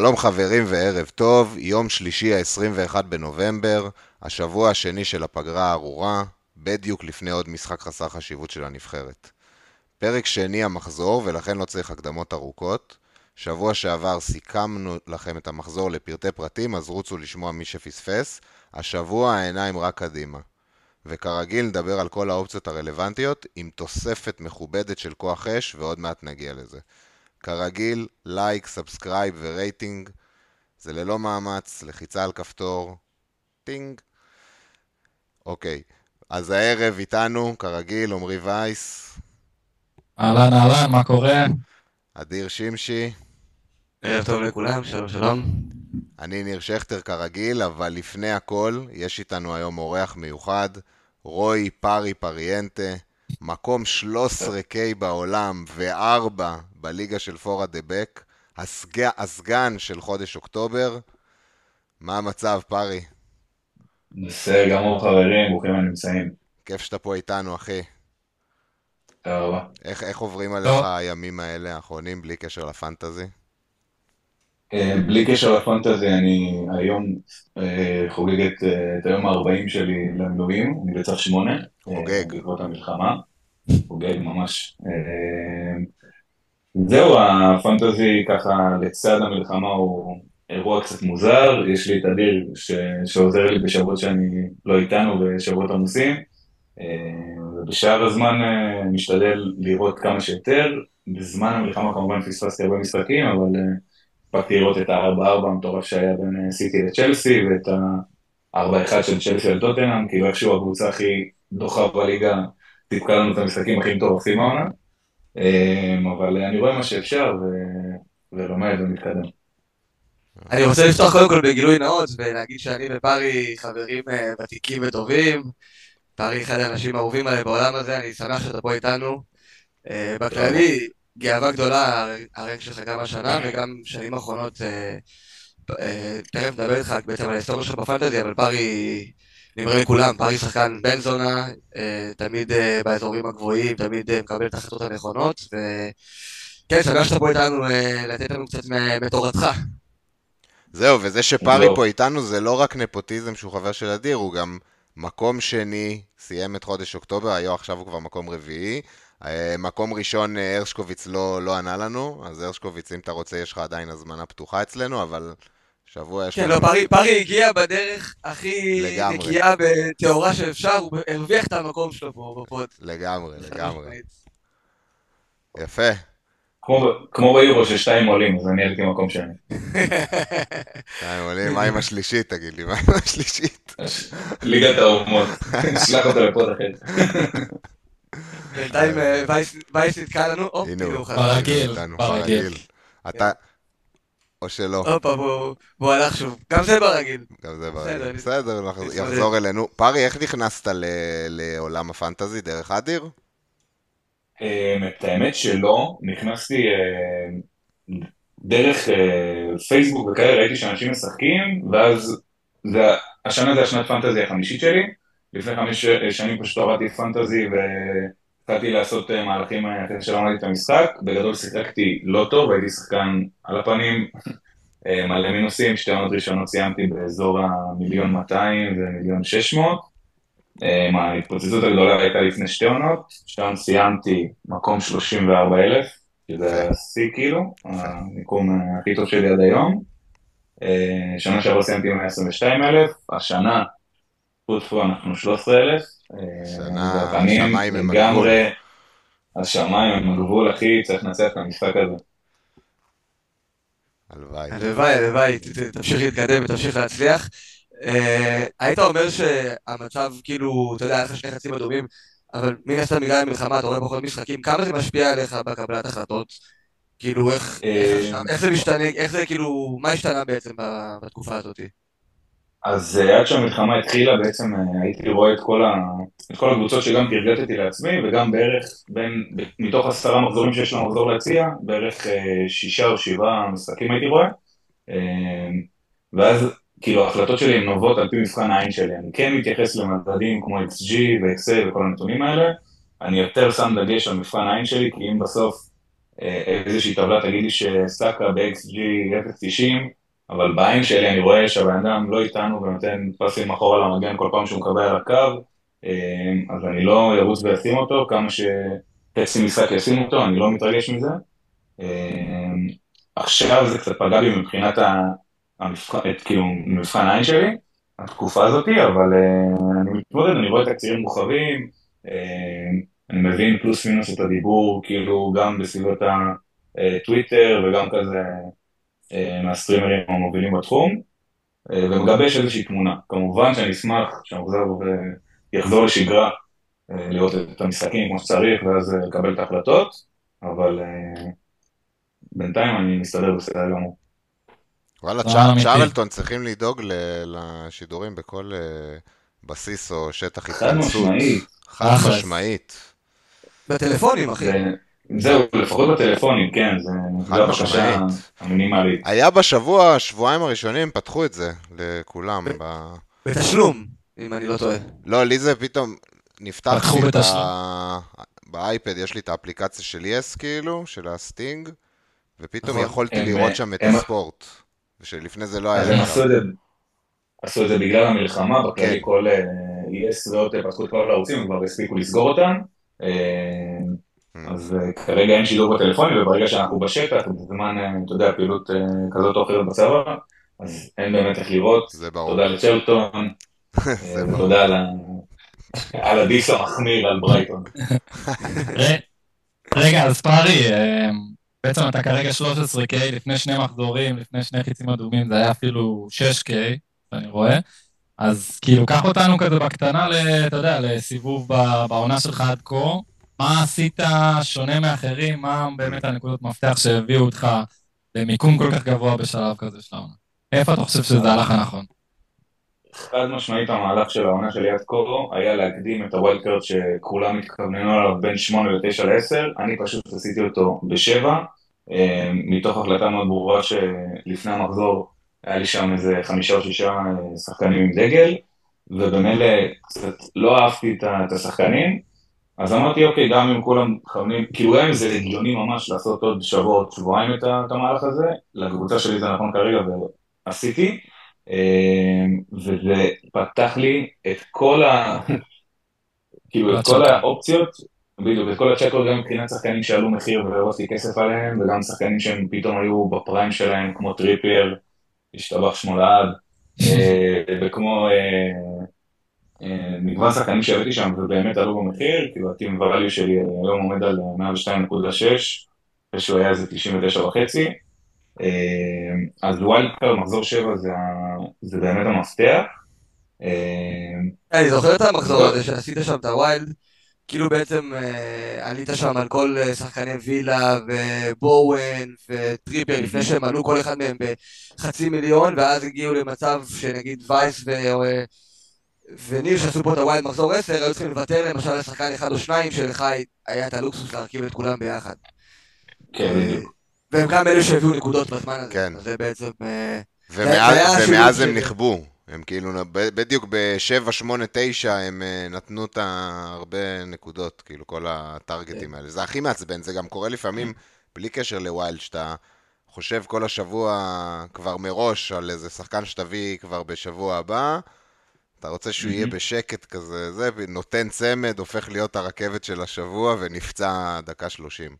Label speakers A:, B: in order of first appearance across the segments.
A: שלום חברים וערב טוב, יום שלישי ה-21 בנובמבר, השבוע השני של הפגרה הארורה, בדיוק לפני עוד משחק חסר חשיבות של הנבחרת. פרק שני המחזור, ולכן לא צריך הקדמות ארוכות. שבוע שעבר סיכמנו לכם את המחזור לפרטי פרטים, אז רוצו לשמוע מי שפספס. השבוע העיניים רק קדימה. וכרגיל נדבר על כל האופציות הרלוונטיות, עם תוספת מכובדת של כוח אש, ועוד מעט נגיע לזה. כרגיל, like, subscribe ורייטינג. זה ללא מאמץ, לחיצה על כפתור, טינג. אוקיי, אז הערב איתנו, כרגיל, עמרי וייס.
B: אהלן, אהלן, מה קורה?
A: אדיר שמשי.
C: ערב טוב לכולם, שלום שלום.
A: אני ניר שכטר כרגיל, אבל לפני הכל, יש איתנו היום אורח מיוחד, רוי פארי פריאנטה, מקום 13K בעולם ו-4 בליגה של פורה דה בק, הסג... הסגן של חודש אוקטובר. מה המצב, פארי?
D: בסדר גמור חברים, ברוכים הנמצאים.
A: כיף שאתה פה איתנו, אחי.
D: תודה רבה.
A: איך, איך עוברים עליך
B: טוב.
A: הימים האלה האחרונים, בלי קשר לפנטזי?
D: אה, בלי קשר לפנטזי, אני היום אה, חוגג את, אה, את היום ה-40 שלי למילואים, אני בצו 8.
A: חוגג.
D: בעקבות המלחמה. חוגג ממש. אה, זהו, הפנטזי ככה לצד המלחמה הוא אירוע קצת מוזר, יש לי את אדיר ש... שעוזר לי בשבועות שאני לא איתנו, בשבועות עמוסים, אה, ובשאר הזמן אה, משתדל לראות כמה שיותר, בזמן המלחמה כמובן פספסתי הרבה משחקים, אבל אה, הספקתי לראות את ה-4-4 המטורף שהיה בין אה, סיטי לצ'לסי, ואת ה-4-1 של צ'לסי לטוטנאם, כאילו איכשהו הקבוצה הכי דוחה בליגה סיפקה לנו את המשחקים הכי מטורפים העונה. אמ, אבל אני רואה מה שאפשר ולומד ומתקדם.
C: אני רוצה לפתוח קודם כל בגילוי נאות ולהגיד שאני ופרי חברים אה, ותיקים וטובים. פרי אחד האנשים האהובים עליי בעולם הזה, אני שמח שאתה פה איתנו. אה, בכללי, גאווה גדולה הרנק שלך גם השנה וגם שנים האחרונות. אה, תכף נדבר איתך בעצם על ההיסטוריה שלך בפנטזי, אבל פרי, אני אומר לכולם, פרי שחקן בן זונה, אה, תמיד אה, באזורים הגבוהים, תמיד אה, מקבל את ההחלטות הנכונות, וכן, שמח שאתה פה איתנו לתת לנו קצת מתורתך.
A: זהו, וזה שפארי. פה איתנו זה לא רק נפוטיזם שהוא חבר של אדיר, הוא גם מקום שני, סיים את חודש אוקטובר, היום עכשיו הוא כבר מקום רביעי. מקום ראשון, הרשקוביץ לא, לא ענה לנו, אז הרשקוביץ, אם אתה רוצה, יש לך עדיין הזמנה פתוחה אצלנו, אבל שבוע יש
C: כן. לא, פרי, פרי הגיע בדרך הכי
A: לגמרי.
C: נקייה וטהורה שאפשר, הוא הרוויח את המקום שלו פה בפוד.
A: לגמרי, לגמרי. יפה.
D: כמו, כמו ביורו ששתיים עולים, אז אני הייתי מקום שני.
A: שתיים עולים, מה עם השלישית, תגיד לי, מה עם השלישית?
D: ליגת האומות, שלח אותו לפוד אחר.
C: בינתיים אה, וייס- נתקע לנו, הופ.
B: ברגיל, ברגיל.
A: או שלא,
C: הופה, בוא הלך שוב. גם זה ברגיל.
A: גם זה ברגיל. בסדר, יחזור אלינו. פארי, איך נכנסת ל- לעולם הפנטזי? דרך אדיר?
D: אמ, את האמת שלא, נכנסתי אה, דרך אה, פייסבוק וכאלה, ראיתי שאנשים משחקים, ואז השנה זה השנת פנטזי החמישית שלי, לפני חמש שנים פשוט הורדתי פנטזי והתחלתי לעשות אה, מהלכים אה, אחרי שלמדתי את המשחק, בגדול שיחקתי לא טוב, הייתי שחקן על הפנים, אה, מלא מינוסים, שתי עונות ראשונות סיימתי באזור המיליון 200 ומיליון 600, אה, ההתפוצצות הגדולה הייתה לפני שתי עונות, שם סיימתי מקום 34,000, שזה השיא כאילו, המיקום הכי טוב שלי עד היום. שנה שעברה סיימתי 122,000, השנה, טפו טפו אנחנו 13,000. אה,
A: שנה,
D: והפנים
A: השמיים הם
D: לגמרי, השמיים הם הגבול, אחי, צריך לנצח את המשחק הזה.
A: הלוואי.
C: הלוואי, הלוואי, תמשיך להתקדם ותמשיך להצליח. אה, היית אומר שהמצב, כאילו, אתה יודע, היה לך שני חצים אדומים, אבל מן הסתם בגלל המלחמה, אתה רואה פחות משחקים, כמה זה משפיע עליך בקבלת החלטות? כאילו, איך
D: אה,
C: זה משתנה, איך זה כאילו, מה השתנה בעצם בתקופה הזאת?
D: אז אה, עד שהמלחמה התחילה בעצם אה, הייתי רואה את כל, ה... את כל הקבוצות שגם תרגטתי לעצמי וגם בערך בין, מתוך עשרה מחזורים שיש למחזור להציע, בערך אה, שישה או שבעה משחקים הייתי רואה. אה, ואז כאילו ההחלטות שלי הן נובעות על פי מבחן העין שלי, אני כן מתייחס למדדים כמו XG ו-Excel וכל הנתונים האלה, אני יותר שם דגש על מבחן העין שלי, כי אם בסוף איזושהי טבלה תגיד לי שסאקה ב-XG 0.90, אבל בעין שלי אני רואה שהבן אדם לא איתנו ונותן פסים אחורה למגן כל פעם שהוא מקבל על הקו, אה, אז אני לא ארוץ ואשים אותו, כמה שטקסטים משחק ישים אותו, אני לא מתרגש מזה. עכשיו זה קצת פגע בי מבחינת המבחן, כאילו, מבחן העין שלי, התקופה הזאת, אבל אני מתמודד, אני רואה תקצירים מורחבים, אני מבין פלוס מינוס את הדיבור, כאילו גם בסביבות הטוויטר וגם כזה אה, מהסטרימרים המובילים בתחום, אה, ומגבש איזושהי תמונה. כמובן שאני אשמח שהמחזר יחזור לשגרה, אה, לראות את המשחקים כמו שצריך ואז לקבל את ההחלטות, אבל בינתיים אני מסתדר בסדר גמור.
A: וואלה, צ'ארלטון צריכים לדאוג לשידורים בכל בסיס או שטח התכנסות. חד משמעית. חד משמעית.
C: בטלפונים, אחי.
D: זהו, לפחות בטלפונים, כן, זה הבקשה המינימלית.
A: היה בשבוע, שבועיים הראשונים, פתחו את זה לכולם.
C: בתשלום, אם אני לא טועה.
A: לא, לי זה פתאום, נפתח לי את ה... באייפד יש לי את האפליקציה של יס, כאילו, של הסטינג, ופתאום נכון. יכולתי לראות שם את הספורט, ושלפני זה לא היה
D: לי. עשו את זה בגלל המלחמה, בכללי כן. כל יס ועוד פתחו את כל הערוצים, הם כבר הספיקו לסגור אותם. אה. אז אה, כרגע אין שידור בטלפונים, וברגע שאנחנו בשטח, בזמן, אה, אתה יודע, פעילות כזאת או אחרת בצבא, אז אין באמת איך לראות.
A: זה ברור.
D: תודה לצ'רלטון, ותודה על הדיס המחמיר על ברייטון.
B: רגע, אז פארי, בעצם אתה כרגע 13K, לפני שני מחזורים, לפני שני חיצים אדומים, זה היה אפילו 6K, אני רואה. אז כאילו, קח אותנו כזה בקטנה, אתה יודע, לסיבוב בעונה שלך עד כה. מה עשית שונה מאחרים? מה באמת הנקודות מפתח שהביאו אותך למיקום כל כך גבוה בשלב כזה של העונה? איפה אתה חושב שזה הלך הנכון?
D: חד משמעית המהלך של העונה שלי עד כה היה להקדים את ה wildcard שכולם התכווננו עליו בין 8 ל-9 ל-10, אני פשוט עשיתי אותו ב-7, אה, מתוך החלטה מאוד ברורה שלפני המחזור היה לי שם איזה חמישה או שישה אה, שחקנים עם דגל, ובמילא קצת לא אהבתי את השחקנים, אז אמרתי, אוקיי, גם אם כולם מכוונים, כאילו גם אם זה הגיוני ממש לעשות עוד שבוע, עוד שבועיים את המהלך הזה, לקבוצה שלי זה נכון כרגע ועשיתי, אה, וזה פתח לי את כל ה... כאילו, את כל האופציות, בדיוק, את כל הצ'קות גם מבחינת שחקנים שעלו מחיר והרווחתי כסף עליהם, וגם שחקנים שהם פתאום היו ב prime שלהם, כמו טריפייר, השתבח שמו לעד, אה, וכמו אה, מגוון שחקנים שהבאתי שם ובאמת עלו במחיר, כאילו ה team value שלי היום עומד על 102.6, ושהוא היה איזה 99 וחצי, אז wildcard מחזור 7 זה באמת המפתח.
C: אני זוכר את המחזור הזה שעשית שם את הווילד. כאילו בעצם אה, עלית שם על כל אה, שחקני וילה ובואן וטריפר mm-hmm. לפני שהם עלו כל אחד מהם בחצי מיליון ואז הגיעו למצב שנגיד וייס ו... אה, וניר שעשו פה את ה wild מחזור 10 היו צריכים לוותר למשל לשחקן אחד או שניים שלך היה את הלוקסוס להרכיב את כולם ביחד.
D: כן, בדיוק.
C: והם גם אלה שהביאו נקודות בזמן הזה.
A: כן.
C: זה בעצם...
A: ומאז הם נכבו. הם כאילו, בדיוק ב-7, 8, 9 הם אה, נתנו את הרבה נקודות, כאילו כל הטרגטים האלה. זה הכי מעצבן, זה גם קורה לפעמים בלי קשר לווילד, שאתה חושב כל השבוע כבר מראש על איזה שחקן שתביא כבר בשבוע הבא, אתה רוצה שהוא יהיה בשקט כזה, זה, נותן צמד, הופך להיות הרכבת של השבוע ונפצע דקה 30.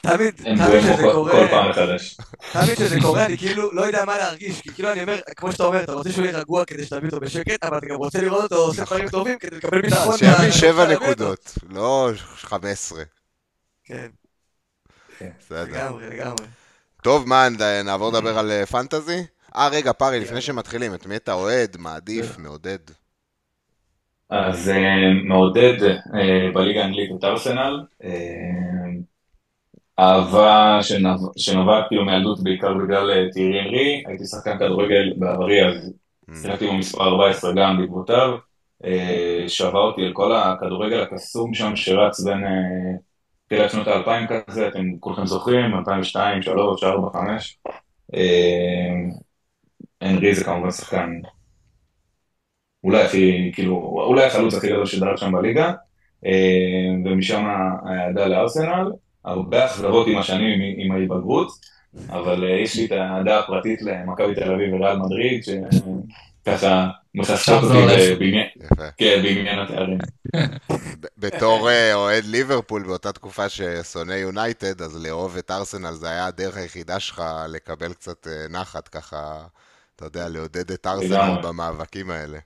C: תמיד, תמיד שזה קורה, כל פעם מחדש. תמיד שזה קורה, אני כאילו לא יודע מה להרגיש, כי כאילו אני אומר, כמו שאתה אומר, אתה רוצה שהוא יהיה רגוע כדי שתביא אותו בשקט, אבל אתה גם רוצה לראות אותו עושה דברים טובים כדי לקבל ביטחון.
A: שיביא שבע נקודות, לא חמש עשרה.
C: כן. בסדר. לגמרי, לגמרי.
A: טוב, מה, נעבור לדבר על אה, פנטזי? אה, רגע, פארי, לפני שמתחילים, את מי אתה אוהד, מעדיף, מעודד?
D: אז אה, מעודד אה, בליגה האנגלית את ארסנל. אהבה שנובעת כאילו מילדות בעיקר בגלל אה, תיארי אנרי, הייתי שחקן כדורגל בעברי אז mm. שיחקתי במספר 14 גם בעקבותיו, אה, שווה אותי על כל הכדורגל הקסום שם שרץ בין אה, תחילת שנות האלפיים כזה, אתם כולכם זוכרים, 2002, 2003, 2004, 2005. אנרי זה כמובן שחקן אולי הכי, כאילו, אולי החלוץ הכי גדול שדרך שם בליגה, ומשם האהדה לארסנל. הרבה אכזבות עם השנים עם- ההתבגרות, אבל אה, יש לי את האהדה הפרטית למכבי תל אביב וריאל מדריד, שככה אותי. בעניין. כן, התארים.
A: בתור אה, אוהד ליברפול באותה תקופה ששונא יונייטד, אז לאהוב את ארסנל זה היה הדרך היחידה שלך לקבל קצת אה, נחת, ככה, אתה יודע, לעודד את ארסנל. במאבקים האלה.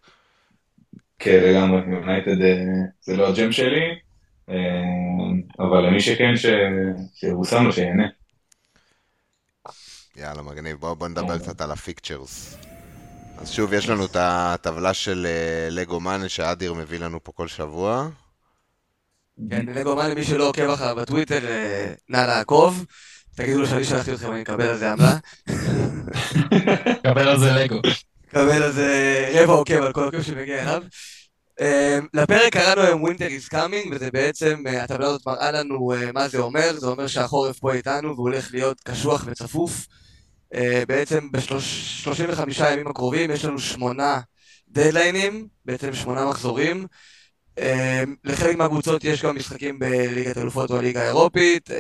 D: כן, לגמרי, יונייטד אה, זה לא ה jam שלי, אה, אבל למי שכן, ש- שיבושם לו, שיהנה.
A: יאללה, מגניב. בואו בוא נדבר קצת על ה fixtures. אז שוב, יש לנו את הטבלה של אה, לגו מאנה שאדיר מביא לנו פה כל שבוע.
C: כן, לגו מאנה, למי שלא עוקב אחריו בטוויטר, נא לעקוב. תגידו לו שאני שלחתי אתכם, אני אקבל על זה עמלה.
B: קבל על זה לגו.
C: מקבל על זה רבע עוקב על כל עוקב שמגיע אליו. אה, לפרק קראנו היום Winter is coming, וזה בעצם, אה, הטבלה הזאת מראה לנו אה, מה זה אומר. זה אומר שהחורף פה איתנו והוא הולך להיות קשוח וצפוף. אה, בעצם ב-35 הימים הקרובים יש לנו שמונה דדליינים, בעצם שמונה מחזורים. אה, לחלק מהקבוצות יש גם משחקים בליגת אלופות או הליגה האירופית,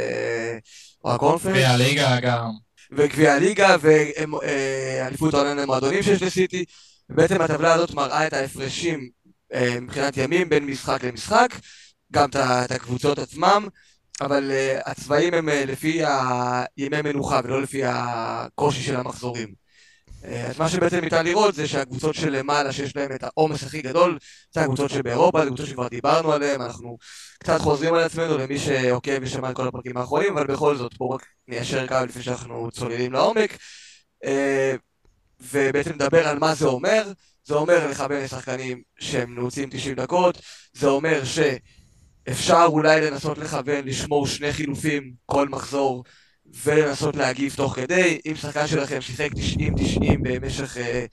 C: הקונפרנס.
B: והליגה גם.
C: וגביע הליגה ואליפות העולם למועדונים שיש לסיטי. ובעצם הטבלה הזאת מראה את ההפרשים אה, מבחינת ימים בין משחק למשחק, גם את הקבוצות עצמם, אבל אה, הצבעים הם אה, לפי הימי מנוחה ולא לפי הקושי של המחזורים. אה, אז מה שבעצם ניתן לראות זה שהקבוצות שלמעלה שיש להן את העומס הכי גדול, זה הקבוצות שבאירופה, זה קבוצות שכבר דיברנו עליהן, אנחנו קצת חוזרים על עצמנו למי שעוקב ושמע את כל הפרקים האחרונים, אבל בכל זאת בואו רק ניישר קו לפני שאנחנו צוללים לעומק. אה, ובעצם נדבר על מה זה אומר. זה אומר לכוון לשחקנים שהם נעוצים 90 דקות, זה אומר שאפשר אולי לנסות לכוון לשמור שני חילופים כל מחזור ולנסות להגיב תוך כדי. אם שחקן שלכם שיחק 90-90 במשך אה,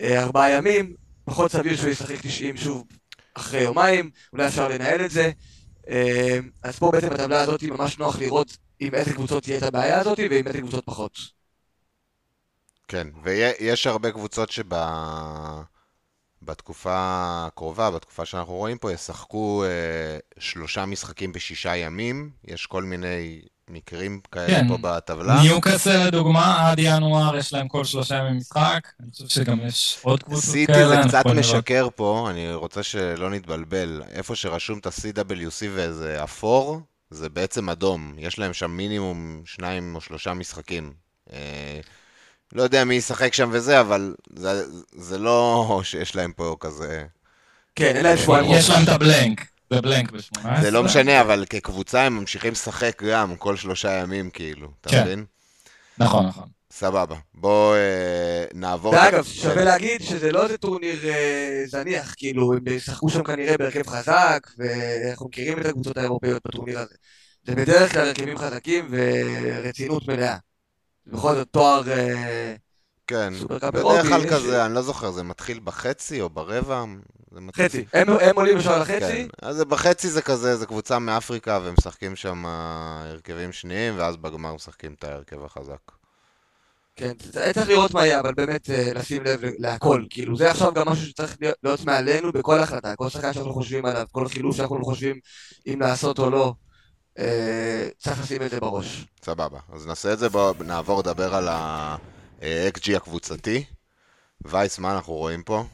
C: אה, ארבעה ימים, פחות סביר שהוא ישחק 90 שוב אחרי יומיים, אולי אפשר לנהל את זה. אה, אז פה בעצם בטבלה הזאת ממש נוח לראות עם איזה קבוצות תהיה את הבעיה הזאת ועם איזה קבוצות פחות.
A: כן, ויש הרבה קבוצות שב... בתקופה הקרובה, בתקופה שאנחנו רואים פה, ישחקו אה, שלושה משחקים בשישה ימים. יש כל מיני מקרים כאלה
B: כן.
A: פה בטבלה.
B: ניוקאסל לדוגמה, עד ינואר יש להם כל שלושה ימים משחק. אני חושב שגם יש עוד קבוצות
A: סיטי
B: כאלה.
A: זה
B: אנחנו
A: קצת
B: יכולים לראות.
A: משקר פה, אני רוצה שלא נתבלבל. איפה שרשום את ה-CWC ואיזה אפור, זה בעצם אדום. יש להם שם מינימום שניים או שלושה משחקים. אה, לא יודע מי ישחק שם וזה, אבל זה, זה לא שיש להם פה כזה...
C: כן, להם שבועיים
B: יש להם. את הבלנק. זה בלנק ב-18.
A: זה לא משנה, אבל כקבוצה הם ממשיכים לשחק גם כל שלושה ימים, כאילו, אתה
B: כן.
A: מבין?
B: נכון, נכון.
A: סבבה. בוא אה, נעבור...
C: ואגב. שווה להגיד שזה לא איזה טורניר אה, זניח, כאילו, הם ישחקו שם כנראה בהרכב חזק, ואנחנו מכירים את הקבוצות האירופאיות בטורניר הזה. זה בדרך כלל הרכבים חזקים ורצינות מלאה. בכל זאת תואר אה,
A: כן, בדרך כלל כזה, אני לא זוכר, זה מתחיל בחצי או ברבע?
C: חצי. הם עולים ישר
A: כן,
C: לחצי,
A: אז בחצי זה כזה, זה קבוצה מאפריקה והם משחקים שם הרכבים שניים, ואז בגמר משחקים את ההרכב החזק.
C: כן, צריך לראות מה יהיה, אבל באמת אה, לשים לב להכל. כאילו, זה עכשיו גם משהו שצריך להיות- מעלינו בכל החלטה. כל שחקן שאנחנו חושבים עליו, כל חילוף שאנחנו חושבים אם לעשות או לא, אה, צריך לשים את זה בראש.
A: סבבה, אז נעשה את זה, בואו נעבור לדבר על ה-XG הקבוצתי. וייס, מה אנחנו רואים פה?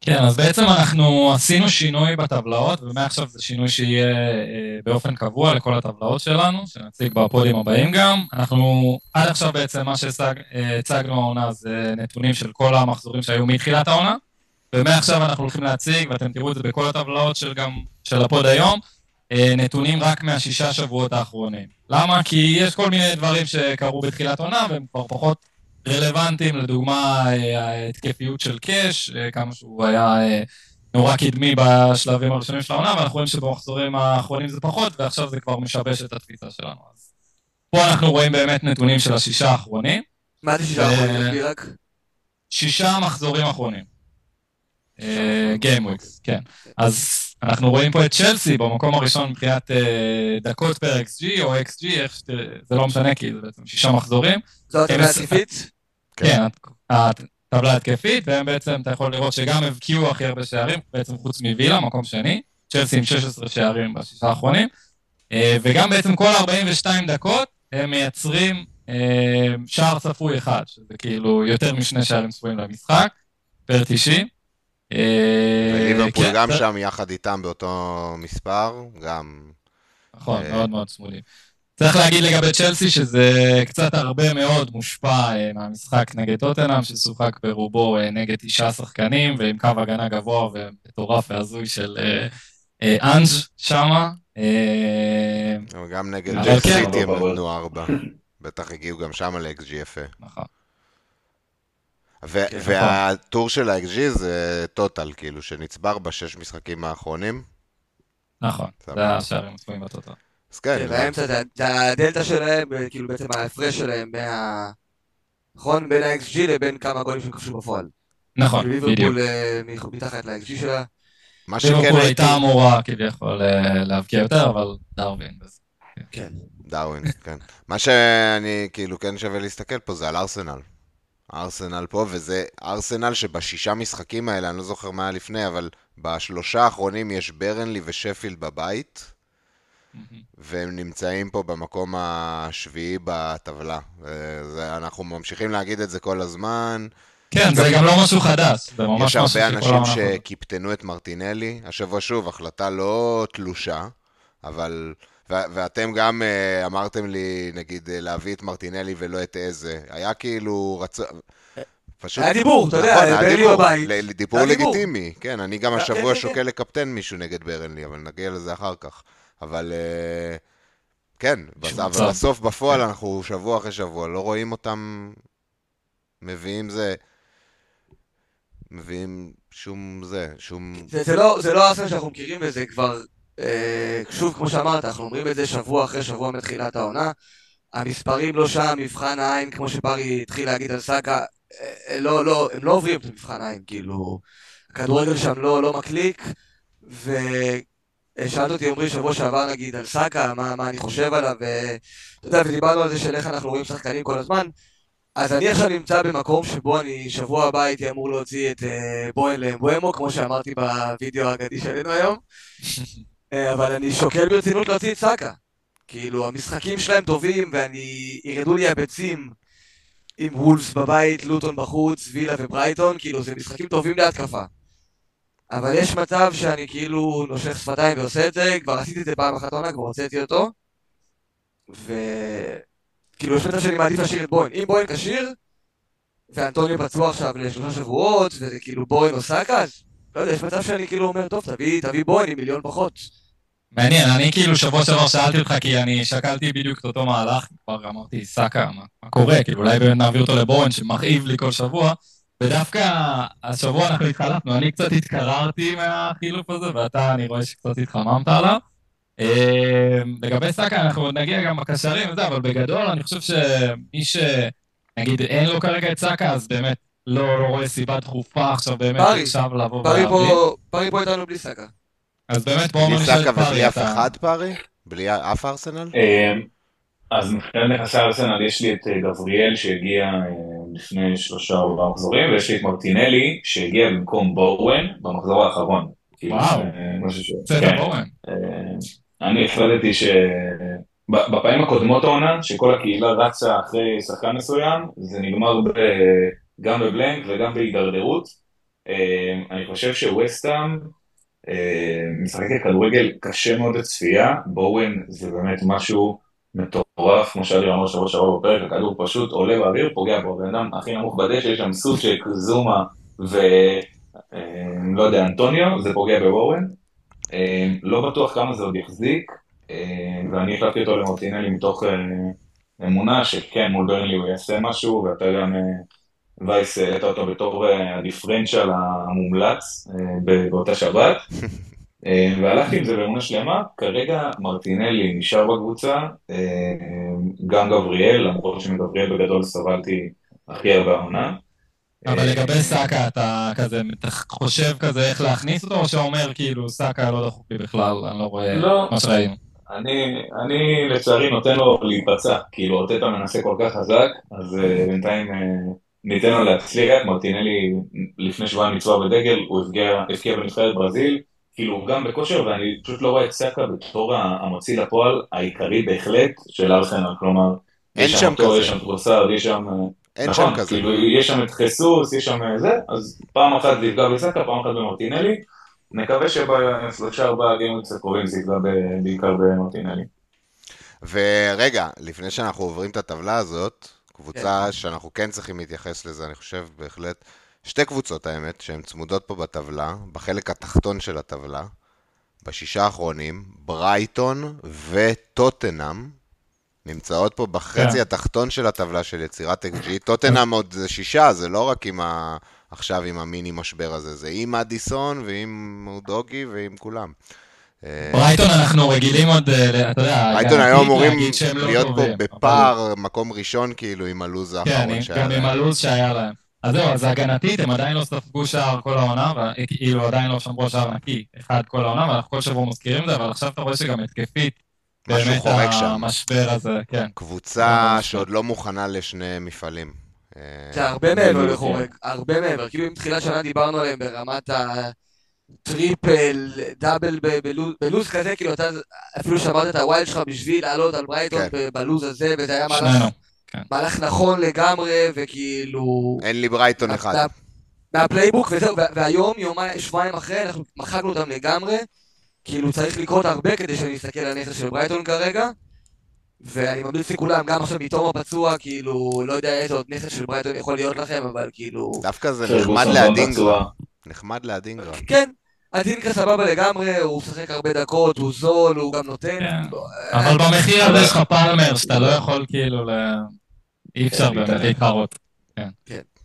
B: כן, אז בעצם אנחנו עשינו שינוי בטבלאות, ומעכשיו זה שינוי שיהיה אה, באופן קבוע לכל הטבלאות שלנו, שנציג בפודים הבאים גם. אנחנו, עד עכשיו בעצם מה שהצגנו העונה זה נתונים של כל המחזורים שהיו מתחילת העונה, ומעכשיו אנחנו הולכים להציג, ואתם תראו את זה בכל הטבלאות של גם, של ה pod היום, אה, נתונים רק מהשישה שבועות האחרונים. למה? כי יש כל מיני דברים שקרו בתחילת עונה, והם כבר פחות רלוונטיים, לדוגמה אה, ההתקפיות של קאש, אה, כמה שהוא היה אה, נורא קדמי בשלבים הראשונים של העונה, ואנחנו רואים שבמחזורים האחרונים זה פחות, ועכשיו זה כבר משבש את התפיסה שלנו. אז פה אנחנו רואים באמת נתונים של השישה האחרונים,
C: מה זה שישה
B: אה,
C: אחרונים? תסביר רק.
B: שישה מחזורים אחרונים. גיימוויקס, כן. אז אנחנו רואים פה את צ'לסי במקום הראשון מבחינת אה, דקות פר XG או XG, איך שתראה, זה לא משנה כי זה בעצם שישה מחזורים.
C: זו הטבלה
B: הם-
C: הטבעית?
B: כן, הטבלה התקפית, והם בעצם, אתה יכול לראות שגם הבקיעו הכי הרבה שערים, בעצם חוץ מווילה, מקום שני, צ'לסי עם 16 שערים בשישה האחרונים, אה, וגם בעצם כל 42 דקות הם מייצרים אה, שער צפוי אחד, שזה כאילו יותר משני שערים צפויים למשחק, פר 90. אה,
A: וליברפול
B: כן,
A: גם
B: זה-
A: שם יחד איתם באותו מספר, גם...
B: נכון,
A: אה,
B: מאוד מאוד צמודים. צריך להגיד לגבי צ'לסי שזה קצת הרבה מאוד מושפע אה, מהמשחק נגד טוטנאם, ששוחק ברובו נגד תשעה שחקנים, ועם קו הגנה גבוה ומטורף והזוי של אה, אה, אנג' שמה. אה,
A: גם נגד
B: אבל כן.
A: סיטי הם נתנו ארבע. בטח הגיעו גם שם ל-XG יפה.
B: נכון.
A: ו-
C: כן,
A: והטור של ה-XG זה טוטל, כאילו, שנצבר בשש משחקים האחרונים.
B: נכון. זה השערים הצפויים בטוטו.
A: אז כן,
C: כן,
A: זה-
C: באמצע זה זה הדלתא שלהם, כאילו בעצם ההפרש שלהם מה... נכון? בין ה-XG לבין כמה גולים שהם כבשו בפועל.
B: נכון,
C: כאילו
B: בדיוק.
C: ליברפול אה, מתחת ל-XG שלה.
A: מה שכן
B: ליברפול
A: הייתי...
B: הייתה אמורה כביכול אה, להבקיע יותר, אבל דרווין.
C: כן.
A: דרווין, כן. מה שאני, כאילו, כן שווה להסתכל פה זה על ארסנל. ארסנל פה, וזה ארסנל שבשישה משחקים האלה, אני לא זוכר מה היה לפני, אבל בשלושה האחרונים יש ברנלי ושפילד בבית, והם נמצאים פה במקום השביעי בטבלה. וזה, אנחנו ממשיכים להגיד את זה כל הזמן.
B: כן, זה גם לא משהו חדש, זה ממש
A: יש הרבה אנשים. שקיפטנו את מרטינלי. השבוע שוב, החלטה לא תלושה, אבל... ואתם גם uh, אמרתם לי, נגיד, uh, להביא את מרטינלי ולא את איזה. היה כאילו רצון... פשוט...
C: היה דיבור, אתה יודע,
A: נכון, היה
C: ברנלי
A: דיבור.
C: בבית.
A: דיבור. לגיטימי, כן, אני גם
C: כן,
A: השבוע
C: כן,
A: שוקל לקפטן מישהו נגד ברנלי, אבל נגיע לזה אחר כך. אבל אה, כן, אבל. בסוף בפועל אנחנו שבוע אחרי שבוע לא רואים אותם מביאים זה, מביאים שום זה, שום...
C: זה, זה לא, לא ארסנל שאנחנו מכירים וזה כבר, אה, שוב, כמו שאמרת, אנחנו אומרים את זה שבוע אחרי שבוע מתחילת העונה. המספרים לא שם, מבחן העין, כמו שברי התחיל להגיד על סאקה, אה, לא, לא, הם לא עוברים את מבחן העין, כאילו, הכדורגל שם לא, לא מקליק, ושאלת אותי, עמרי, שבוע שעבר נגיד על סאקה, מה, מה אני חושב עליו, ואתה יודע, ודיברנו על זה של איך אנחנו רואים שחקנים כל הזמן, אז אני עכשיו נמצא במקום שבו אני שבוע הבא הייתי אמור להוציא את אה, בוהן לאמבואמו, כמו שאמרתי בווידאו האגדי שלנו היום, אה, אבל אני שוקל ברצינות להוציא את סאקה. כאילו, המשחקים שלהם טובים, ואני... ירדו לי הביצים עם וולס בבית, לוטון בחוץ, וילה וברייטון, כאילו, זה משחקים טובים להתקפה. אבל יש מצב שאני כאילו נושך שפתיים ועושה את זה, כבר עשיתי את זה פעם אחת עונה, כבר הוצאתי אותו, ו... כאילו, יש מצב שאני מעדיף להשאיר את בוהן. אם בוהן כשיר, ואנטוניו פצוע עכשיו לשלושה שבועות, וזה כאילו בוהן או סאקה, אז לא יודע, יש מצב שאני כאילו אומר, טוב, תביא, תביא בוהן עם מיליון פחות.
B: מעניין, אני כאילו שבוע שעבר שאלתי אותך, כי אני שקלתי בדיוק את אותו מהלך, כבר אמרתי, סאקה, מה, מה קורה? כאילו, אולי באמת נעביר אותו לבורן, שמכאיב לי כל שבוע, ודווקא השבוע אנחנו התחלפנו, אני קצת התקררתי מהחילוף הזה, ואתה, אני רואה שקצת התחממת עליו. אה, לגבי סאקה, אנחנו נגיע גם בקשרים וזה, אבל בגדול, אני חושב שמי ש... נגיד, אין לו כרגע את סאקה, אז באמת לא, לא רואה סיבה דחופה עכשיו באמת עכשיו לבוא ולהביא.
C: פרי פה איתנו בלי סאקה.
B: אז באמת, בואו
A: בלי
B: נשאל את פרי,
A: ובלי אף אחד פארי? בלי אף ארסנל?
D: אה, אז מבחינת נכסי ארסנל יש לי את אה, גבריאל שהגיע אה, לפני שלושה או ארבעה מחזורים, ויש לי את מרטינלי שהגיע במקום בואוין במחזור האחרון. כאילו,
B: וואו.
D: אה.
B: בסדר,
D: כן.
B: בורן.
D: אה, אני החלטתי ש... בפעמים הקודמות העונה, שכל הקהילה רצה אחרי שחקן מסוים, זה נגמר ב... גם בבלנק וגם בהידרדרות. אה, אני חושב שווסטהאם אה, משחקת כדורגל קשה מאוד לצפייה, בואוין זה באמת משהו מטורף, כמו שאלי אמר שבוע שעבר בפרק, הכדור פשוט עולה באוויר, פוגע בו, הבן אדם הכי נמוך בדשא, יש שם סוצ'ק, זומה ו... אה, יודע, אנטוניו, זה פוגע בבואוין. אה, לא בטוח כמה זה עוד יחזיק, ואני החלפתי אותו למרטינלי מתוך אמונה שכן, מול ברנלי הוא יעשה משהו, ואתה גם, וייס, העלית אותו בתור אה, הדיפרנציאל המומלץ אה, באותה שבת. אה, והלכתי עם זה באמונה שלמה, כרגע מרטינלי נשאר בקבוצה, אה, גם גבריאל, למרות שמגבריאל בגדול סבלתי הכי הרבה העונה.
B: אבל
D: אה,
B: לגבי סאקה, אתה כזה חושב כזה איך להכניס אותו, או שאומר כאילו סאקה לא דחוף לי בכלל, אני לא רואה
D: לא.
B: מה שראינו.
D: אני, אני לצערי נותן לו להיפצע, כאילו אורטטה מנסה כל כך חזק, אז בינתיים uh, ניתן לו להצליח, מרטינלי לפני שבועיים נצבע בדגל, הוא הבקיע, הבקיע בנבחרת ברזיל, כאילו גם בכושר, ואני פשוט לא רואה את סאקה בתור המוציא לפועל העיקרי בהחלט של ארסנל, כלומר,
A: אין שם כזה.
D: יש שם טרוסארד, יש שם...
A: אין
D: נכון,
A: שם כזה.
D: כאילו, יש שם את חיסוס, יש שם זה, אז פעם אחת זה יפגע בסאקה, פעם אחת במרטינלי. נקווה שבשלושה ארבעה גיימריקס הקרובים זה יפגע בעיקר במרטינלי.
A: ורגע, לפני שאנחנו עוברים את הטבלה הזאת, קבוצה
C: כן.
A: שאנחנו כן צריכים להתייחס לזה, אני חושב בהחלט, שתי קבוצות האמת, שהן צמודות פה בטבלה, בחלק התחתון של הטבלה, בשישה האחרונים, ברייטון וטוטנאם, נמצאות פה בחצי
B: כן.
A: התחתון של הטבלה של יצירת XG. טוטנאם עוד זה שישה, זה לא רק עם ה... עכשיו עם המיני משבר הזה, זה עם אדיסון ועם אודוגי ועם כולם. אה,
B: ברייטון אנחנו רגילים עוד, אה, אתה יודע,
A: ברייטון היו אמורים
B: לא
A: להיות פה בפער מקום ראשון כאילו עם הלו"ז
B: כן,
A: האחרון שהיה
B: גם עם
A: להם.
B: הלו"ז שהיה להם. אז זהו, אז הגנתית, הם עדיין לא ספגו שער כל העונה, וכאילו עדיין לא שמרו שער נקי אחד כל העונה, ואנחנו כל שבוע מזכירים את זה, אבל עכשיו אתה רואה שגם התקפית,
A: משהו חורק שם.
B: המשבר הזה, כן.
A: קבוצה
B: ממש.
A: שעוד לא מוכנה לשני מפעלים. אה,
C: זה הרבה מעבר
D: בדיוק,
C: לחורג, הרבה מעבר. כאילו אם תחילת שנה דיברנו עליהם ברמת ה triple, double בלוז- בלוז כזה, כאילו אתה אפילו שמרת את ה wild שלך בשביל לעלות על ברייטון
A: כן.
C: בלוז הזה, וזה היה מהלך,
B: שנינו.
C: מהלך נכון לגמרי, וכאילו...
A: אין לי ברייטון אחד.
C: מה- מה playbook, וזהו, וה- והיום, יומיים, שבועיים אחרי, אנחנו מחקנו אותם לגמרי. כאילו צריך לקרות הרבה כדי שאני אסתכל על הנכס של ברייטון כרגע. ואני ממליץ לכולם, גם עכשיו מתום הפצוע, כאילו, לא יודע איזה עוד נכס של ברייטון יכול להיות לכם, אבל כאילו...
A: דווקא זה
D: פרגוסון
A: נחמד
D: לא
A: לאדינגרה.
D: פצוע.
A: נחמד לאדינגרה.
C: כן, הדינקה סבבה לגמרי, הוא משחק הרבה דקות, הוא זול, הוא גם נותן.
B: כן.
C: אה,
B: אבל במחיר הזה יש לך פלמר, שאתה לא יכול כאילו ל... אי אפשר
D: כן,
B: באמת. להתחרות.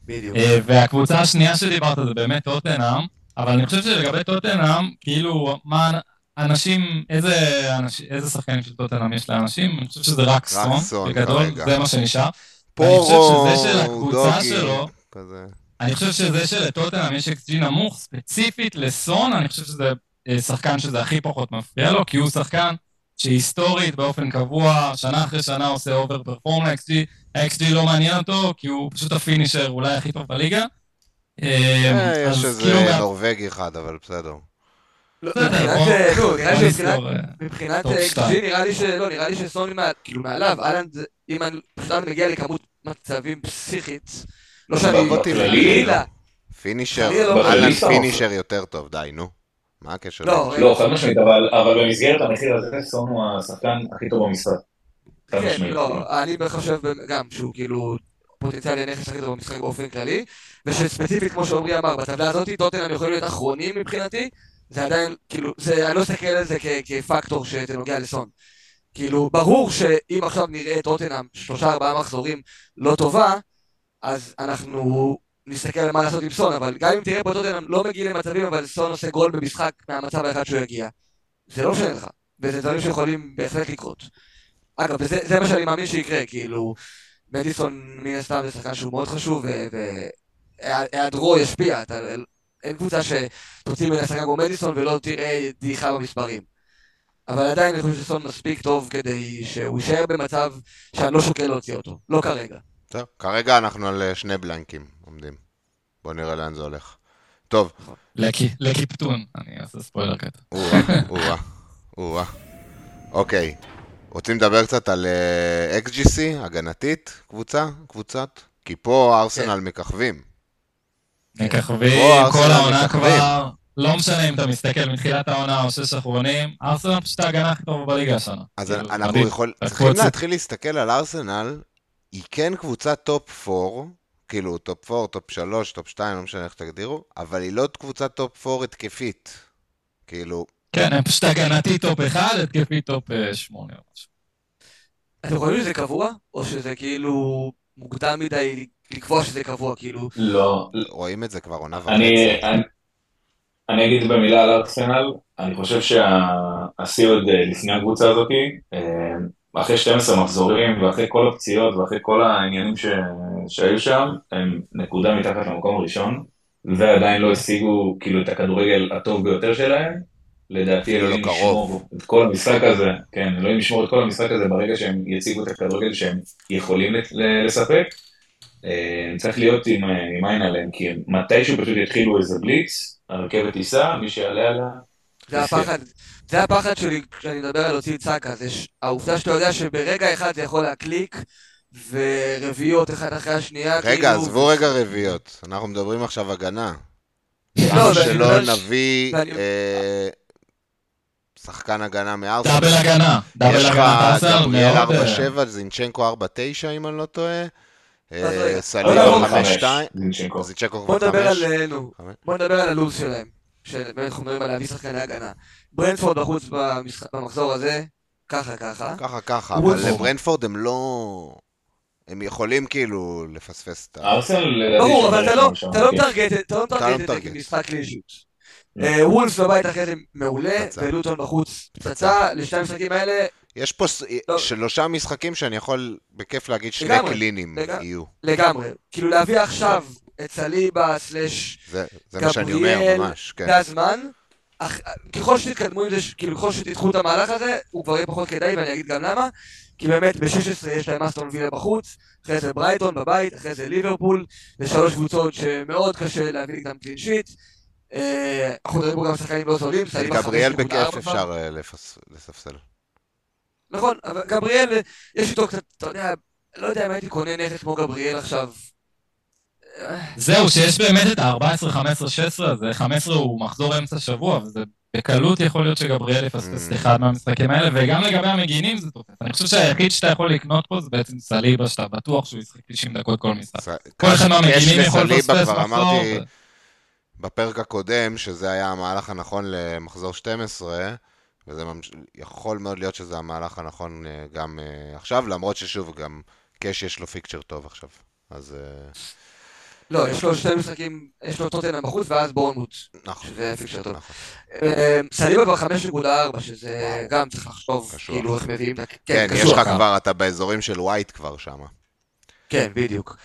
C: בדיוק.
B: אה, והקבוצה השנייה שדיברת זה באמת טוטנאם, אבל אני חושב שלגבי טוטנאם, כאילו, מה אנשים, איזה, אנש, איזה שחקנים של טוטנאם יש לאנשים? אני חושב שזה רק סון, בגדול. זה מה שנשאר.
A: פורו, דוגי, כזה.
B: אני חושב שזה שלטוטנאם יש XG נמוך, ספציפית לסון, אני חושב שזה אה, שחקן שזה הכי פחות מפריע לו, כי הוא שחקן שהיסטורית באופן קבוע, שנה אחרי שנה עושה over perform ל-XG, ה-XG לא מעניין אותו, כי הוא פשוט ה finisher אולי הכי טוב בליגה. אה,
A: אה, יש איזה
B: כאילו מה-
A: נורבגי אחד, אבל בסדר.
C: לא, מבחינת, לא, מבחינת XG. נראה לי שלא, נראה לי מעל- כאילו מעליו, אהלנד, אם אני פשוט מגיע לכמות מצבים פסיכית, לא שאני...
A: בכללי,
C: חלילה.
A: פינישר,
C: לא
A: אהלן
D: בכללי,
A: פינישר יותר טוב, די, נו. מה הקשר?
C: לא?
D: לא, חד משמעית, אבל, אבל במסגרת המחיר הזה, סון הוא השחקן הכי טוב במשחק.
C: כן. לא, אני חושב גם שהוא כאילו פוטנציאל הנכס הכי טוב במשחק באופן כללי, ושספציפית, כמו שעמרי אמר, בטבלה הזאת, טוטנאם יכולים להיות אחרונים מבחינתי, זה עדיין, כאילו, זה, אני לא אסתכל על זה כ- כפקטור שזה נוגע לסון. כאילו, ברור שאם עכשיו נראה טוטנאם שלושה ארבעה מחזורים לא טובה, אז אנחנו נסתכל על מה לעשות עם סון, אבל גם אם תראה פה טוטנאם לא מגיעים למצבים, אבל סון עושה גול במשחק מהמצב האחד שהוא יגיע. זה לא משנה לך, וזה דברים שיכולים בהחלט לקרות. אגב, וזה זה מה שאני מאמין שיקרה, כאילו, מדיסון מן הסתם זה שחקן שהוא מאוד חשוב, והיעדרו ישפיע, אתה, אין קבוצה שתוציא ממנה שחקן כמו מדיסון ולא תראה דעיכה במספרים. אבל עדיין אני חושב שסון מספיק טוב כדי שהוא יישאר במצב שאני לא שוקל להוציא אותו, לא כרגע.
A: טוב, כרגע אנחנו על אה, שני בלנקים עומדים. בוא נראה לאן זה הולך. טוב,
B: לקי- לקפטן, אני אעשה ספוילר קטע.
A: או-אה, או-אה, או-אה. אוקיי, רוצים לדבר קצת על אה, XGC, הגנתית, קבוצה, קבוצות? כי פה ארסנל מככבים.
B: מככבים,
A: ארסנל
B: כל העונה
A: מככבים.
B: כבר, לא משנה אם אתה מסתכל מתחילת העונה או שש אחרונים, ארסנל פשוט ההגנה הכי טובה בליגה השנה.
A: אז
B: כאילו,
A: אנחנו
B: מדהים.
A: יכול,
B: לקחו
A: צריכים
B: את זה.
A: להתחיל להסתכל על ארסנל, היא כן קבוצה top 4, כאילו top 4, top 3, top 2, לא משנה איך תגדירו, אבל היא לא קבוצה top 4 התקפית. כאילו,
B: כן, הם פשוט הגנתי top 1, התקפי top 8 או משהו.
C: אתם חושבים שזה קבוע? או שזה כאילו מוקדם מדי לקבוע שזה קבוע, כאילו...
D: לא,
A: רואים את זה כבר עונה
D: אני,
A: וחצי.
D: אני, אני אגיד במילה על ארסנל, אני חושב שהשיא עוד אה, לפני הקבוצה הזאת, אה, אחרי 12 מחזורים ואחרי כל הפציעות ואחרי כל העניינים ש, שהיו שם, הם נקודה מתחת למקום הראשון, ועדיין לא השיגו כאילו את הכדורגל הטוב ביותר שלהם. לדעתי
A: לא
D: אלוהים
A: קרוב.
D: ישמור את כל המשחק הזה, כן, אלוהים ישמור את כל המשחק הזה ברגע שהם יציגו את הכדורגל שהם יכולים לספק. אה, צריך להיות עם, אה, עם עין עליהם, כי מתישהו פשוט יתחילו איזה בליץ, הרכבת תיסע, מי שיעלה עליה,
C: זה הפחד, זה הפחד שלי כשאני מדבר על להוציא סאקה, זה ש- העובדה שאתה יודע שברגע אחד זה יכול להקליק, ורביעיות אחת אחרי השנייה,
A: רגע,
C: כאילו-
A: עזבו רגע רביעיות. אנחנו מדברים עכשיו הגנה.
C: לא,
A: למה
C: ואני
A: שלא נביא אה, שחקן הגנה מארסנל?
B: דאבל הגנה, דאבל
A: יש לך
B: הגנה,
A: גבריאל
B: מאוד... אה,
A: 4-7, זינצ'נקו 4-9 אם אני לא טועה. אה, סליב
C: בוא נעבור
A: 5-2.
D: זינצ'נקו.
A: כבר
C: נדבר
A: 5.
C: על, אה, נו,
A: חמש.
C: בוא נדבר על הלו"ז שלהם, שבאמת אנחנו מדברים על להביא שחקני הגנה. ברנדפורד בחוץ במחזור הזה, ככה ככה.
A: ככה ככה, אבל
C: ברור.
A: לברנפורד הם לא... הם יכולים כאילו לפספס את ה...
D: ארסנל לדעתי
C: ברור, אבל אתה לא- אתה לא
D: כן.
C: מטרגט אתה לא
A: אתה לא
C: מטרגט את זה. כמשחק קלישות.
D: לא.
C: אה, וולס בבית אחרי זה מעולה. ולוטון בחוץ פצצה, לשני המשחקים האלה
A: יש פה
C: לא.
A: שלושה משחקים שאני יכול בכיף להגיד שני קלינים. יהיו.
C: לגמרי. כאילו להביא עכשיו את סליבה סלאש
A: זה זה מה שאני אומר
C: גבריאל,
A: ממש, כן.
C: זה הזמן. אך- ככל שתתקדמו עם זה, כאילו ככל שתדחו את המהלך הזה, הוא כבר יהיה פחות כדאי, ואני אגיד גם למה. כי באמת ב-16 יש להם אסטון וילה בחוץ, אחרי זה ברייטון בבית, אחרי זה ליברפול, זה שלוש קבוצות שמאוד קשה להביא נגדם קלין שיט. אנחנו מדברים פה גם שחקנים לא זולים,
A: את
C: סליבה
A: גבריאל
C: 5.4
A: בכיף. אפשר אה, לספסל.
C: נכון, אבל גבריאל, יש איתו קצת, אתה יודע, לא יודע אם הייתי קונה נכס כמו גבריאל עכשיו.
B: זהו, שיש באמת את ה-14, 15, 16 הזה, 15 הוא מחזור אמצע שבוע, וזה בקלות יכול להיות שגבריאל יפספס
A: Mm.
B: אחד מהמשחקים האלה, וגם לגבי המגינים זה תופס. אני חושב שהיחיד שאתה יכול לקנות פה זה בעצם סליבה, שאתה בטוח שהוא ישחק 90 דקות כל משחק. כל אחד מהמגינים יכול לפספס מחזור.
A: בפרק הקודם שזה היה המהלך הנכון למחזור 12, וזה ממש- יכול מאוד להיות שזה המהלך הנכון אה, גם אה, עכשיו, למרות ששוב, גם קאש יש לו פיקצ'ר טוב עכשיו. אז אה,
C: לא, יש לו שני משחקים, יש לו טוטנאם בחוץ ואז בורנמוט,
A: נכון.
C: שזה פיקצ'ר טוב.
A: נכון.
C: אה, סליבה כבר 5.4, שזה גם צריך לחשוב. כאילו איך מביאים ה...
A: כן, יש. לך כבר, אתה באזורים של ווייט כבר שם.
C: כן, בדיוק.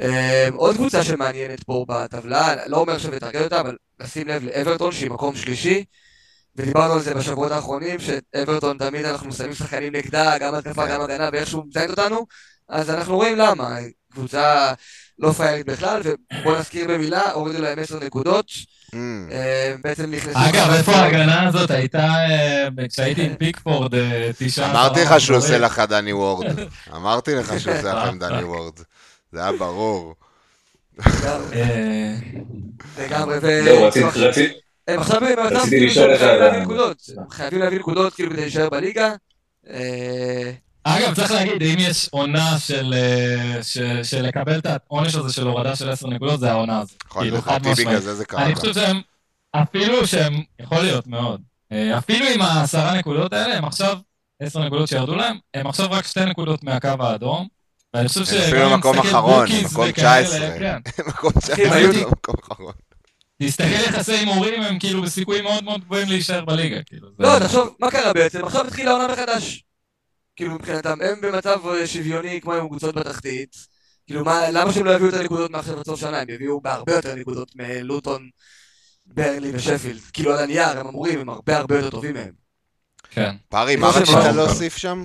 C: אה, עוד קבוצה שמעניינת פה בטבלה, לא אומר שלתרגל אותה, אבל לשים לב לאברטון שהיא מקום שלישי, ודיברנו על זה בשבועות האחרונים, שאברטון תמיד אנחנו שמים שחקנים נגדה, גם התקפה,
A: כן.
C: גם הגנה, ואיכשהו מזיינת אותנו, אז אנחנו רואים למה. קבוצה לא פיירית בכלל, ובוא נזכיר במילה, הורידו להם 10 נקודות,
A: אמ,
C: אה, בעצם נכנסו...
B: אגב, איפה ההגנה הזאת הייתה אה, כשהייתי עם פיקפורד אה, תשעה...
A: אמרתי לך שהוא עושה? לך דני וורד. אמרתי לך שהוא עושה לכם דני וורד. זה היה ברור.
C: לגמרי, ו...
D: רציתי-
C: הם עכשיו במצב
D: רציתי
C: כאילו חייבים להביא נקודות כאילו כדי להישאר בליגה.
B: אגב, צריך להגיד, אם יש עונה של, אה, של, של לקבל את העונש הזה של הורדה של 10 נקודות, זה העונה הזאת.
A: נכון,
B: כאילו, חד
A: לדעתי. בגלל זה זה קרה.
B: אני. חושב שהם, אפילו שהם, יכול להיות מאוד, אה, אפילו עם העשרה נקודות האלה, הם עכשיו, עשר נקודות שירדו להם, הם עכשיו רק שתי נקודות מהקו האדום, ואני חושב
A: הם
B: שגם
A: אפילו
B: אם
A: מקום
B: נסתכל
A: אחרון, מקום
B: וכאלה,
A: 19.
B: כן.
A: מקום
C: אחי,
A: שהיה
C: הייתי-
A: מקום אחרון.
B: תסתכל יחסי הימורים, הם כאילו בסיכויים מאוד מאוד גבוהים להישאר בליגה, כאילו.
C: לא, תחשוב, מה קרה בעצם? עכשיו התחילה העונה מחדש. כאילו מבחינתם, הם במצב אה, שוויוני כמו עם קבוצות בתחתית. כאילו, מה- למה שהם לא יביאו את הנקודות מעכשיו עד סוף שנה? הם יביאו בהרבה יותר נקודות מלוטון, ברלי ושפילד. כאילו, על הנייר, הם אמורים, הם הרבה הרבה יותר טובים מהם.
B: כן.
A: פרי,
C: כמו
A: מה רצית. להוסיף שם?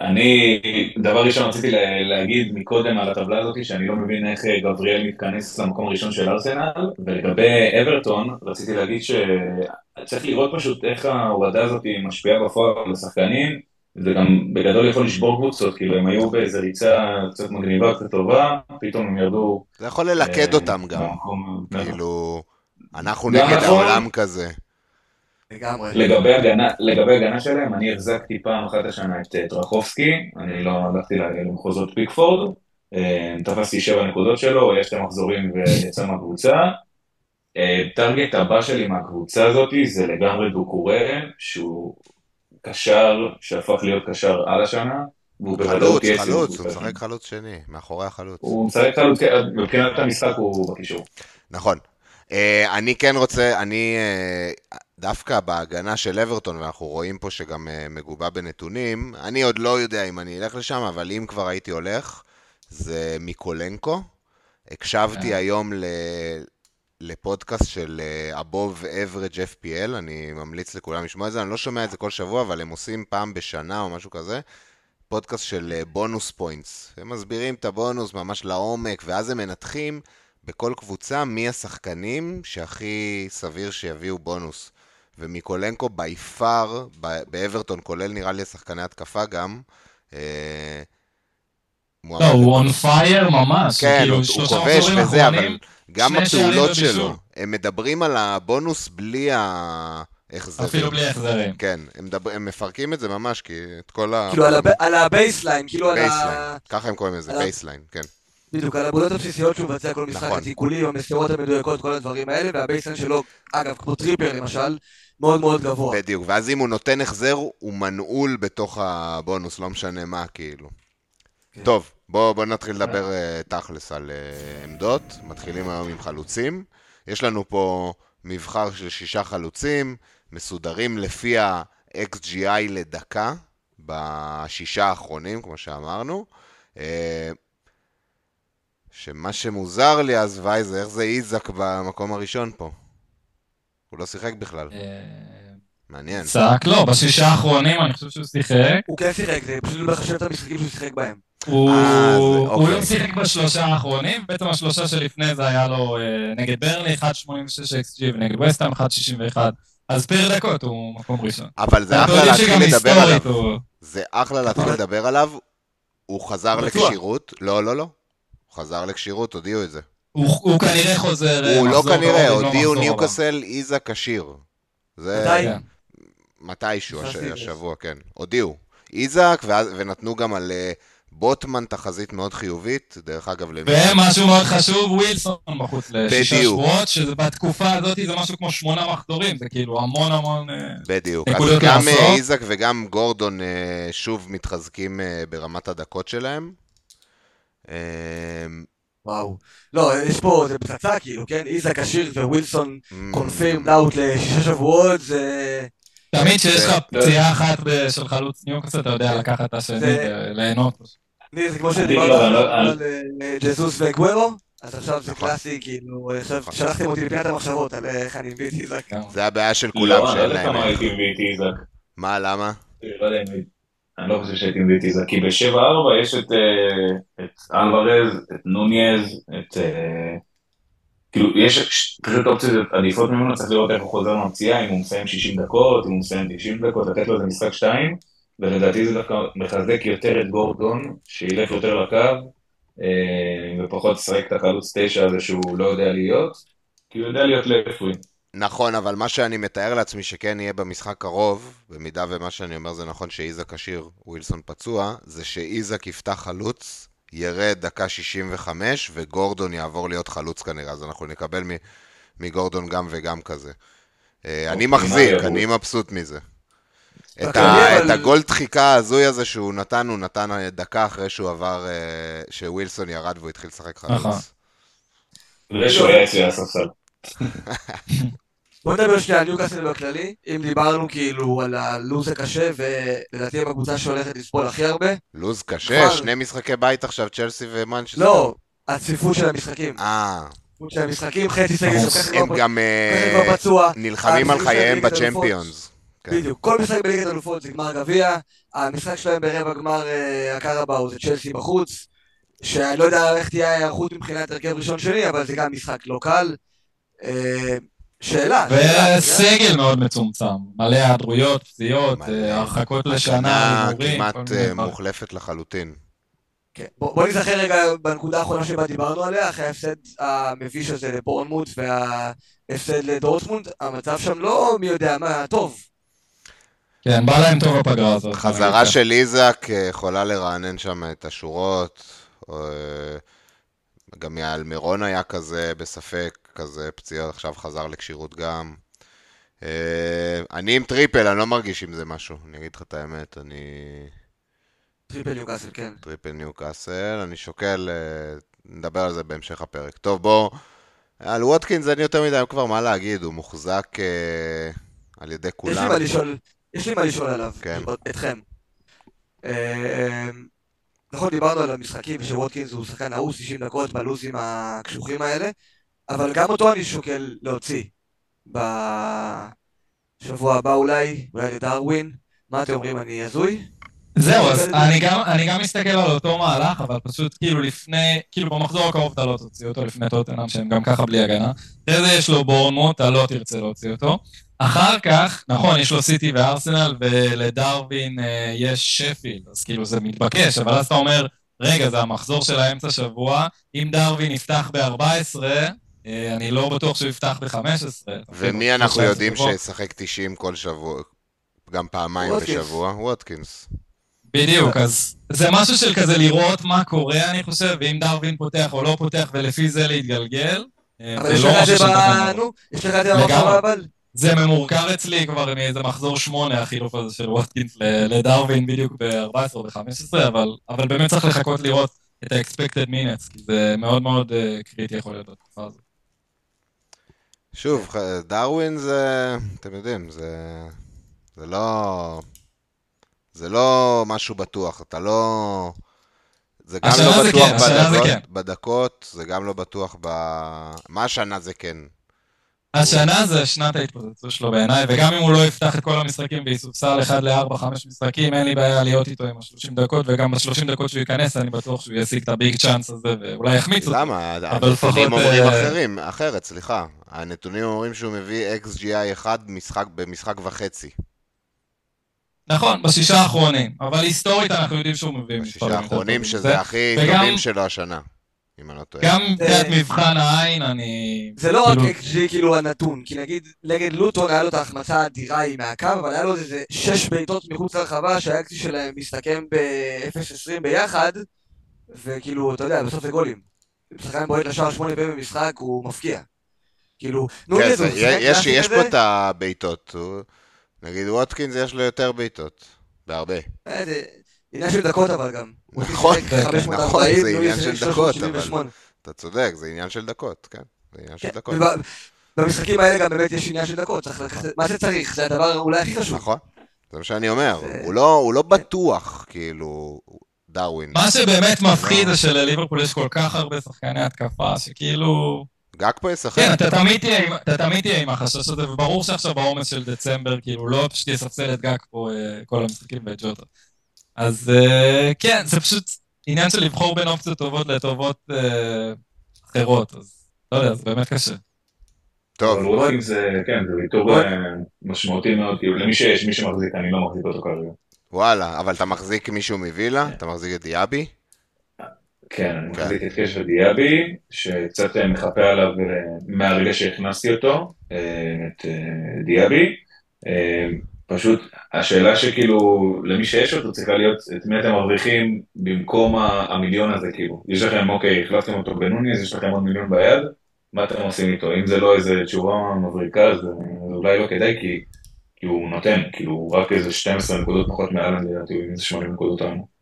D: אני, דבר ראשון רציתי לה- להגיד מקודם על הטבלה הזאת, שאני לא מבין איך אה, גבריאל מתכנס למקום הראשון של ארסנל, ולגבי אברטון, רציתי להגיד שצריך לראות פשוט איך ההורדה הזאת משפיעה בפועל על השחקנים, זה גם בגדול יכול לשבור קבוצות, כאילו הם היו באיזה ריצה קצת מגניבה, קצת טובה, פתאום הם ירדו...
A: זה יכול ללכד
D: אה,
A: אותם גם.
D: במקום-
A: כאילו, אנחנו נגד
D: נכון.
A: העולם כזה.
C: לגמרי.
D: לגבי הגנה, לגבי הגנה שלהם, אני החזקתי פעם אחת השנה את אה, טרחובסקי, אני לא הלכתי למחוזות פיקפורד, אה, תפסתי שבע נקודות שלו, יש שתי מחזורים ויצא מהקבוצה. אה, טרגט הבא שלי מהקבוצה הזאת זה לגמרי דוקורן, שהוא קשר שהפך להיות קשר על השנה, והוא בוודאות יהיה סיום
A: חלוץ, הוא. משחק חלוץ שני, מאחורי החלוץ.
D: הוא משחק חלוץ, כן, מבחינת המשחק הוא בקישור.
A: נכון. אה, אני כן רוצה, אני אה, דווקא בהגנה של אברטון, ואנחנו רואים פה שגם אה, מגובה בנתונים, אני עוד לא יודע אם אני אלך לשם, אבל אם כבר הייתי הולך, זה מיקולנקו. הקשבתי. היום. לפודקאסט של אה, Above Average FPL, אני ממליץ לכולם לשמוע את זה, אני לא שומע את זה כל שבוע, אבל הם עושים פעם בשנה או משהו כזה, פודקאסט של bonus points. הם מסבירים את הבונוס ממש לעומק, ואז הם מנתחים בכל קבוצה מי השחקנים שהכי סביר שיביאו בונוס. ומיקולנקו by far, באברטון, כולל נראה לי שחקני התקפה גם.
B: לא, הוא on fire ממש.
A: כן,
B: כאילו,
A: הוא כובש וזה, אבל גם הפעולות. שלו, הם מדברים על הבונוס בלי ההחזרים.
B: אפילו בלי החזרים.
A: כן, הם, מדבר, הם מפרקים את זה ממש, כי את כל ה...
C: כאילו על הב- על ה baseline, כאילו על ה...
A: baseline, ככה הם קוראים לזה,
C: על ה-
A: baseline, כן.
C: בדיוק, על הפעולות הבסיסיות שהוא מבצע כל משחק,
A: נכון.
C: התיקולים, המסירות המדויקות, כל הדברים האלה, וה baseline שלו, אגב, כמו טריפייר למשל, מאוד מאוד גבוה.
A: בדיוק, ואז אם הוא נותן החזר, הוא מנעול בתוך הבונוס, לא משנה מה, כאילו.
C: כן.
A: טוב, בואו בוא נתחיל לדבר אה, תכלס על אה, עמדות. מתחילים היום עם חלוצים. יש לנו פה מבחר של שישה חלוצים, מסודרים לפי ה-XGI לדקה, בשישה האחרונים, כמו שאמרנו. אה, שמה שמוזר לי אז, וייזר, איך זה איזק במקום הראשון פה? הוא לא שיחק בכלל, מעניין.
B: צעק לא, בשישה האחרונים אני חושב שהוא שיחק.
C: הוא כן שיחק, זה פשוט לא מחשב את המשחקים שהוא שיחק בהם.
B: הוא
A: אה, זה-
B: הוא
A: אוקיי.
B: לא שיחק בשלושה האחרונים, בעצם השלושה שלפני זה היה לו אה, נגד ברלי 1.86 XG ונגד וסטהאם 1.61. אז פר דקות הוא מקום ראשון.
A: אבל זה אחלה להתחיל לדבר עליו.
B: הוא...
A: זה אחלה להתחיל לדבר עליו. הוא חזר. לכשירות. לא, לא, לא. הוא חזר לכשירות, הודיעו את זה.
B: הוא הוא כנראה חוזר אה,
A: הוא לא כנראה,
B: לא
A: הודיעו. ניוקאסל איזה כשיר. זה
C: מתי?
B: כן.
A: מתישהו. השבוע, כן. הודיעו. איזק, ונתנו גם על אה, בוטמן תחזית מאוד חיובית. דרך אגב, למי...
B: ומשהו מאוד חשוב, ווילסון בחוץ לשישה. שבועות, שבתקופה הזאת זה משהו כמו שמונה מחזורים, זה כאילו המון המון... אה,
A: בדיוק. אז גם
B: לעשות.
A: אה, איזק וגם גורדון אה, שוב מתחזקים ברמת הדקות שלהם. אה,
C: וואו. לא, יש פה, זה פצצה כאילו, כן? איזק עשיר ווילסון
A: mm,
C: קונפירם אאוט לשישה שבועות, זה...
B: תמיד כשיש לך פציעה אחת של חלוץ ניוקאסל, אתה יודע לקחת את השני
C: זה- לי זה כמו
D: לא,
C: שדיברת
D: אני לא-
C: על אה, ג'זוס וגוורו, אז עכשיו זה
A: נכון.
C: קלאסי, כאילו, עכשיו. שלחתם אותי לפינת המחשבות על איך אני מביא את איזק.
A: זה הבעיה של כולם,
D: לא, אני לא
A: שאין
D: יודע
A: להם.
D: כמה
A: איך.
D: הייתי מביא את איזק.
A: מה, למה?
D: לא יודע. אני לא חושב שהייתי מביא את איזק, כי ב-7-4 יש את, אה, את אלוורז, את נוניז, את... אה, כאילו, יש פשוט אופציות עדיפות ממנו, צריך לראות איך הוא חוזר מהפציעה, אם הוא מסיים 60 דקות, אם הוא מסיים 90 דקות, לתת לו איזה משחק 2, ולדעתי זה דווקא מחזק יותר את גורדון, שילך יותר לקו, אה, ופחות ישחק את החלוץ 9 הזה שהוא לא יודע להיות, כי הוא יודע להיות לפרי.
A: נכון, אבל מה שאני מתאר לעצמי שכן יהיה במשחק קרוב, במידה ומה שאני אומר זה נכון שאיזק כשיר, ווילסון פצוע, זה שאיזק יפתח חלוץ, ירד דקה 65, וגורדון יעבור להיות חלוץ כנראה, אז אנחנו נקבל מגורדון גם וגם כזה. אה, אני מחזיק, אני? מבסוט מזה. את,
C: אוקיי,
A: ה,
C: אבל-
A: את הגול דחיקה ההזוי הזה שהוא נתן, הוא נתן דקה אחרי שהוא עבר, אה, שווילסון ירד והוא התחיל לשחק
B: נכון.
A: חלוץ.
D: ושהוא היה אצלי על הספסל.
C: בוא נדבר שנייה על ניוקאסל בכללי, אם דיברנו כאילו על הלו"ז הקשה, ולדעתי הם הקבוצה שהולכת לסבול הכי הרבה.
A: לוז קשה,
C: נכון.
A: שני משחקי בית עכשיו, צ'לסי ומנצ'סטר.
C: לא, הצפיפות של המשחקים.
A: אה,
C: הצפיפות של המשחקים, חצי סגל
A: הם גם אה. נלחמים על חייהם. בצ'מפיונס. כן.
C: בדיוק, כל משחק בליגת אלופות זה גמר גביע, המשחק שלהם ברבע גמר אה, הקרבאו זה צ'לסי בחוץ, שאני לא יודע איך תהיה ההיערכות מבחינת הרכב ראשון שני, אבל זה גם משחק לא קל. אה, שאלה?
B: וסגל מאוד מצומצם, מלא היעדרויות, פציעות. אה, הרחקות לשנה,
A: שנה
B: הימורים,
A: כמעט. מוחלפת לחלוטין.
C: כן. בוא, בוא נזכר רגע בנקודה האחרונה שבה דיברנו עליה, אחרי ההפסד המביש הזה לבורנמוט וההפסד לדורטמונד, המצב שם לא מי יודע מה, טוב.
B: כן, בא להם טוב הפגרה הזאת.
A: חזרה
B: אני
A: של איזק אה, יכולה לרענן שם את השורות. אה, גם אלמירון היה כזה בספק, כזה פציעות, עכשיו חזר לכשירות גם. אה, אני עם טריפייר, אני לא מרגיש עם זה משהו, אני אגיד לך את האמת, אני
C: טריפייר ניוקאסל, כן.
A: טריפייר ניוקאסל, אני שוקל, נדבר על זה בהמשך הפרק. טוב, בוא, על ווטקינס אין יותר מדי כבר מה להגיד, הוא מוחזק על ידי
C: יש לי
A: כולם.
C: מה לשאול, יש לי מה לשאול עליו,
A: כן.
C: אתכם. אה, נכון, דיברנו על המשחקים שווטקינס הוא שחקן אהוב 60 דקות בלוזים הקשוחים האלה, אבל גם אותו אני שוקל להוציא בשבוע הבא אולי, אולי לדרווין. מה אתם אומרים, אני הזוי?
B: זהו, אז אני גם, אני גם מסתכל על אותו מהלך, אבל פשוט כאילו לפני, כאילו במחזור הקרוב אתה לא תוציא אותו לפני טוטנאם, שהם גם ככה בלי הגנה. אחרי זה יש לו בורנמוט, אתה לא תרצה להוציא אותו. אחר כך, נכון, יש לו סיטי וארסנל, ולדרווין אה, יש שפילד, אז כאילו זה מתבקש, אבל אז אתה אומר, רגע, זה המחזור של האמצע שבוע, אם דרווין יפתח ב-14, אה, אני לא בטוח שהוא יפתח ב-15.
A: ומי אנחנו יודעים שישחק 90 כל שבוע, גם פעמיים. בשבוע? ווטקינס.
B: בדיוק, אז זה משהו של כזה לראות מה קורה, אני חושב, ואם דרווין פותח או לא פותח, ולפי זה להתגלגל. אה,
C: אבל
B: זה
C: יש
B: לא
C: לך את זה ב...
B: שנתן
C: נו, יש לך את זה
B: לגמרי.
C: במחשבה אבל?
B: זה ממורכר אצלי כבר מאיזה מחזור שמונה, החילוף הזה של ווטקינס ל- לדרווין בדיוק ב-14 או ב-15, אבל, אבל באמת צריך לחכות לראות את ה-expected minutes, כי זה מאוד מאוד uh, קריטי יכול להיות בתקופה הזאת.
A: שוב, דרווין זה, אתם יודעים, זה, זה לא, זה לא משהו בטוח, אתה לא, זה גם לא
B: זה
A: בטוח
B: כן, השנה זה
A: בדקות,
B: כן.
A: בדקות, זה גם לא בטוח ב... מה השנה זה כן?
B: השנה זה שנת ההתפוצצות שלו בעיניי, וגם אם הוא לא יפתח את כל המשחקים ויסופסל 1 ל-4-5 משחקים, אין לי בעיה להיות איתו עם ה-30 דקות, וגם ב-30 דקות שהוא ייכנס, אני בטוח שהוא ישיג את הביג צ'אנס הזה, ואולי יחמיץ אותו.
A: למה? הנתונים
B: לפחות,
A: אומרים
B: אה,
A: אחרים, אחרת, סליחה. הנתונים אומרים שהוא מביא XGI 1 משחק, במשחק וחצי.
B: נכון, בשישה האחרונים, אבל היסטורית אנחנו יודעים שהוא מביא
A: בשישה
B: מספרים יותר
A: האחרונים. שזה
B: זה-
A: הכי טובים שלו השנה, אם אני לא טועה.
B: גם מבחינת
C: אה,
B: מבחן העין, אני...
C: זה לא רק
B: כאילו-
C: XG כאילו הנתון, כי נגיד נגד לוטון היה לו את ההחמצה האדירה היא מהקו, אבל היה לו איזה שש בעיטות מחוץ לרחבה שה-XG שלהם מסתכם ב-0.20 ביחד, וכאילו, אתה יודע, בסוף זה גולים. שחקן בועט לשער שמונה פעמים במשחק, הוא מפקיע. כאילו, נו,
A: כן, יש פה את הבעיטות. נגיד ווטקינס יש לו יותר בעיטות. בהרבה.
C: אה, זה עניין של דקות אבל גם.
A: נכון,
B: כן,
C: 540,
A: נכון, זה עניין של
C: 378.
A: אתה צודק, זה עניין של דקות, כן. זה עניין של
C: כן,
A: דקות.
C: במשחקים האלה גם באמת יש עניין של דקות, צריך לקחת, מה שצריך, זה הדבר אולי הכי חשוב.
A: נכון, זה מה שאני אומר.
C: זה-
A: הוא לא- הוא לא בטוח, כאילו, דרווין.
B: מה שבאמת מפחיד זה שלליברפול יש כל כך הרבה שחקני התקפה, שכאילו...
A: גג פה ישחק.
B: כן, אתה תמיד תהיה עם- החשש הזה, וברור שעכשיו בעומס של דצמבר, כאילו, לא פשוט יספסל את גג פה אה, כל המשחקים בג'וטה. אז אה, כן, זה פשוט עניין של לבחור בין אופציות טובות לטובות אה, אחרות, אז לא יודע, זה באמת קשה.
A: טוב,
D: אבל ווטקינס זה, כן, זה ויתור משמעותי מאוד, כאילו למי שיש, מי שמחזיק, אני לא מחזיק אותו כרגע.
A: וואלה, אבל אתה מחזיק מישהו מווילה? אתה מחזיק את דיאבי?
D: כן, אני
A: כן.
D: מחזיק את קשר דיאבי, שקצת אה, מחפה עליו אה, מהרגע שהכנסתי אותו, אה, את דיאבי. פשוט השאלה שכאילו, למי שיש אותו צריכה להיות, את מי אתם מרוויחים במקום המיליון הזה, כאילו. יש לכם, אוקיי, החלפתם אותו בנוניז, יש לכם עוד מיליון ביד, מה אתם עושים איתו? אם זה לא איזה תשובה מבריקה, אז אולי לא כדאי, כי, כי הוא נותן, כאילו, רק איזה 12 נקודות פחות מאלן, לדעתי, הוא עם איזה 80 נקודות היום.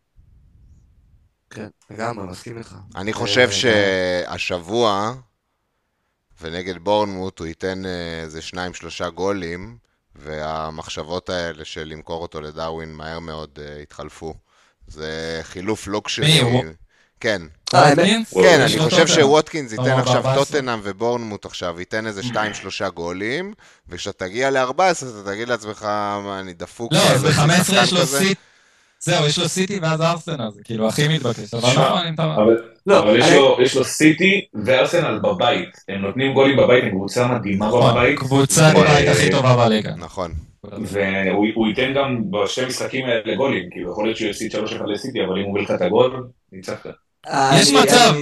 C: כן, לגמרי, מסכים איתך.
A: אני חושב
C: אה,
A: שהשבוע, ונגד בורנמוט, הוא ייתן אה, איזה שניים שלושה גולים, והמחשבות האלה של למכור אותו לדרווין מהר מאוד אה, התחלפו. זה חילוף לא כשרי. כן? כן, אני
B: לו
A: חושב. שווטקינס ייתן
B: או,
A: עכשיו
B: ב-14.
A: טוטנאם ובורנמוט עכשיו, ייתן איזה שניים שלושה גולים, וכשאתה תגיע ל-14 אתה תגיד לעצמך, אני דפוק.
B: לא, אז
A: כאילו,
B: ב-15
A: שחקן
B: יש לו
A: כזה?"
B: סיט... זהו, יש לו סיטי ואז ארסנל, זה כאילו הכי מתבקש, אבל
D: שמע,
B: נכון, אם אתה...
D: אבל,
C: לא,
D: אבל יש, לו, סיטי וארסנל בבית. הם נותנים גולים בבית, הם קבוצה מדהימה
B: נכון,
D: בבית.
B: קבוצת
A: נכון.
B: בית הכי טובה בליגה.
A: נכון.
D: והוא הוא ייתן גם בשתי משחקים האלה גולים. כאילו, יכול להיות שהוא יפסיד 3-1 לסיטי, אבל אם הוא מביא לך את הגול, ניצחת.
B: יש מצב.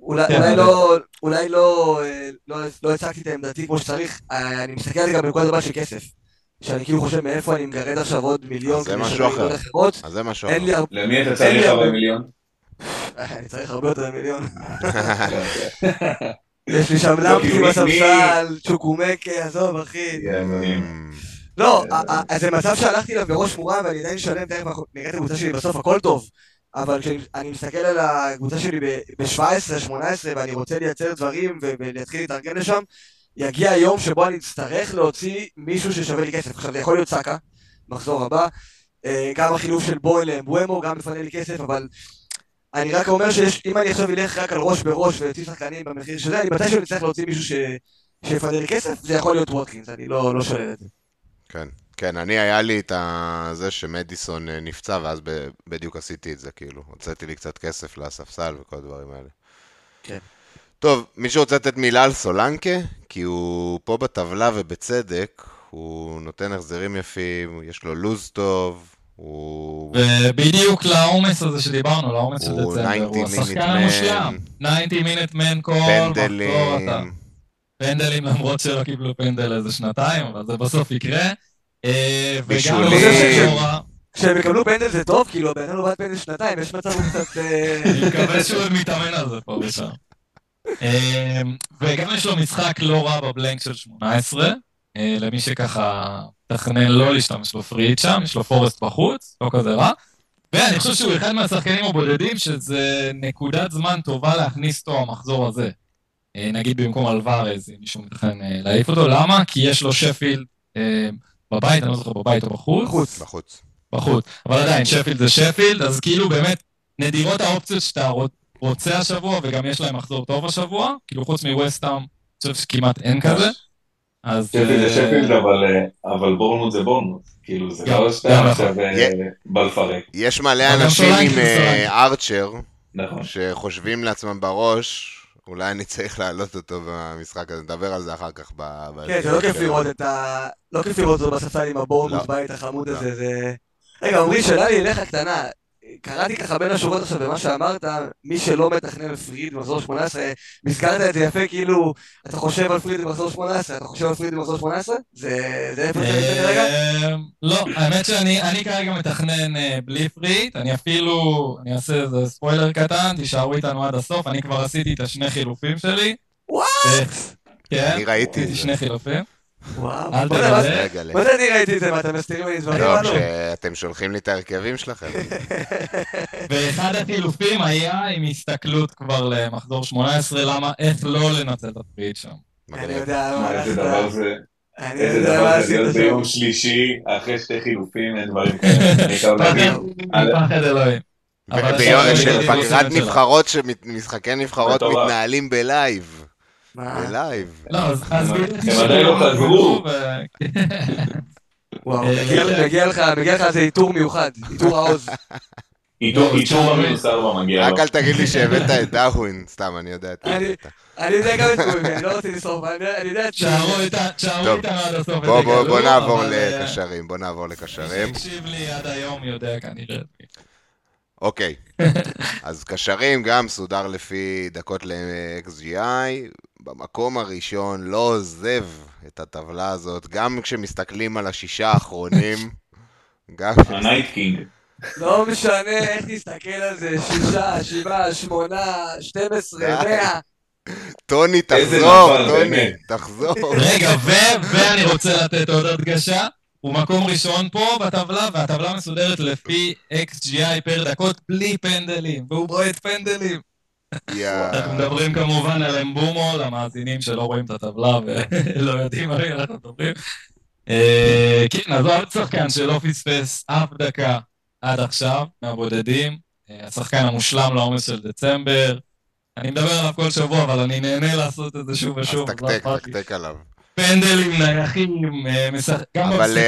C: אולי
B: כן,
C: לא, לא, אה, לא, לא הצגתי את עמדתי כמו שצריך, אה, אני מסתכל על זה גם בנקודת מבט של כסף. שאני כאילו חושב מאיפה אני מגרד עכשיו עוד מיליון כדי
A: אחר.
C: ליגות אחרות.
A: אז זה משהו אחר.
D: למי אתה צריך
C: הרבה.
D: 40 מיליון?
C: אני צריך הרבה יותר מיליון. יש לי שם
D: לא,
C: למפי
D: מי-
C: בספסל, צ'וקומקה, עזוב אחי.
D: כן,
C: לא, ה- ה- זה מצב שהלכתי אליו בראש מורם ואני עדיין שלם, תכף אנחנו נראה את הקבוצה שלי בסוף, הכל טוב. אבל כשאני מסתכל על הקבוצה שלי ב-17, 18, ואני רוצה לייצר דברים ולהתחיל להתארגן לשם, יגיע היום שבו אני אצטרך להוציא מישהו ששווה לי כסף. עכשיו, זה יכול להיות סאקה, מחזור הבא, אה, גם החילוף של בויל לאמבואמו, גם מפנה לי כסף, אבל אני רק אומר שאם אני עכשיו אלך רק על ראש בראש ואוציא שחקנים במחיר שזה, אני מתישהו אצטרך להוציא מישהו ש... שיפנה לי כסף, זה יכול להיות ווטקינס, אני לא לא שולל את זה.
A: כן. כן, אני היה לי את זה שמדיסון אה, נפצע, ואז ב- בדיוק עשיתי את זה, כאילו. הוצאתי לי קצת כסף לספסל וכל הדברים האלה.
C: כן.
A: טוב, מישהו רוצה לתת מילה על סולנקה? כי הוא פה בטבלה ובצדק, הוא נותן החזרים יפים, יש לו לוז טוב, הוא...
B: ובדיוק לעומס הזה שדיברנו, לעומס של דצמבר,
A: 90
B: הוא השחקן המושלם. 90 מינט מן כל מחזור, אתה.
A: פנדלים,
B: פנדלים למרות שלא קיבלו פנדל איזה שנתיים, אבל זה בסוף יקרה. אה,
A: בישולים.
B: לא לא.
C: כשהם יקבלו פנדל זה טוב, כאילו, הבן אדם לא בעט פנדל שנתיים, יש מצב הוא קצת... אה,
B: אני מקווה שהוא מתאמן על זה פה ושם. אה, וגם יש לו משחק לא רע בבלנק של 18, אה, למי שככה תכנן לא להשתמש בפריט שם, יש לו פורסט בחוץ, לא כזה רע. ואני חושב שהוא אחד מהשחקנים הבודדים שזה נקודת זמן טובה להכניס אותו המחזור הזה. אה, נגיד במקום אלוורז, אם מישהו מתכנן אה, להעיף אותו. למה? כי יש לו שפילד בבית, אני לא זוכר בבית או בחוץ.
C: בחוץ.
A: בחוץ.
B: בחוץ. אבל עדיין, שפילד זה שפילד, אז כאילו באמת, נדירות האופציות שאתה רוצ- רוצה השבוע, וגם יש להם מחזור טוב השבוע, כאילו חוץ מווסטהאם, אני חושב שכמעט אין כזה. אז...
D: שפילד זה
B: אה,
D: שפילד, אבל, אה, אבל בורנמוט זה בורנמוט. כאילו, זה לא שאתה
B: גם
D: עכשיו אה,
A: יה-
D: בא לפרק.
A: יש מלא אנשים עם אה. ארצ'ר,
D: נכון.
A: שחושבים לעצמם בראש, אולי אני צריך להעלות אותו במשחק הזה, נדבר על זה אחר כך ב...
C: כן, זה לא כיף לראות את ה... לא כיף לראות אותו בספסל עם הבורנמוט
A: לא.
C: בית החמוד
A: לא.
C: הזה, זה... רגע, עמרי, שאלה לי אליך קטנה. קראתי ככה בין השורות עכשיו במה שאמרת, מי שלא מתכנן פריד במחזור 18, הזכרת את זה יפה, כאילו, אתה חושב על פריד במחזור 18, אתה חושב על פריד במחזור 18? זה זה איפה שאתה נמצא כרגע?
B: אה, לא, האמת שאני אני כרגע מתכנן אה, בלי פריט, אני אפילו, אני אעשה איזה ספוילר קטן, תישארו איתנו עד הסוף, אני כבר עשיתי את השני חילופים שלי.
C: וואט?
B: אה, כן,
A: אני ראיתי את
B: עשיתי
A: זה.
B: שני חילופים.
C: וואו.
B: אל
C: מה זה-
B: תגלה.
C: אני ראיתי את זה? מה, אתם מסתירים לי דברים?
A: לא? כשאתם שולחים לי את ההרכבים שלכם.
B: ואחד החילופים היה עם הסתכלות כבר למחזור 18, למה, איך לא לנצל את ה free hit שם.
C: אני. יודע מה
D: זה,
C: אני
D: איזה
C: יודע מה
D: דבר זה
C: עשית
D: להיות
C: שם.
D: ביום שלישי, אחרי שתי חילופים, אין דברים כאלה.
B: מפחד אלוהים.
A: ביום- של פגרת. נבחרות, שמת- משחקי נבחרות. מתנהלים ב live.
C: מה?
A: ב live.
B: לא, אז
D: הם הם עדיין לא חזרו.
C: וואו,
B: אה,
C: מגיע לך- מגיע לך מגיע לך איזה עיטור מיוחד, עיטור העוז.
B: תשמע,
D: במינוס ארבע מגיע
A: רק
D: לו.
A: אל תגיד לי שהבאת את דארווין, סתם, אני יודע את זה.
C: אני יודע גם את קוראים, אני לא רוצה לשרוף, אני יודע- את
B: איתה- תשארו. איתנו עד הסוף
A: בוא, בוא, בוא
B: ותגלו,
A: נעבור
B: אה,
A: לקשרים, בוא נעבור
B: מי
A: לקשרים.
B: שהקשיב לי עד היום יודע כנראה.
A: אוקיי, אז קשרים גם סודר לפי דקות ל-XGI. במקום הראשון לא עוזב את הטבלה הזאת, גם כשמסתכלים על השישה האחרונים. גם
D: ה Night King.
C: לא משנה איך תסתכל על זה, שישה, שבעה, שמונה, 12,
A: די.
C: 100.
A: טוני, תחזור, טוני. תחזור.
B: רגע, ו- ואני רוצה לתת עוד הדגשה. הוא מקום ראשון פה בטבלה, והטבלה מסודרת לפי XGI per דקות בלי פנדלים, והוא בועט פנדלים. אנחנו מדברים כמובן על אמבומו, למאזינים שלא רואים את הטבלה ולא יודעים על מי אנחנו מדברים. אה, כן, אז עוד שחקן שלא פספס אף דקה עד עכשיו, מהבודדים. אה, השחקן המושלם לעומס של דצמבר. אני מדבר עליו כל שבוע, אבל אני נהנה לעשות את זה שוב
A: אז
B: ושוב.
A: תקתק,
B: לא.
A: תקתק עליו.
B: פנדלים נייחים, אה. גם במשחקים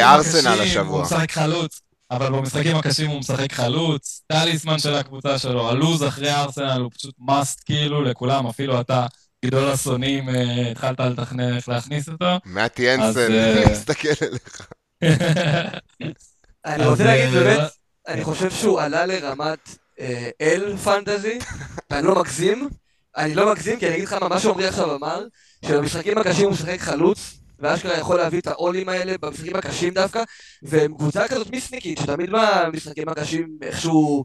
B: הקשים. הוא משחק חלוץ, אבל במשחקים הקשים הוא משחק חלוץ, טליסמן של הקבוצה שלו, הלוז אחרי ארסנל הוא פשוט מאסט כאילו לכולם, אפילו אתה, גדול השונאים, אה, התחלת לתכנן איך להכניס אותו.
A: מתי
B: אז,
A: אנסן,
B: אה,
A: מסתכל אליך.
C: אני רוצה להגיד
B: אה,
C: באמת, אני חושב שהוא עלה לרמת אל פנטזי, ואני לא מגזים, אני לא מגזים, כי אני אגיד לך מה, מה שעמרי עכשיו אמר, שבמשחקים הקשים הוא משחק חלוץ, ואשכרה יכול להביא את העולים האלה במשחקים הקשים דווקא, והם קבוצה כזאת מיסניקית, שתמיד במשחקים הקשים איכשהו,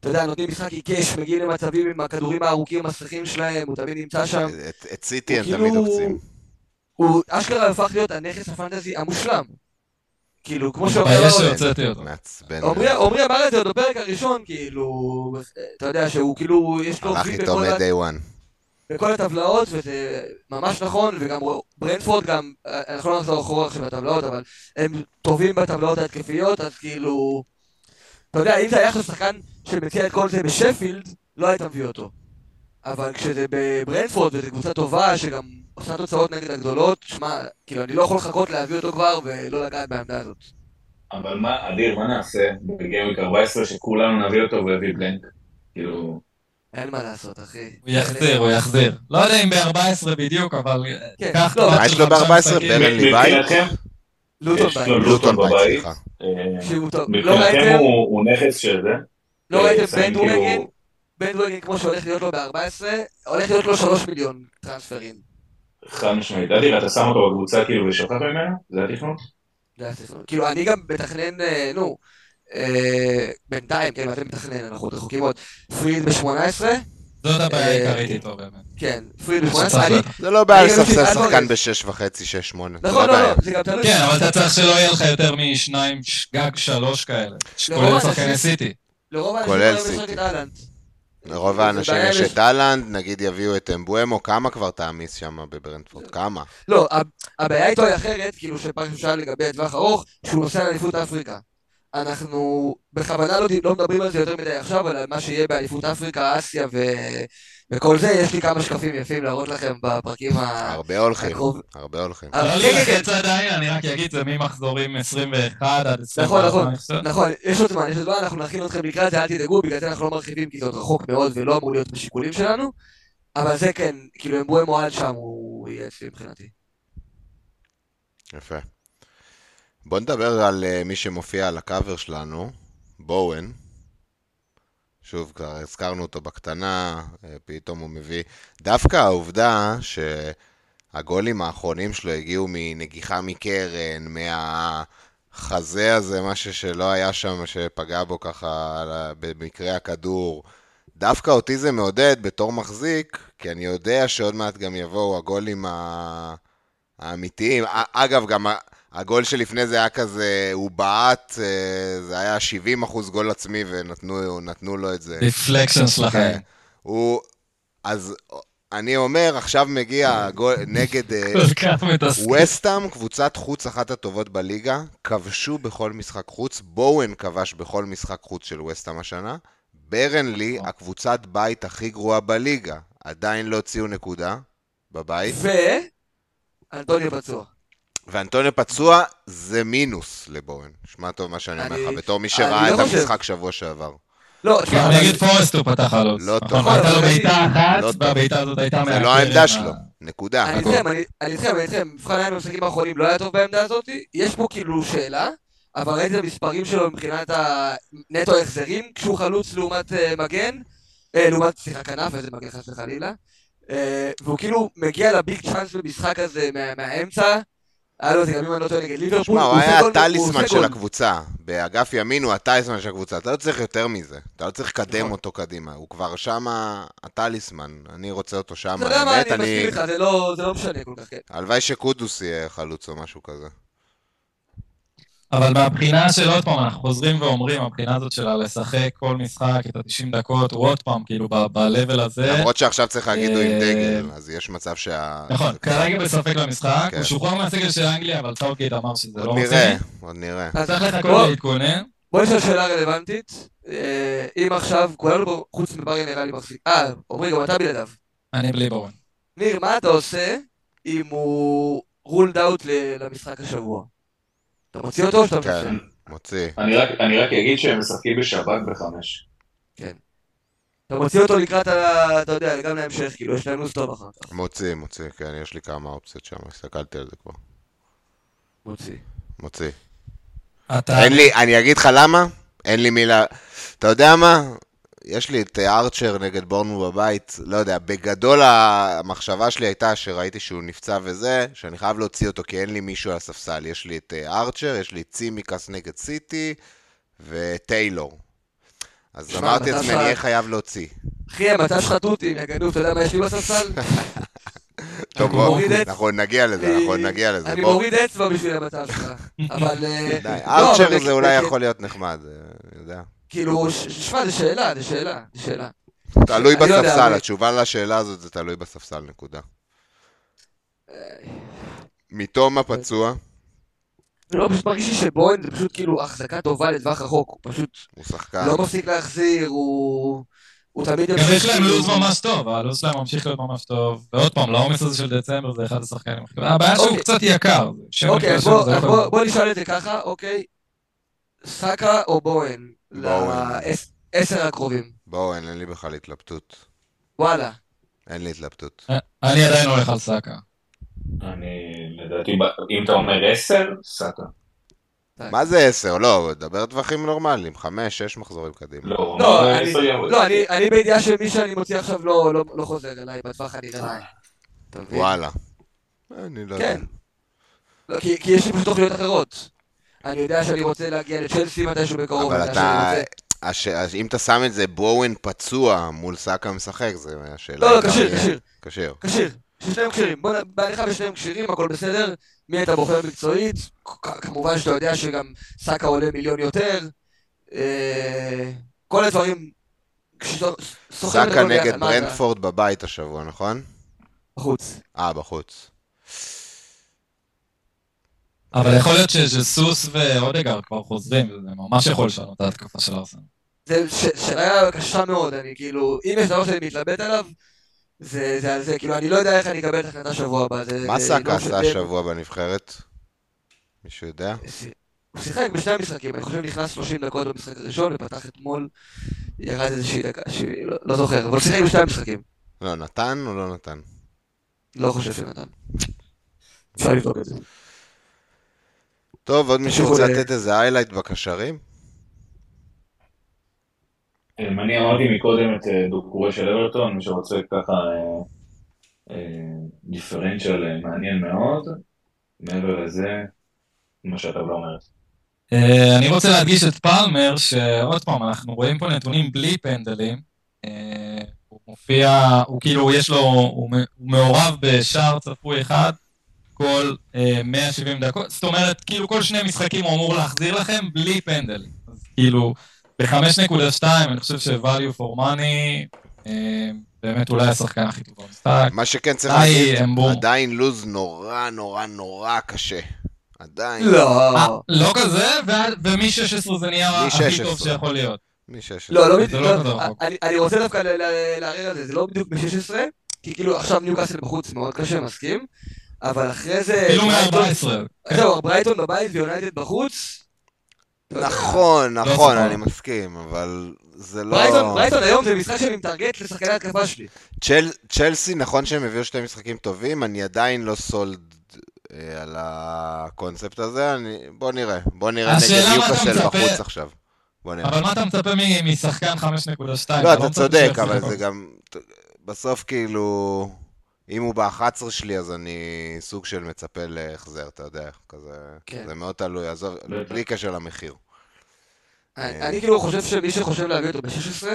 C: אתה יודע, נותנים משחק עיקש, מגיעים למצבים עם הכדורים הארוכים, המסכים שלהם, הוא תמיד נמצא שם.
A: את- את סיטי הם תמיד
C: כאילו-
A: עוקצים.
C: הוא אשכרה הפך להיות הנכס הפנטזי המושלם. כאילו, כמו שאומר
B: מתבייש. שהוצאתי אותו.
A: מעצבן.
C: עמרי אמר את זה עוד בפרק הראשון, כאילו, אתה יודע שהוא כאילו, יש לו
A: הלך איתו מ-day one.
C: בכל הטבלאות, וזה ממש נכון, וגם ברנפורד גם, אנחנו לא נחזור אחורה עכשיו בטבלאות, אבל הם טובים בטבלאות ההתקפיות, אז כאילו, אתה יודע, אם זה היה עכשיו שחקן שמציע את כל זה בשפילד, לא היית מביא אותו. אבל כשזה בברנפורד, וזו קבוצה טובה, שגם עושה תוצאות נגד הגדולות, שמע, כאילו, אני לא יכול לחכות להביא אותו כבר ולא לגעת בעמדה הזאת.
D: אבל מה, אדיר, מה נעשה בגיימוויק 14 שכולנו נביא אותו ויביא בלנק? כאילו...
C: אין מה לעשות, אחי.
B: הוא יחזיר, הוא יחזיר. לא יודע אם ב-14 בדיוק, אבל
C: כן,
B: קח
C: לא,
A: מה יש לו
B: חמישה
A: ב-14?
B: משחקים.
A: ברנלי בית?
C: לוטון
D: לוטון בבית. אה,
C: לא
D: מבחינתכם
C: ראיתם?
D: הוא נכס של זה.
C: לא
D: אה,
C: ראיתם
D: שמים
C: בנדווגן?
D: כאילו-
C: בנדווגן כמו שהולך להיות לו ב-14, הולך להיות לו 3 מיליון טרנספרים.
D: חד משמעית. אדיר, אתה שם אותו בקבוצה כאילו ושוכח ממנו? זה התכנון?
C: זה הספר. כאילו, אני גם מתכנן, אה, נו, אה, בינתיים, כן, ואתם מתכנן, אנחנו עוד רחוקים עוד. פריד ב-18,
B: זאת הבעיה
C: אה,
B: העיקרית איתו באמת.
C: כן, פריד ב-18,
B: שצריך
C: אני...
B: לקחת.
A: זה לא בעיה לספסל שחקן
C: אלוורז.
A: בשש וחצי, שש שמונה. זה
C: נכון,
A: לא
C: לא. לא, זה גם תלוי.
B: כן, אבל אתה צריך שלא יהיה לך יותר משניים, גג שלוש כאלה. כולל שחקני סיטי.
A: כולל
C: לא
A: סיטי. לרוב האנשים יש את אהלנד, נגיד יביאו את אמבואמו, כמה כבר תעמיס שם בברנדפורד? כמה?
C: לא, הבעיה איתו היא אחרת, כאילו שפעם שאל לגבי הטווח ארוך, שהוא נוסע לאליפות אפריקה. אנחנו בכוונה לא, לא מדברים על זה יותר מדי עכשיו, אבל על מה שיהיה באליפות אפריקה, אסיה ו... וכל זה, יש לי כמה שקפים יפים להראות לכם בפרקים ה...
A: הרבה הולכים,
C: הקרוב-
A: הרבה הולכים.
C: אה,
B: לא
C: כן, כן, כן.
B: אני רק אגיד, זה ממחזורים 21 עד 24.
C: נכון, נכון. נכון, יש עוד זמן, יש עוד זמן, אנחנו נכין אתכם לקראת זה, אל תדאגו, בגלל זה אנחנו לא מרחיבים, כי זה עוד רחוק מאוד ולא אמור להיות בשיקולים שלנו, אבל זה כן, כאילו, אמבואי מועד שם, הוא יהיה אצלי מבחינתי.
A: יפה. בוא נדבר על אה, מי שמופיע על הקאבר שלנו, בואן. שוב, כבר הזכרנו אותו בקטנה, אה, פתאום הוא מביא... דווקא העובדה שהגולים האחרונים שלו הגיעו מנגיחה מקרן, מהחזה הזה, משהו שלא היה שם, שפגע בו ככה במקרה הכדור. דווקא אותי זה מעודד בתור מחזיק, כי אני יודע שעוד מעט גם יבואו הגולים. האמיתיים. אגב, גם הגול שלפני זה היה כזה, הוא בעט, אה, זה היה 70 אחוז גול עצמי ונתנו נתנו לו את זה.
B: החיים.
A: כן. הוא... אז אני אומר, עכשיו מגיע הגול נגד אה. וסטאם, קבוצת חוץ אחת הטובות בליגה, כבשו בכל משחק חוץ, בואן כבש בכל משחק חוץ של וסטאם השנה, ברנלי,
B: נכון.
A: הקבוצת בית הכי גרועה בליגה, עדיין לא הוציאו נקודה בבית,
C: ו... אנטוניו פצוע.
A: ואנטוניו פצוע זה מינוס לבואן. שמע טוב מה שאני אומר לך, בתור מי שראה
C: לא
A: את
C: חושב.
A: המשחק שבוע שעבר.
C: לא, תשמע,
B: נגד פורסט הוא פתח חלוץ.
A: לא
B: נכון,
A: טוב.
B: הייתה לו בעיטה אחת,
A: לא.
B: והבעיטה הזאת הייתה
A: זה
B: מהקרן.
A: לא העמדה שלו, נקודה.
C: אני איתכם, אני אני איתכם, אני איתכם, מבחן היה במשחקים האחרונים לא היה טוב בעמדה הזאת, יש פה כאילו שאלה, אבל ראיתי את המספרים שלו מבחינת הנטו החזרים, כשהוא חלוץ לעומת אה, מגן, אה, לעומת, סליחה, כנף, איזה מגן חס וחלילה, אה, והוא כאילו מגיע לביג צ'אנס במשחק הזה מה- מהאמצע, היה לו את זה גם אם אני לא טועה נגד ליברפול,
A: שמע, הוא היה הטליסמן של. הקבוצה. באגף ימין הוא הטליסמן של הקבוצה. אתה לא צריך יותר מזה. אתה לא צריך לקדם
C: נכון.
A: אותו קדימה. הוא כבר שמה הטליסמן. אני רוצה אותו שם.
C: אתה יודע מה, אני מסכים איתך, זה לא לא משנה כל כך, כן.
A: הלוואי שקודוס יהיה חלוץ או משהו כזה.
B: אבל מהבחינה של עוד פעם, אנחנו חוזרים ואומרים, הבחינה הזאת של לשחק כל משחק, את ה-90 דקות, הוא עוד פעם, כאילו, ב-level הזה.
A: למרות שעכשיו צריך להגיד הוא עם
B: אה,
A: דגל, אז יש מצב שה...
B: נכון, כרגע בספק למשחק,
A: כן.
B: הוא שוחרר מהסגל של אנגליה, אבל סאוטגייט אמר שזה לא
A: עוד
B: רוצה.
A: נראה, עוד נראה.
C: אז
B: צריך לחכות להתכונן.
C: בוא נשאל שאלה רלוונטית, אה, אם עכשיו, כולנו פה, חוץ מבריה נראה לי מחזיק, אה, עמרי, גם אתה בלעדיו.
B: אני בלי בורן.
C: ניר, מה אתה עושה אם הוא רולד אאוט למשחק השבוע? אתה מוציא אותו או שאתה
A: כן.
C: מפרסם?
A: מוציא.
D: אני רק, אני רק אגיד שהם משחקים בשבת בחמש.
C: אתה מוציא אותו לקראת, ה- אתה יודע, גם להמשך, כאילו, יש להם לו"ז טוב אחר כך.
A: מוציא, מוציא, כן, יש לי כמה אופציות שם, הסתכלתי על זה כבר.
C: מוציא.
A: מוציא.
B: אתה...
A: אין לי, אני אגיד לך למה? אין לי מילה... אתה יודע מה? יש לי את אה, ארצ'ר נגד בורנו בבית, לא יודע, בגדול המחשבה שלי הייתה שראיתי שהוא נפצע וזה, שאני חייב להוציא אותו כי אין לי מישהו על הספסל. יש לי את אה, ארצ'ר, יש לי את צימקס נגד סיטי וטיילור. אז אמרתי לעצמי, אני אהיה חייב להוציא.
C: אחי, המצב שלך תותים, יא גנוב, אתה יודע מה יש לי בספסל?
A: טוב, בוא, אנחנו נגיע לזה, אנחנו נגיע לזה.
C: אני. מוריד אצבע בשביל המצב שלך. אבל... אה, לא,
A: ארצ'ר
C: אבל
A: זה
C: בכ-
A: אולי
C: בכ-
A: יכול להיות נחמד, אה.
C: כאילו, שמע, זו שאלה, זו שאלה, זו שאלה.
A: תלוי
C: לא
A: בספסל, התשובה לשאלה הזאת זה תלוי בספסל, נקודה.
C: אה,
A: מתום הפצוע,
C: לא, פשוט מרגיש לי שבוין זה פשוט כאילו החזקה טובה לטווח רחוק, הוא פשוט
A: הוא שחקן.
C: לא מפסיק להחזיר, הוא... הוא תמיד...
B: גם יש להם לו"ז ממש טוב, הלו"ז שלהם ממשיך להיות ממש טוב. ועוד פעם, לעומס הזה של דצמבר זה אחד השחקנים הכי. הבעיה שהוא
C: אוקיי.
B: קצת יקר.
C: אוקיי, בוא נשאל את זה ככה, אוקיי. סאקה או בוהן?
A: בואוין.
C: לעשר הקרובים.
A: בואו, אין לי בכלל התלבטות.
C: וואלה.
A: אין לי התלבטות.
B: אה, אני עדיין הולך על סאקה.
D: אני, לדעתי, אם אתה אומר עשר, סאקה.
A: מה זה עשר? לא, דבר טווחים נורמליים, חמש, שש מחזורים קדימה.
D: לא,
C: לא, אני-
D: יעבוד.
C: לא, אני- בידיעה שמי שאני מוציא עכשיו לא- לא לא חוזר אליי בטווח הנראה. מבין?
A: וואלה. אני לא יודע.
C: כן. לא, כי כי יש לי פשוט תוכניות אחרות. אני יודע שאני רוצה להגיע לצ'לסי מתישהו בקרוב.
A: אבל אתה... הש... אם אתה שם את זה בואוין פצוע מול סאקה משחק, זה השאלה.
C: לא, לא, כשיר, כשיר.
A: כשיר.
C: כשיר. ששניהם כשירים. בוא בהנחה ושניהם כשירים, הכל בסדר. מי אתה בוחר מקצועית? כמובן שאתה יודע שגם סאקה עולה מיליון יותר. אה, כל הדברים...
A: סאקה נגד ברנדפורד בבית השבוע, נכון?
C: בחוץ.
A: אה, בחוץ.
B: אבל יכול להיות שסוס ואודגר כבר חוזרים, וזה ממש יכול לשנות את ההתקפה של ארסנל.
C: זה ש- שאלה קשה מאוד, אני כאילו, אם יש דבר שאני מתלבט עליו, זה זה על זה, כאילו, אני לא יודע איך אני אקבל את ההחלטה שבוע הבא. זה-
A: מה
C: זה
A: סאקה עשה. השבוע בנבחרת? מישהו יודע?
C: הוא שיחק בשני המשחקים, אני חושב נכנס 30 דקות במשחק הראשון ופתח אתמול, ירד איזושהי דקה, שהיא- לא- לא זוכר, אבל הוא שיחק בשני המשחקים.
A: לא, נתן או לא נתן?
C: לא חושב שנתן. אפשר לבדוק את זה.
A: טוב, עוד מישהו רוצה לתת איזה היילייט בקשרים?
D: אמ, אני אמרתי מקודם את אה, דוקורי של אברטון, מי שרוצה ככה דיפרנציאל אה, מעניין מאוד. מעבר לזה, מה שאתה לא אומרת.
B: אה, אני רוצה להדגיש את פלמר, שעוד פעם, אנחנו רואים פה נתונים בלי פנדלים. אה, הוא מופיע, הוא כאילו, יש לו, הוא מעורב בשער צפוי אחד כל אה, 170 דקות, זאת אומרת, כאילו כל שני משחקים הוא אמור להחזיר לכם בלי פנדל. אז כאילו, ב-5.2 אני חושב ש-value for money, אה, באמת אולי השחקן הכי טוב במשחק.
A: מה שכן צריך להגיד,
B: אמבור.
A: עדיין לוז נורא נורא נורא קשה. עדיין.
C: לא,
B: אה, לא כזה, ועד- ומ-16 זה נהיה הכי
A: מ-16.
B: טוב שיכול להיות.
A: מ-16.
C: לא, לא
B: לא
C: לא,
B: רחוק.
C: אני- אני רוצה דווקא לערער על זה, זה לא בדיוק ב-16, כי כאילו עכשיו ניוקאסל בחוץ מאוד קשה, מסכים, אבל אחרי זה... ברייטון-
B: מ-14.
C: זהו, ברייטון בבית ויונייטד בחוץ.
A: נכון, נכון,
B: סבבה.
A: אני מסכים, אבל זה לא...
C: ברייטון, ברייטון היום זה משחק שאני מטרגט לשחקני התקפה שלי.
A: צ'ל- צ'לסי, נכון שהם הביאו שני משחקים טובים, אני עדיין לא סולד אה, על הקונספט הזה, אני... בוא נראה. בוא נראה נגד ניוקאסל
B: מצפה-
A: בחוץ עכשיו. בוא נראה.
B: אבל מה אתה מצפה מ- משחקן 5.2?
A: לא, אתה
B: מצפה
A: צודק, אבל. זה גם... בסוף כאילו... אם הוא ב-11 שלי, אז אני סוג של מצפה להחזר, אתה יודע, כזה...
C: כן.
A: זה מאוד תלוי, עזוב. בלי קשר למחיר.
C: אני אני כאילו חושב שמי שחושב להביא אותו ב-16,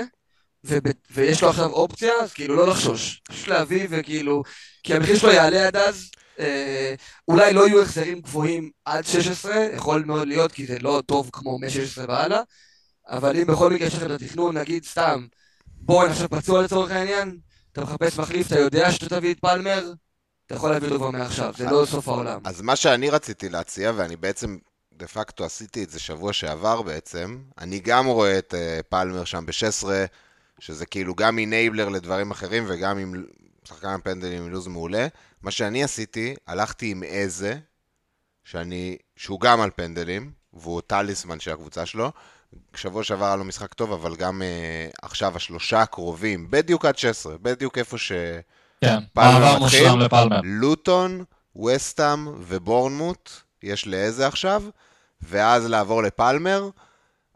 C: ויש לו עכשיו אופציה, אז כאילו לא לחשוש. פשוט להביא וכאילו... כי המחיר שלו יעלה עד אז. אה, אולי לא יהיו החזרים גבוהים עד 16, יכול מאוד להיות, כי זה לא טוב כמו מ-16 והלאה, אבל אם בכל מקרה יש לכם את התכנון, נגיד סתם, בואו עכשיו פצוע לצורך העניין, אתה מחפש מחליף, אתה יודע שאתה תביא את פלמר, אתה יכול להביא אותו כבר מעכשיו, זה לא סוף העולם.
A: אז מה שאני רציתי להציע, ואני בעצם דה פקטו עשיתי את זה שבוע שעבר בעצם, אני גם רואה את uh, פלמר שם ב-16, שזה כאילו גם enabler לדברים אחרים וגם עם שחקן הפנדלים עם לוז מעולה. מה שאני עשיתי, הלכתי עם איזה, שאני, שהוא גם על פנדלים, והוא טליסמן של הקבוצה שלו. שבוע שעבר היה לו משחק טוב, אבל גם אה, עכשיו השלושה הקרובים, בדיוק עד 16, בדיוק איפה ש...
B: כן, מעבר. מושלם לפלמר.
A: לוטון, ווסטהאם ובורנמוט, יש לאיזה עכשיו, ואז לעבור לפלמר.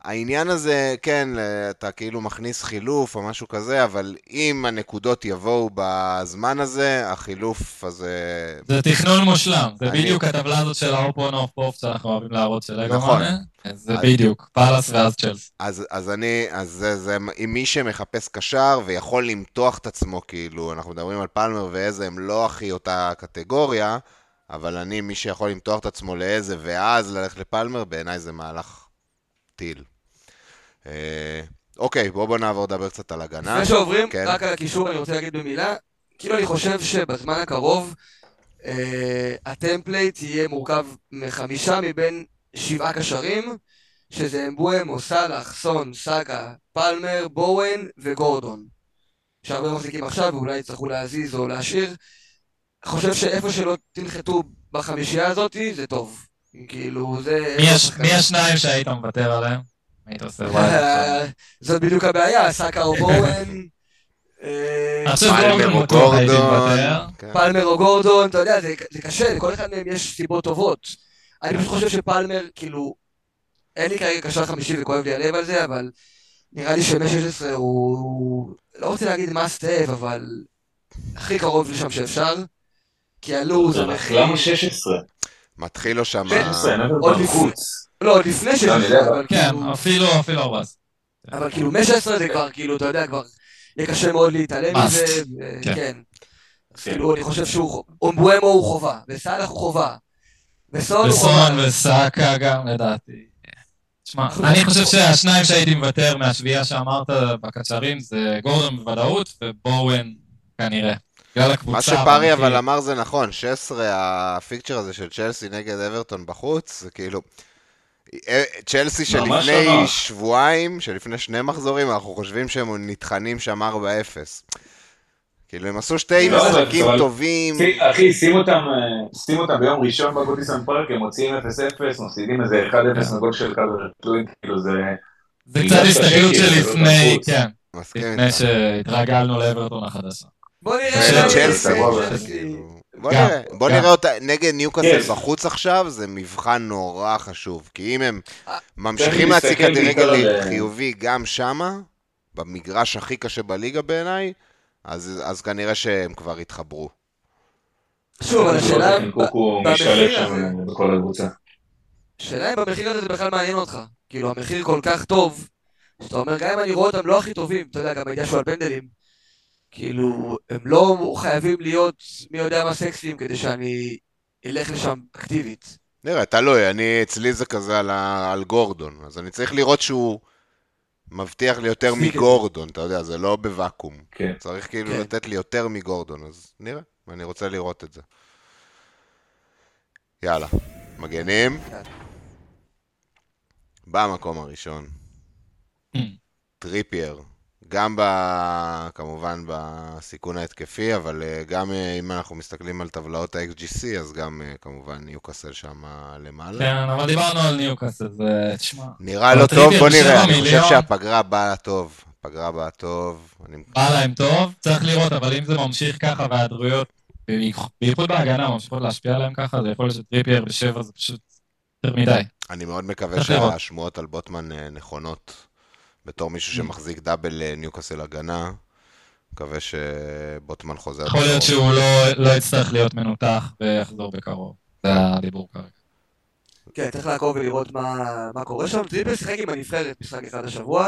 A: העניין הזה, כן, אתה כאילו מכניס חילוף או משהו כזה, אבל אם הנקודות יבואו בזמן הזה, החילוף הזה...
B: זה תכנון מושלם, זה
A: אני-
B: בדיוק הטבלה הזאת של האופון אוף פוף שאנחנו אוהבים להראות של לגו
A: נכון.
B: זה
A: אז-
B: בדיוק, פאלאס ואז צ'לס.
A: אז, אז אני, אז זה, זה, אם מי שמחפש קשר ויכול למתוח את עצמו, כאילו, אנחנו מדברים על פלמר ואיזה, הם לא הכי אותה קטגוריה, אבל אני, מי שיכול למתוח את עצמו לאיזה ואז ללכת לפלמר, בעיניי זה מהלך טיל. אה, אוקיי, בואו בוא נעבור לדבר קצת על הגנה.
C: לפני שעוברים,
A: כן.
C: רק על הקישור אני רוצה להגיד במילה, כאילו אני חושב שבזמן הקרוב אה, ה template יהיה מורכב מחמישה מבין שבעה קשרים, שזה אמבומו, סאלח, סון, סאקה, פלמר, בואן וגורדון. שהרבה מחזיקים עכשיו ואולי יצטרכו להזיז או להשאיר. חושב שאיפה שלא תנחתו בחמישייה הזאת, זה טוב. כאילו, זה...
B: מי הש- מי השניים שהיית מוותר עליהם? היית עושה וואי.
C: אה, זאת בדיוק הבעיה, סאקה או בואן, אה,
B: חושב
A: פלמר
B: גורדון
A: או גורדון.
B: מוותר.
A: כן.
C: פלמר או גורדון, אתה יודע, זה זה קשה, לכל אחד מהם יש סיבות טובות. אני פשוט חושב שפלמר, כאילו, אין לי כרגע קשר חמישי וכואב לי הלב על זה, אבל נראה לי שמי 16 הוא, לא רוצה להגיד must have, אבל הכי קרוב לשם שאפשר. כי הלו"ז.
D: למה 16?
A: מתחיל לו שם...
D: 16, אין
C: עוד
D: עוד
C: לפני.
D: חוץ.
C: לא, עוד לפני
D: אני
C: 16,
D: יודע,
C: אבל
B: כן,
C: כאילו...
B: אפילו אפילו 14.
C: אבל כאילו, מ-16 זה כבר, כאילו, אתה יודע, כבר יהיה קשה מאוד להתעלם. מזה,
B: כן.
C: כן. כאילו, אני חושב שהוא, אומבואמו הוא חובה, וסאלח הוא חובה, וסון הוא חובה.
B: וסון וסאקה גם לדעתי. תשמע, אני חושב שהשניים שהייתי מוותר מהשביעייה שאמרת בקצרים זה גורדון בוודאות ובואן כנראה. בגלל הקבוצה.
A: מה שפארי אבל. אמר זה נכון, 16, הפיקצ'ר הזה של צ'לסי נגד אברטון בחוץ, זה כאילו... אה, צ'לסי שלפני. שבועיים, שלפני שני מחזורים, אנחנו חושבים שהם נטחנים שם 4-0. כאילו, הם עשו שתי
D: לא,
A: משחקים טובים.
D: אחי, שים אותם, אה, שים אותם ביום ראשון בגודיסון פארק, הם מוציאים 0-0, מפסידים איזה 1-0 מגול של קלבר טלוין, כאילו זה...
B: זה קצת הסתכלות שלפני. כן, לפני. שהתרגלנו לאברטון החדשה.
C: בוא נראה.
A: צ'לסי, בוא
B: גם,
A: נראה, בוא
B: גם.
A: נראה אותה נגד ניוקאסל
D: כן.
A: בחוץ עכשיו, זה מבחן נורא חשוב, כי אם הם
C: אה,
A: ממשיכים להציג כדורגל
D: בעיקר על-
A: חיובי גם שמה, במגרש הכי קשה בליגה בעיניי, אז אז כנראה שהם כבר התחברו.
C: שוב, אבל השאלה,
D: קוקו
C: במחיר
D: שם
C: הזה-
D: בכל הקבוצה.
C: השאלה אם במחיר הזה זה בכלל מעניין אותך. כאילו, המחיר כל כך טוב, שאתה אומר, גם אם אני רואה אותם לא הכי טובים, אתה יודע, גם שהוא על פנדלים, כאילו, הם לא חייבים להיות מי יודע מה סקסיים כדי שאני אלך לשם אקטיבית.
A: נראה, תלוי, אני, אצלי זה כזה על, ה, על גורדון, אז אני צריך לראות שהוא מבטיח לי יותר. מגורדון, אתה יודע, זה לא בוואקום.
D: כן.
A: צריך כאילו
C: כן.
A: לתת לי יותר מגורדון, אז נראה, אני רוצה לראות את זה. יאללה, מגנים.
C: כן.
A: במקום הראשון,
B: Hmm.
A: טריפייר. גם ב... כמובן בסיכון ההתקפי, אבל אה, גם אה, אם אנחנו מסתכלים על טבלאות ה-XGC, אז גם אה, כמובן ניוקאסל שם למעלה.
B: כן, אבל דיברנו על ניוקאסל, זה, תשמע,
A: נראה לא טוב, בוא נראה, אני חושב
B: מיליון.
A: שהפגרה באה טוב. הפגרה באה טוב. אני...
B: בא להם טוב, צריך לראות, אבל אם זה ממשיך ככה וההיעדרויות, בייחוד בהגנה, ממשיכות להשפיע עליהם ככה, זה יכול להיות שטריפייר בשבע זה פשוט יותר מדי.
A: אני מאוד מקווה. שהשמועות על בוטמן נכונות. בתור מישהו. שמחזיק double אה, ניוקאסל הגנה, מקווה שבוטמן חוזר.
B: יכול להיות. שהוא לא- לא יצטרך להיות מנותח ויחזור בקרוב. זה הדיבור כרגע.
C: כן, צריך לעקוב ולראות מה, מה קורה שם. טריפייר שיחק עם הנבחרת משחק אחד השבוע.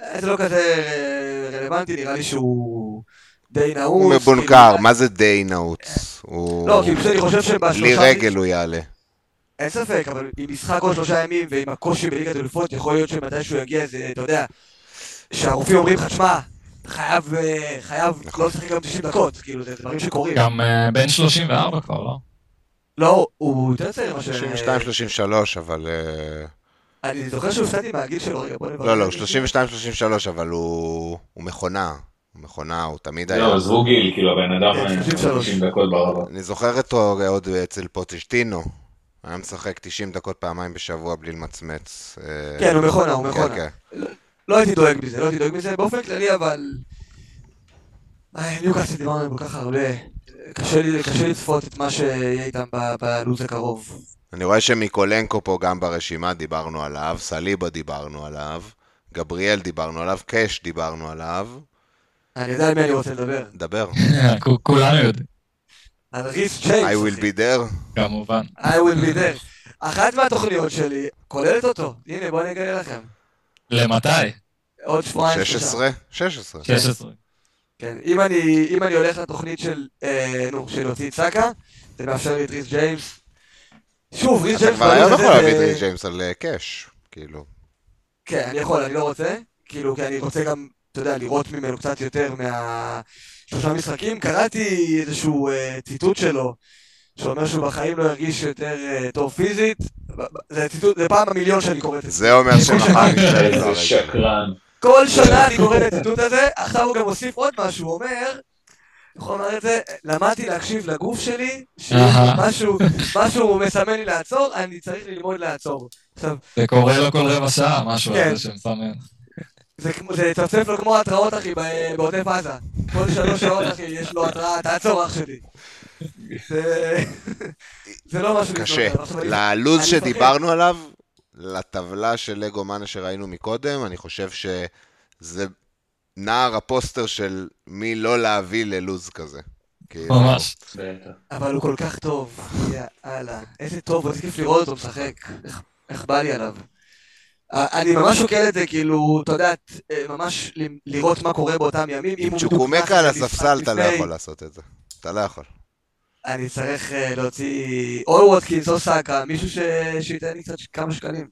C: אה, זה לא כזה אה, רלוונטי, נראה לי שהוא די נעוץ.
A: הוא מבונקר, מה זה די נעוץ? הוא...
C: לא, כי פשוט אני חושב שבשלושה...
A: בלי רגל הוא יעלה.
C: אין ספק, אבל עם משחק עוד שלושה ימים ועם הקושי בליגת אלופות, יכול להיות שמתישהו יגיע איזה, אתה יודע, שהרופאים אומרים לך, שמע, חייב, אה, חייב
A: נכון.
C: לא לשחק גם 90 דקות, כאילו, זה דברים שקורים.
B: גם אה, בן 34 כבר, לא?
C: לא, הוא יותר צעיר ממה ש...
A: 32-33, אבל... אה,
C: אני זוכר שהופתעתי מהגיל שלו, רגע, בוא נברר.
A: לא, לא, 32-33, אבל הוא מכונה. הוא מכונה, הוא תמיד היה...
D: לא, עזבו גיל, כאילו הבן אדם
C: כן,
D: אה,
C: 33.
D: 30 דקות ברבע.
A: אני זוכר אותו עוד אצל פוטשטינו. היה משחק 90 דקות פעמיים בשבוע בלי למצמץ. אה,
C: כן, הוא מכונה, הוא
A: כן,
C: מכונה.
A: כן.
C: לא הייתי דואג מזה, לא הייתי דואג מזה באופן כללי, אבל... איי, ניוקאסל דיברנו כל כך הרבה. קשה לי, קשה לצפות את מה שיהיה איתם ב- בלו"ז הקרוב.
A: אני רואה שמיקולנקו פה גם ברשימה, דיברנו עליו, סליבה דיברנו עליו, גבריאל דיברנו עליו, קאש דיברנו עליו.
C: אני יודע על מי אני רוצה לדבר.
A: דבר.
B: כ- כולנו יודעים,
C: על ריס צ'יימס.
A: I will be there.
B: כמובן.
C: I will be there. אחת מהתוכניות שלי כוללת אותו. הנה, בואו אני אגלה לכם.
B: למתי?
C: עוד שבועיים.
A: 16? 16.
B: 16.
C: כן, אם אני, אם אני הולך לתוכנית של, אה, נו, של להוציא את סאקה, זה מאפשר לי את ריס ג'יימס. שוב, ריס ג'יימס...
A: כבר היום
C: בלו"ז
A: יכול להביא את ריס ג'יימס על אה, קאש, כאילו.
C: כן, אני יכול, אני לא רוצה. כאילו, כי אני רוצה גם, אתה יודע, לראות ממנו קצת יותר מהשלושה משחקים. קראתי איזשהו אה, ציטוט שלו, שאומר שהוא בחיים לא הרגיש יותר אה, טוב פיזית. זה ציטוט, זה פעם במיליון שאני קורא את זה.
A: זה אומר שמחר
D: איזה. שקרן.
C: כל שנה אני קורא את הציטוט הזה, עכשיו הוא גם הוסיף עוד משהו, הוא אומר, הוא אמר את זה? למדתי להקשיב לגוף שלי. שמשהו משהו מסמן לי לעצור, אני צריך ללמוד לעצור. עכשיו,
B: זה קורה לו כל רבע שעה, משהו
C: כן.
B: הזה שמסמן.
C: זה כמו- זה צפצף לו כמו התראות, אחי, ב- בעוטף עזה. כל שלוש שעות, אחי, יש לו התראה, תעצור, אח שלי. זה- לא משהו...
A: קשה. ללוז שדיברנו עליו, לטבלה של לגו מאנה שראינו מקודם, אני חושב שזה נער הפוסטר של מי לא להביא ללוז כזה. כאילו,
B: ממש.
C: אבל הוא כל כך טוב, יאללה. איזה טוב, איזה כיף לראות אותו משחק. איך בא לי עליו. אה, אני ממש שוקל את זה, כאילו, אתה יודע, אה, ממש ל- לראות מה קורה באותם ימים. אם
A: צ'וקומקה על הספסל אתה לא יכול לעשות את זה. אתה לא יכול.
C: אני צריך אה, להוציא או ווטקינס או סאקה, מישהו ש- שייתן לי קצת כמה שקלים.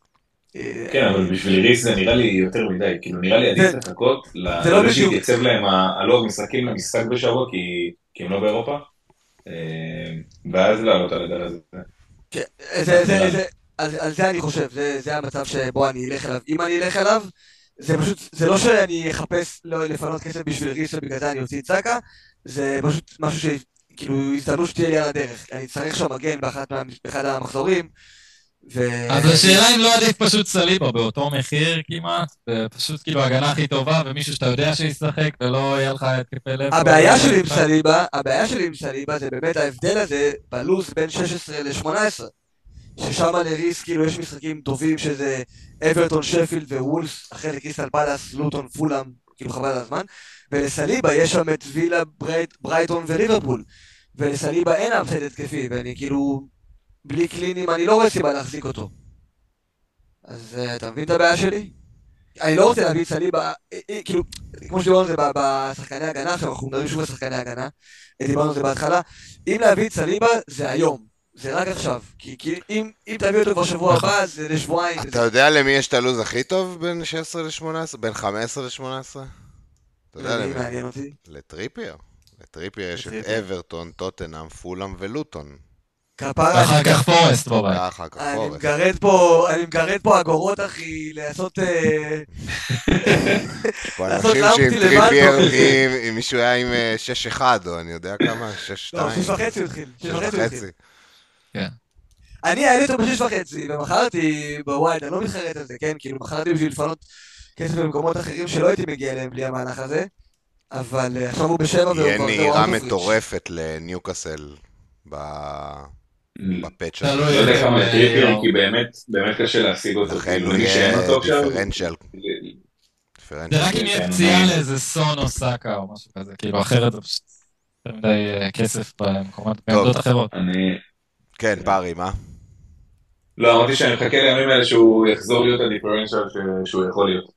D: כן, אבל בשביל ריס זה נראה לי יותר מדי, כאילו נראה לי עדיף
C: זה-
D: לחכות
C: זה לא בדיוק.
D: שיתייצב להם הלא משחקים למשחק בשבוע, כי- כי הם לא באירופה, ואז לעלות על הגל הזה.
C: על, על זה אני חושב, זה, זה המצב שבו אני אלך אליו. אם אני אלך אליו, זה פשוט, זה לא שאני אחפש לא לפנות כסף בשביל ריס ובגלל זה אני אוציא את סאקה, זה פשוט משהו ש... כאילו, הזדמנות שתהיה לי על הדרך. אני צריך שם מגן באחת באחד המחזורים, ו...
B: אז השאלה אם לא עדיף פשוט סליבה באותו מחיר כמעט, ופשוט כאילו הגנה הכי טובה, ומישהו שאתה יודע שישחק, ולא יהיה לך התקפי לב.
C: הבעיה שלי עם סליבה, הבעיה שלי עם סליבה זה באמת ההבדל הזה בלו"ז בין 16 ל-18. ששם לריס כאילו יש משחקים טובים שזה אברטון, שפילד ווולבס, אחרי לקריסטל פאלאס, לוטון, פולאם, כאילו חבל על הזמן. ולסליבה יש שם את וילה, ברייט, ברייטון וליברפול. ולסליבה אין אפסט התקפי, ואני כאילו, בלי קלינים אני לא רואה סיבה להחזיק אותו. אז אה, אתה מבין את הבעיה שלי? אני לא רוצה להביא את סליבה, אה, אה, כאילו, כמו שדיברנו על זה בשחקני הגנה, עכשיו אנחנו מדברים שוב על שחקני הגנה, דיברנו על זה בהתחלה, אם להביא את סליבה זה היום, זה רק עכשיו, כי, כי אם, אם תביא אותו כבר שבוע
B: נכון.
C: הבא, זה לשבועיים.
A: אתה זה... יודע למי יש את הלו"ז הכי טוב בין 16 ל-18? בין 15 ל-18? אתה יודע למי?
C: מעניין אותי.
A: לטריפייר. לטריפייר יש את אברטון, טוטנאם, פולאם ולוטון.
C: כפרה.
B: ואחר כך פורסט בבית.
A: ואחר כך פורסט.
C: אני מגרד פה, אגורות, אחי, לעשות... אה, לעשות לאמפטי לבד.
A: אם מישהו היה עם אה, 6-1, או אני יודע כמה, 6-2.
C: לא, 6.5 הוא התחיל. 6.5.
A: כן.
C: אני העליתי אותו בשש וחצי, ומכרתי בווייד, אני לא מתחרט על זה, כן? כאילו, מכרתי בשביל לפנות כסף במקומות אחרים שלא הייתי מגיע אליהם בלי המהלך הזה, אבל אה, עכשיו הוא בשבע והוא כבר... יהיה
A: נהירה מטורפת לניוקאסל mm. בפאצ'
B: הזה.
D: אתה
A: לא
D: יודע כמה
B: טריפיון,
D: כי באמת, באמת קשה להשיג אותו.
A: לכן
D: כאילו,
A: הוא יהיה דיפרנציאל.
B: זה רק אם יהיה
D: כן.
B: פציעה לאיזה סון או סאקה או משהו כזה, כאילו אחרת זה פשוט יותר מדי אה, כסף במקומות, בעמדות אחרות.
D: אני...
A: כן, פארי, מה?
D: לא, אמרתי שאני מחכה לימים האלה שהוא יחזור להיות הדיפרנציאל שהוא יכול להיות.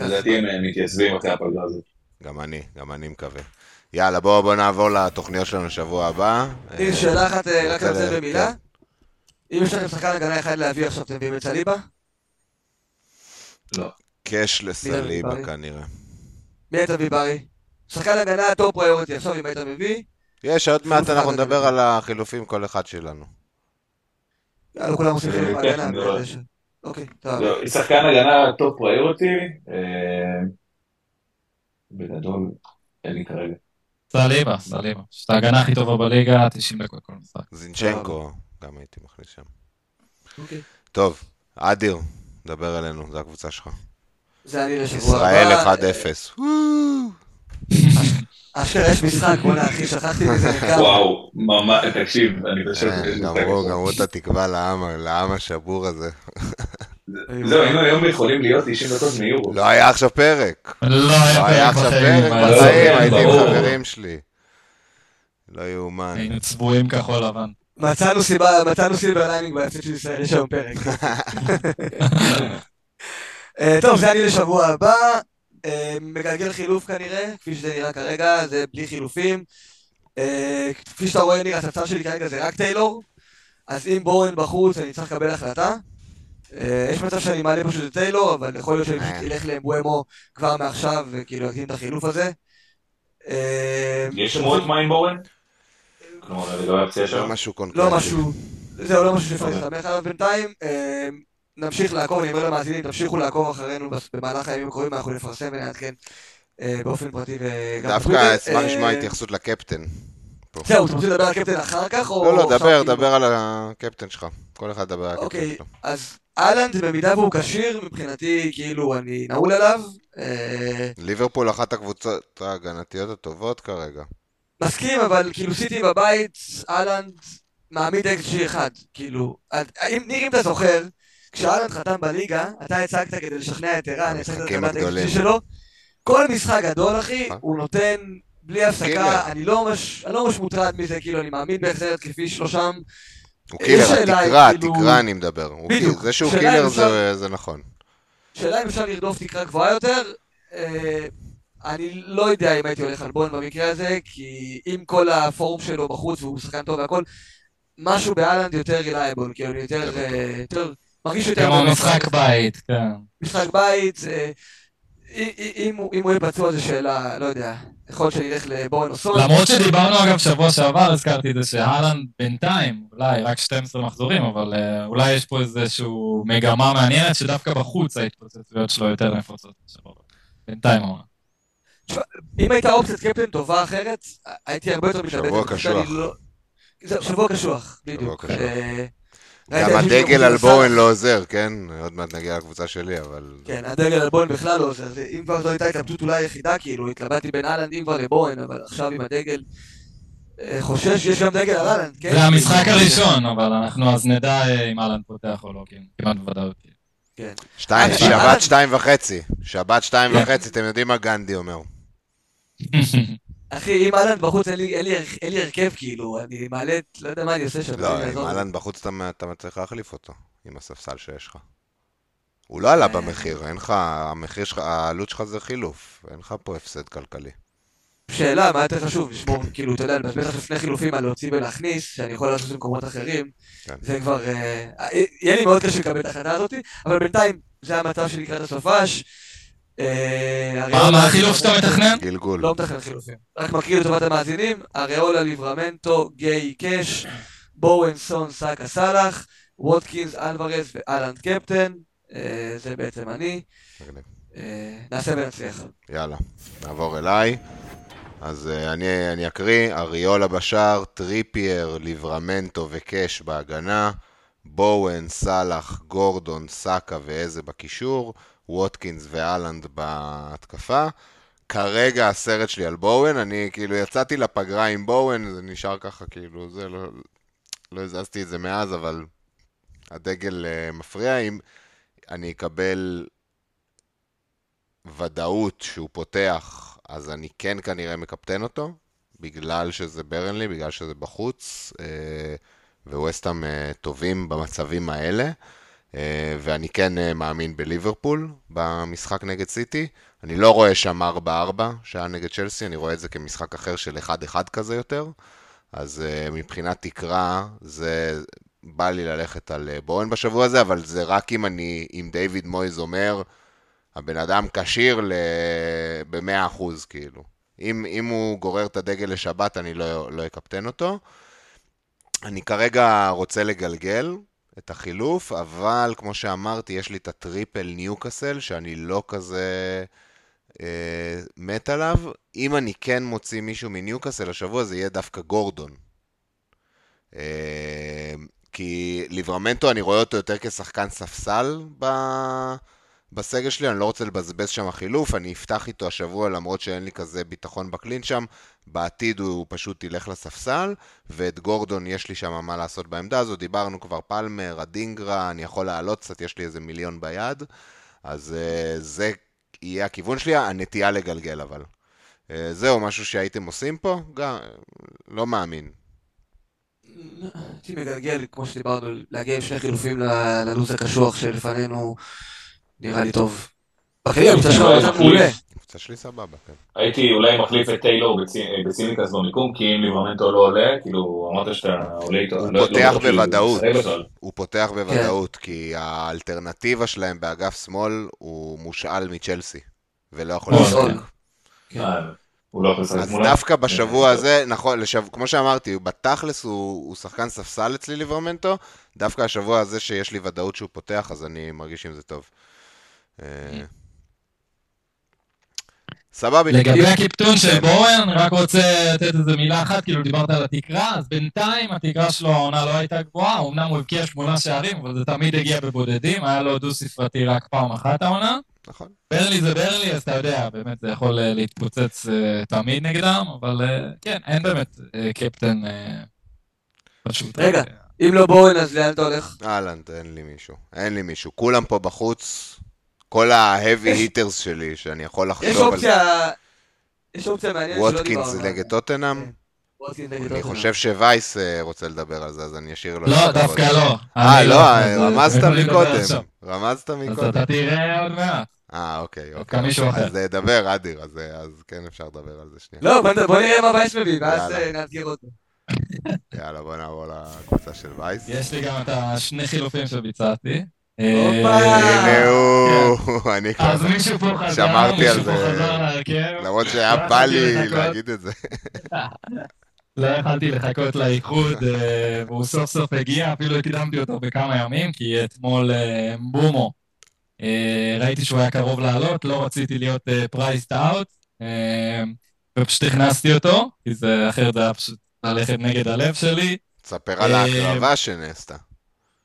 D: לדעתי הם מתייצבים אחרי הפגרה הזאת.
A: גם אני, גם אני מקווה. יאללה, בואו בוא נעבור לתוכניות שלנו לשבוע הבא.
C: הנה,
A: אה,
C: שאלה אחת אה, רק על זה במילה.
A: כן.
C: אם יש לכם שחקן הגנה אחד להביא עכשיו, אתם מביאים את סליבה?
D: לא.
A: קאש לסליבה? כנראה.
C: מי היית מביא ברי? שחקן הגנה top priority, עכשיו אם היית מביא,
A: יש, עוד מעט אנחנו נדבר על החילופים כל אחד שלנו.
C: יאללה כולם עושים חילוף
D: כן,
C: הגנה. אוקיי, טוב.
D: לא, שחקן הגנה top priority, אה, בגדול, אין לי כרגע.
B: סליבה, סליבה. שאת ההגנה הכי טובה בליגה, 90 דקות כל משחק.
A: זינצ'נקו, גם הייתי מכניס שם.
C: אוקיי.
A: טוב, אדיר, דבר אלינו, זו הקבוצה שלך.
C: זה אני לשבוע הבא.
A: ישראל
C: אה,
A: 1-0.
C: אשכרה יש משחק, בוא'נה אחי, שכחתי מזה לגמרי.
D: וואו, ממש, תקשיב, אני חושב...
A: אה,
D: שיש משחק
A: גמרו. גמרו את התקווה לעם, לעם השבור הזה.
D: זהו, היינו היום יכולים להיות 90 דקות מיורו.
A: לא היה עכשיו פרק.
B: לא
A: לא
B: היה פרק
A: עכשיו. פרק בחיים, הייתי עם. חברים שלי. לא יאומן.
B: היינו צבועים כחול לבן.
C: מצאנו סיבה, מצאנו silver lining בהפסד של ישראל, יש היום פרק. אה, טוב, זה אני לשבוע הבא. אה, מגלגל חילוף כנראה, כפי שזה נראה כרגע, זה בלי חילופים. אה, כפי שאתה רואה, נראה, הספסל שלי כרגע זה רק טיילור. אז אם בורן בחוץ, אני צריך לקבל החלטה. אה, יש מצב שאני מעלה פשוט את טיילור, אבל יכול להיות שאני פשוט אלך לאמבואמו כבר מעכשיו, וכאילו אקדים את החילוף הזה. אה,
D: יש שמועות מה עם בורן? כלומר, אני לא אפציע
A: לא. משהו קונקרטי.
C: לא משהו, זהו, לא משהו שאפשר. להסתמך עליו בינתיים. אה, נמשיך לעקוב, אני אומר למאזינים, תמשיכו לעקוב אחרינו במהלך הימים הקרובים, אנחנו נפרסם ונעדכן אה, באופן פרטי וגם
A: דווקא
C: בטוויטר.
A: אשמח
C: אה,
A: לשמוע התייחסות לקפטן.
C: זהו, אתם רוצים לדבר על הקפטן אחר כך?
A: לא, לא, דבר,
C: כאילו?
A: דבר על הקפטן שלך. כל אחד דבר על הקפטן
C: אוקיי,
A: שלו.
C: אז אהלנד במידה והוא כשיר, מבחינתי כאילו אני נעול עליו. אה,
A: ליברפול אחת הקבוצות ההגנתיות הטובות כרגע.
C: מסכים, אבל כאילו סיטי בבית, האלנד מעמיד XG אחד. כאילו, אז- אם ניר, אם אתה זוכר, כשהאלנד חתם בליגה, אתה הצגת כדי לשכנע את ערן, הצגת את
A: המשחקים
C: רמת
A: הגדולים.
C: XG שלו, כל משחק גדול, אחי,
A: נכון.
C: הוא נותן בלי הפסקה. אני לא ממש אני לא ממש מוטרד מזה, כאילו, אני מאמין בהחזר התקפי שלו שם.
A: הוא קילר, התקרה,
C: כאילו-
A: התקרה אני מדבר.
C: בדיוק.
A: זה שהוא קילר זה- נכון.
C: שאלה אם אפשר לרדוף תקרה גבוהה יותר, אה, אני לא יודע אם הייתי הולך על בואן במקרה הזה, כי עם כל הפורם שלו בחוץ והוא שחקן טוב והכל, משהו בהאלנד יותר reliable, כאילו יותר, אה, יותר, מרגיש יותר...
B: כמו. משחק בית, כן.
C: משחק בית, אה, אם- הוא יהיה פצוע זו שאלה, לא יודע, יכול להיות שאני אלך לבואן או סון.
B: למרות שדיברנו אגב שבוע שעבר, הזכרתי את זה שהאלנד בינתיים, אולי רק 12 מחזורים, אבל אה, אולי יש פה איזושהי מגמה מעניינת שדווקא בחוץ ההתפוצצויות שלו יותר נפוצות. בינתיים העונה.
C: אם הייתה אופציית קפטן טובה אחרת, הייתי הרבה יותר מתלבט.
A: שבוע קשוח.
C: לא- שבוע קשוח, בדיוק.
A: קשוח. גם הדגל על בורן לא עוזר, כן? עוד מעט נגיע לקבוצה שלי, אבל...
C: כן, הדגל על בוהן בכלל לא עוזר. אם כבר זו הייתה התלבטות אולי היחידה, כאילו, התלבטתי בין אהלנד אם כבר לבוהן, אבל עכשיו עם הדגל... אה, חושש שיש גם דגל על אהלנד, כן?
B: זה המשחק הראשון, אבל אנחנו אז נדע אה, אם אהלנד פותח או לא, כן, כמעט בוודאות.
C: כן.
A: שתיים,
C: אה,
A: שבת שתיים וחצי. שבת שתיים
B: כן.
A: וחצי, אתם יודעים מה גנדי אומר.
C: אחי, אם אהלנד בחוץ, אין לי- אין לי אין לי הרכב, כאילו, אני מעלה. לא יודע מה אני עושה שם.
A: לא,
C: אני אעזור.
A: אהלן בחוץ אתה- אתה צריך להחליף אותו, עם הספסל שיש לך. הוא לא עלה
C: אה.
A: במחיר, אין לך, המחיר שלך, העלות שלך זה חילוף, אין לך פה הפסד כלכלי.
C: שאלה, מה יותר חשוב? לשמור, כאילו, אתה יודע, לבזבז עכשיו שני חילופים על להוציא ולהכניס, שאני יכול לעשות במקומות אחרים.
A: כן.
C: זה כבר... אה, אה, יהיה לי מאוד קשה לקבל את ההחלטה הזאת, אבל בינתיים, זה המצב שלי לקראת הסופש. אה,
B: מה החילוף שאתה מתכנן?
A: גלגול.
C: לא מתכנן חילופים. רק מקריא לטובת המאזינים, אריולה ליברמנטו, גיי קאש, בואן סון סאקה סאלח, ווטקינס, אלוורז והאלנד קפטן. אה, זה בעצם אני. אה, נעשה ונצליח.
A: יאללה, נעבור אליי. אז uh, אני, אני אקריא, אריולה בשער, טריפייר, ליברמנטו וקאש בהגנה, בואן, סאלח, גורדון, סאקה ואיזה בקישור, ווטקינס ואלנד בהתקפה. כרגע הסרט שלי על בואן, אני כאילו יצאתי לפגרה עם בואן, זה נשאר ככה כאילו, זה לא, לא הזזתי את זה מאז, אבל הדגל uh, מפריע. אם אני אקבל ודאות שהוא פותח, אז אני כן כנראה מקפטן אותו, בגלל שזה ברנלי, בגלל שזה בחוץ, אה, וווסטהאם אה, טובים במצבים האלה, אה, ואני כן אה, מאמין בליברפול במשחק נגד סיטי. אני לא רואה שם 4-4 שהיה נגד צ'לסי, אני רואה את זה כמשחק אחר של 1-1 כזה יותר. אז uh, מבחינת תקרה, זה בא לי ללכת על בורן בשבוע הזה, אבל זה רק אם אני, אם דיוויד מויז אומר, הבן אדם כשיר ל... ב-100%, כאילו. אם, אם הוא גורר את הדגל לשבת, אני לא, לא אקפטן אותו. אני כרגע רוצה לגלגל את החילוף, אבל כמו שאמרתי, יש לי את הטריפל ניוקאסל, שאני לא כזה אה, מת עליו. אם אני כן מוציא מישהו מניוקאסל השבוע, זה יהיה דווקא גורדון. אה, כי ליברמנטו, אני רואה אותו יותר כשחקן ספסל ב... בסגל שלי, אני לא רוצה לבזבז שם חילוף, אני אפתח איתו השבוע למרות שאין לי כזה ביטחון בקלין שם, בעתיד הוא פשוט ילך לספסל, ואת גורדון יש לי שם מה לעשות בעמדה הזו, דיברנו כבר פלמר, הדינגרה, אני יכול לעלות קצת, יש לי איזה מיליון ביד, אז uh, זה יהיה הכיוון שלי, הנטייה לגלגל אבל. Uh, זהו, משהו שהייתם עושים פה? גם, לא מאמין.
C: הייתי מגלגל, כמו שדיברנו, להגיע עם שני חילופים ללו"ז הקשוח שלפנינו, נראה לי טוב. בכללי, המבצע שלך
D: אולי
C: מצב
D: מחליף.
C: מעולה.
A: קבוצה שלי סבבה, כן.
D: הייתי אולי מחליף את טיילור בצי- בצימקס במיקום, כי אם ליברמנטו לא עולה, כאילו, אמרת שאתה עולה איתו.
A: הוא
D: לא- לא
A: פותח בוודאות. הוא פותח בוודאות, כי האלטרנטיבה שלהם באגף שמאל הוא מושאל מצ'לסי, ולא יכול
B: נכון.
A: לשחק.
C: כן.
D: אה, הוא לא לשחק
A: אז. דווקא בשבוע
D: אה,
A: הזה, נכון, לשב... כמו שאמרתי, בתכלס הוא, הוא שחקן ספסל אצלי ליברמנטו, דווקא השבוע הזה שיש לי ודאות שהוא פותח, אז אני מרגיש עם זה טוב. אה, סבבה.
B: לגבי הקיפטון של בורן, רק רוצה לתת איזה מילה אחת, כאילו דיברת על התקרה, אז בינתיים התקרה שלו העונה לא הייתה גבוהה, אמנם הוא הבקיע שמונה שערים, אבל זה תמיד הגיע בבודדים, היה לו דו-ספרתי רק פעם אחת העונה.
A: נכון.
B: ברלי זה ברלי, אז אתה יודע, באמת זה יכול אה, להתפוצץ אה, תמיד נגדם, אבל כן, אין באמת קפטן פשוט.
C: רגע. אם לא בורן, אז לאן אתה הולך?
A: אהלן, אין לי מישהו. אין לי מישהו. כולם פה בחוץ. כל ה-heavy
C: יש-
A: hitters שלי, שאני יכול
C: יש
A: לחשוב על
C: אופציה... יש אופציה מעניינת שלא דיברנו
A: ווטקינס. נגד טוטנאם.
C: כן.
A: אני. חושב שווייס אה, רוצה לדבר על זה, אז אני אשאיר לו...
B: לא. דווקא לא.
A: אה, לא,
B: אז, אה,
A: רמזת מקודם. רמזת
B: אז
A: מקודם.
B: אתה תראה עוד מעט.
A: אה, אוקיי, אוקיי. אז אה, דבר, אדיר, אז אז כן אפשר לדבר על זה שנייה.
C: לא, בוא נראה מה וייס מביא, ואז נאתגר אותו.
A: יאללה, בוא נעבור לקבוצה של וייס.
B: יש לי גם את השני חילופים שביצעתי.
C: הופה.
A: הנה הוא, אני כבר... שמרתי על זה. למרות
B: לא
A: שהיה בא לי. להגיד את זה.
B: לא יכלתי לחכות לאיחוד, אה, והוא סוף סוף הגיע, אפילו הקדמתי אותו בכמה ימים, כי אתמול אה, בומו, אה, ראיתי שהוא היה קרוב לעלות, לא רציתי להיות פרייסט אאוט, ופשוט הכנסתי אותו, כי זה אחרת זה היה פשוט ללכת נגד הלב שלי.
A: תספר על ההקרבה שנעשתה.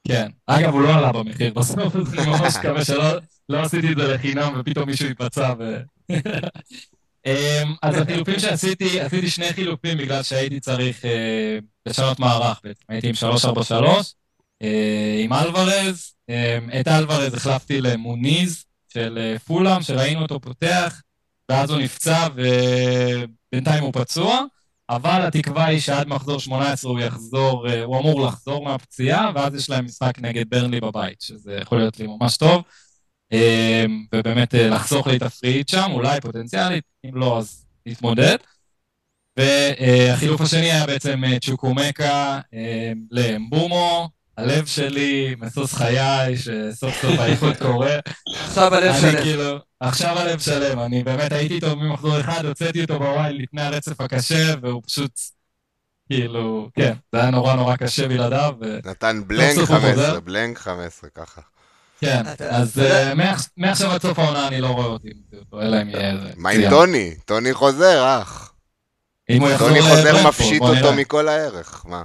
B: כן. אגב, הוא לא עלה במחיר בסוף, אני ממש מקווה שלא לא עשיתי את זה לחינם ופתאום מישהו ייפצע ו... אמ, אז החילופים שעשיתי, עשיתי שני חילופים בגלל שהייתי צריך אה, לשנות מערך בעצם. הייתי עם 343, אה, עם אלוורז. אה, את אלוורז החלפתי למוניז של אה, פולאם, שראינו אותו פותח, ואז הוא נפצע ובינתיים הוא פצוע. אבל התקווה היא שעד מחזור 18 הוא יחזור, אה, הוא אמור לחזור מהפציעה, ואז יש להם משחק נגד ברנלי בבית, שזה יכול להיות לי ממש טוב. אה, ובאמת אה, לחסוך לי את הפריט שם, אולי פוטנציאלית, אם לא אז להתמודד. והחילוף השני היה בעצם צ'וקומקה לאמבומו, הלב שלי, משוש חיי, שסוף סוף האיחוד קורה.
C: עכשיו הלב
B: אני
C: שלם.
B: כאילו, עכשיו הלב שלם, אני באמת הייתי איתו ממחזור אחד, הוצאתי אותו בוואי לפני הרצף הקשה, והוא פשוט, כאילו, כן, זה היה נורא נורא קשה בלעדיו, ו...
A: נתן בלנק
B: סוף הוא
A: 15,
B: חוזר.
A: בלנק 15, ככה.
B: כן, אז אה, מעכשיו- עד סוף העונה אני לא רואה אותי, אלא אם יהיה איזה...
A: מה עם. טוני? טוני חוזר, אח.
B: אם הוא יחזור
A: טוני חוזר
B: לברנדפורד,
A: מפשיט אותו. מכל הערך, מה?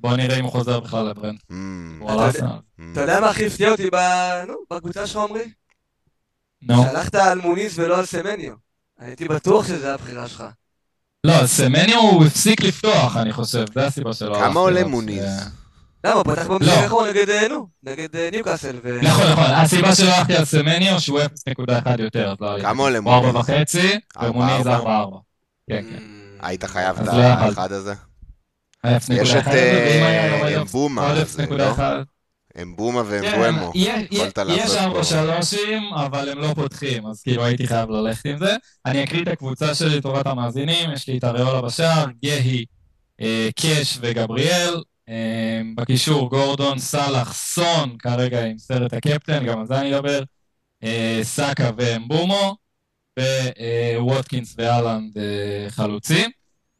B: בוא נראה אם הוא חוזר בכלל לברנד.
A: Mm,
B: הוא על ארסנל.
A: mm.
C: אתה יודע מה הכי הפתיע אותי ב- נו, בקבוצה שלך, עמרי?
B: נו.
C: שהלכת על מוניס ולא על סמניו. הייתי בטוח שזה הבחירה שלך.
B: לא, סמניו הוא הפסיק לפתוח, אני חושב, זה הסיבה שלא הלכתי
A: כמה עולה מוניז?
B: ש-
C: למה? הוא פתח במשחק
B: לא.
C: האחרון נגד, אה, נו, נגד אה, ניוקאסל. ו-
B: נכון, נכון, הסיבה שלא הלכתי על סמניו שהוא 0.1 יותר, אז לא.
A: כמה עולה
B: ומוניז
A: ארבע?
B: ארבע ארבע. כן, כן.
C: Mm,
A: היית חייב את
B: לא.
A: האחד הזה?
B: היה 0.1
A: יש את אמבומה, אה,
B: 0.1.
A: לא? אמבומה
B: כן,
A: ואמבואמו.
B: יש-
A: יכולת
B: יש ארבע שלושים, אבל הם לא פותחים, אז כאילו הייתי חייב ללכת עם זה. אני אקריא את הקבוצה שלי לטובת המאזינים, יש לי את אריולה בשער, גהי, אה, קאש וגבריאל, אה, בקישור גורדון, סאלח, סון, כרגע עם סרט הקפטן, גם על זה אני אדבר, סאקה ואמבומו, ווטקינס ואהלנד חלוצים.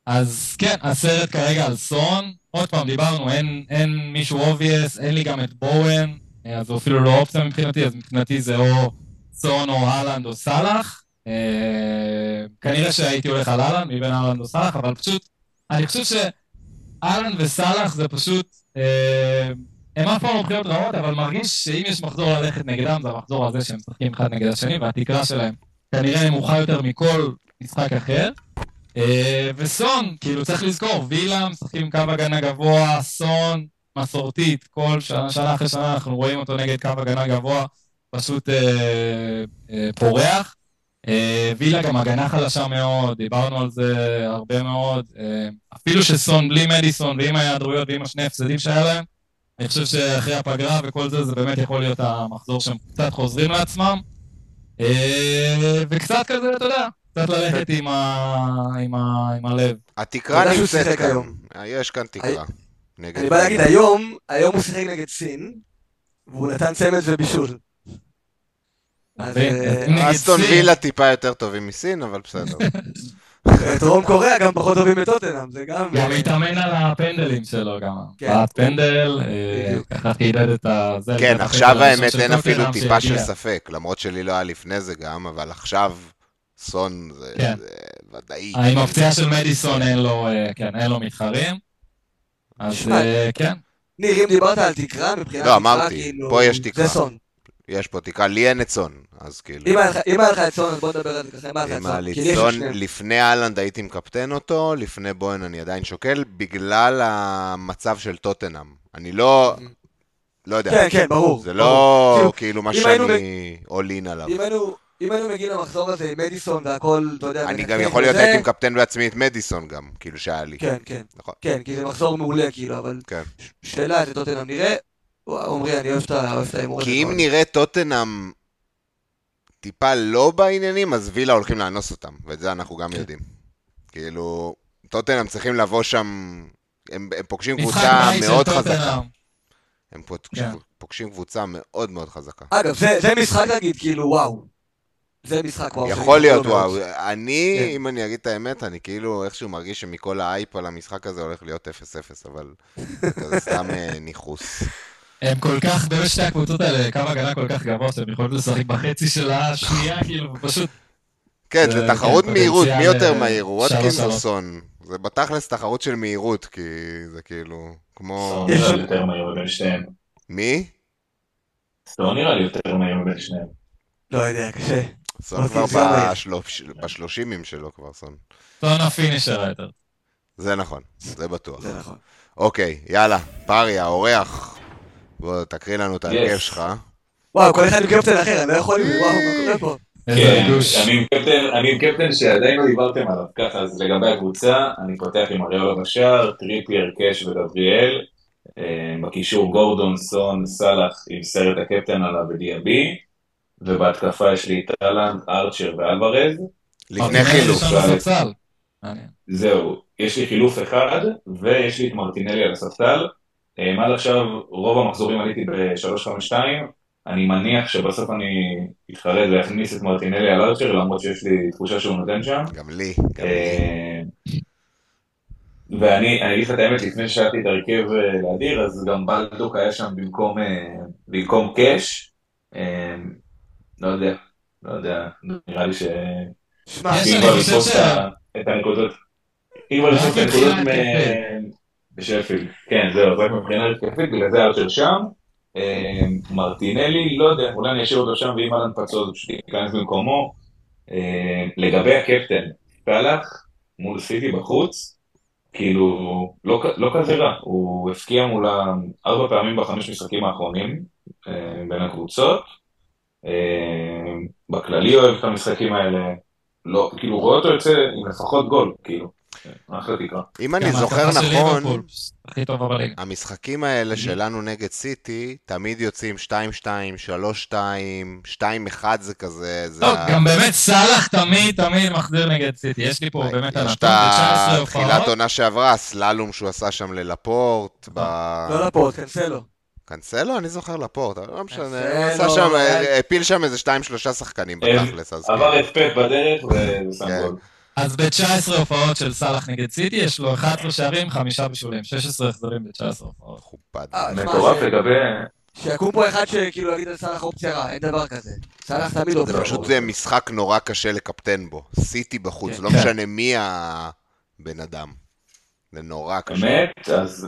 B: אז כן, הסרט כרגע על סון, עוד פעם דיברנו, אין, אין מישהו obvious, אין לי גם את בואן, אה, אז הוא אפילו לא אופציה מבחינתי, אז מבחינתי זה או סון או אהלנד או סאלח. אה, כנראה שהייתי הולך על אהלנד מבין אהלנד או סאלח, אבל פשוט, אני חושב שאהלנד וסאלח זה פשוט, אה, הם אף פעם לא בחירות רעות, אבל מרגיש שאם יש מחזור ללכת נגדם, זה המחזור הזה שהם משחקים אחד נגד השני, והתקרה שלהם כנראה נמוכה יותר מכל משחק אחר. אה, וסון, כאילו צריך לזכור, וילה משחקים קו הגנה גבוה, סון, מסורתית, כל שנה, שנה אחרי שנה אנחנו רואים אותו נגד קו הגנה גבוה, פשוט אה, אה, פורח. אה, וילה גם הגנה חלשה מאוד, דיברנו על זה הרבה מאוד. אה, אפילו שסון בלי מדיסון ועם ההיעדרויות ועם השני הפסדים שהיה להם, אני חושב שאחרי הפגרה וכל זה, זה באמת יכול להיות המחזור שהם קצת חוזרים לעצמם. אה, וקצת כזה, אתה יודע, קצת ללכת עם, ה... עם, ה... עם הלב.
A: התקרה נמצאת.
C: היום.
A: יש כאן תקרה.
C: אני בא להגיד, היום, היום הוא שיחק נגד סין, והוא נתן צמד ובישול. אה,
A: אסטון. וילה טיפה יותר טובים מסין, אבל בסדר.
C: דרום קוריאה גם פחות טובים מטוטנאם, זה גם...
B: גם
C: אה,
B: התאמן על הפנדלים שלו גם.
C: כן.
B: בעט פנדל, אה. ככה חידד את ה... זה,
A: כן, עכשיו
B: הפנדל
A: האמת אין אפילו טיפה של. ספק, למרות שלי לא היה לפני זה גם, אבל עכשיו סון זה
B: כן.
A: זה ודאי.
B: עם הפציעה של מדיסון אין לו, אה, כן, אין לו מתחרים. אז אה, כן,
C: ניר, אם דיברת על תקרה, מבחינת
A: לא,
C: תקרה,
A: אמרתי,
C: כאילו...
A: פה יש תקרה.
C: זה סון.
A: יש פה תקרה, לי אין את סון, אז כאילו.
C: אם היה לך- אם את סון, אז בוא נדבר על זה ככה, אם היה לך את
A: אם
C: סון.
A: היה לי סון. לפני אהלנד הייתי מקפטן אותו, לפני בוהן אני עדיין שוקל, בגלל המצב של טוטנאם. אני לא, לא יודע.
C: כן, כן, ברור.
A: זה. לא
C: כאילו,
A: מה
C: אם
A: שאני in עליו.
C: אם היינו... אם היינו מגיעים למחזור הזה עם מדיסון והכל, אתה יודע...
A: אני גם יכול להיות הייתי מקפטן בעצמי את מדיסון גם, כאילו שהיה לי.
C: כן, כן.
A: נכון.
C: כן, כי זה מחזור מעולה, כאילו, אבל...
A: כן.
C: שאלה, את טוטנאם נראה. עמרי, אני אוהב את ההימור הזה.
A: כי אם. נראה טוטנאם טיפה לא בעניינים, אז וילה הולכים לאנוס אותם, ואת זה אנחנו גם
C: כן.
A: יודעים. כאילו, טוטנאם צריכים לבוא שם, הם, הם פוגשים קבוצה מאוד חזקה. הם פוגשים,
B: כן.
A: פוגשים קבוצה מאוד מאוד חזקה.
C: אגב, זה זה משחק להגיד, כאילו, וואו. זה משחק וואו. שאני
A: יכול להיות. וואו. אני,
C: כן.
A: אם אני אגיד את האמת, אני כאילו איכשהו מרגיש שמכל האייפ על המשחק הזה הולך להיות 0-0, אבל זה סתם אה, ניכוס.
B: הם כל כך, באמת שתי הקבוצות האלה, קו הגנה כל כך גבוה, שהם יכולים לשחק בחצי של השנייה, כאילו, פשוט...
A: כן,
B: זה,
A: תחרות
B: כן,
A: מהירות, מי יותר
B: אה,
A: מהיר, ווטקינס או. סון? זה בתכלס תחרות של מהירות, כי זה כאילו, כמו...
D: סון נראה לי יותר מהיר מבין שניהם.
A: מי?
D: סון נראה לי יותר מהיר מבין שניהם.
C: לא יודע, קשה.
A: סון
C: אוקיי,
A: כבר בשלושימים שלו כבר, סון.
B: סון ה finisher היותר.
A: זה נכון, זה בטוח.
C: זה נכון.
A: אוקיי, יאללה, פארי, האורח. בוא, תקריא לנו את ההרכב. שלך.
C: וואו, כל אחד עם קפטן אחר, אני לא יכול... וואו, מה קורה פה?
D: כן. אני עם קפטן, אני עם קפטן שעדיין לא דיברתם עליו. ככה, אז לגבי הקבוצה, אני פותח עם אריולה בשער, טריפייר, קאש וגבריאל. אה, בקישור גורדון, סון, סאלח עם סרט הקפטן עליו ודיאבי. ובהתקפה יש לי את טלנט, ארצ'ר ואלוורז.
A: לפני
B: מרטינלי
A: חילוף.
D: זהו, יש לי חילוף אחד, ויש לי את מרטינלי על הספסל. אה, עד עכשיו, רוב המחזורים עליתי ב-352, אני מניח שבסוף אני אתחרט ואכניס את מרטינלי על ארצ'ר, למרות שיש לי תחושה שהוא נותן שם.
A: גם לי, גם לי.
D: אה, ואני אני אגיד לך את האמת, לפני ששאלתי את ההרכב אה, לאדיר, אז גם בלדוק היה שם במקום, במקום קאש. לא יודע, לא יודע, נראה לי ש...
C: שמע,
D: אם
B: אני
D: כבר
B: חושב
D: לתפוס
B: ש-
D: את הנקודות, אם כבר
B: רק
D: לתפוס את הנקודות. מ- בשפילד, כן זהו, רק מבחינה התקפית, בגלל זה ארצ'ר שם, אה, מרטינלי, לא יודע, אולי אני אשאיר אותו שם, ואם אהלן פצוע אז פשוט ייכנס במקומו. אה, לגבי הקפטן, סאלח מול סיטי בחוץ, כאילו, לא, לא כזה רע, הוא הפקיע מולם ארבע פעמים בחמש משחקים האחרונים, אה, בין הקבוצות. אה, בכללי אוהב את המשחקים האלה, לא, כאילו רואה אותו יוצא עם לפחות גול, כאילו.
A: אם אני
B: גם
A: זוכר נכון. המשחקים האלה שלנו נגד סיטי, תמיד יוצאים 2-2, 3-2, 2-1 זה כזה, זה
B: טוב,
A: ה-
B: גם באמת סאלח תמיד תמיד מחזיר נגד סיטי. יש לי פה באמת
A: יש את
B: הנתון ב-19
A: התחילת. עונה שעברה, הסללום שהוא עשה שם ללפורט, ב...
C: לא לפורט, קנסלו.
A: קנסלו? אני זוכר לפורט, אבל לא משנה, הוא עשה שם, הפיל שם איזה 2-3 שחקנים בתכלס, אז
D: עבר
A: כאילו,
D: פט בדרך ושם
A: כן.
D: גול.
B: אז ב-19 הופעות של סאלח נגד סיטי, יש לו 11 שערים, 5 בישולים. 16 החזרים ב-19 הופעות.
A: מכובד.
C: אה,
D: מטורף לגבי...
C: שיקום פה אחד שכאילו יגיד על סאלח אופציה רעה, אין דבר כזה. סאלח תמיד
A: זה
C: אופציה
A: פשוט
C: רעה.
A: משחק נורא קשה לקפטן בו, סיטי בחוץ,
C: כן.
A: לא
B: כן.
A: משנה מי הבן אדם. זה נורא קשה.
D: אמת, אז,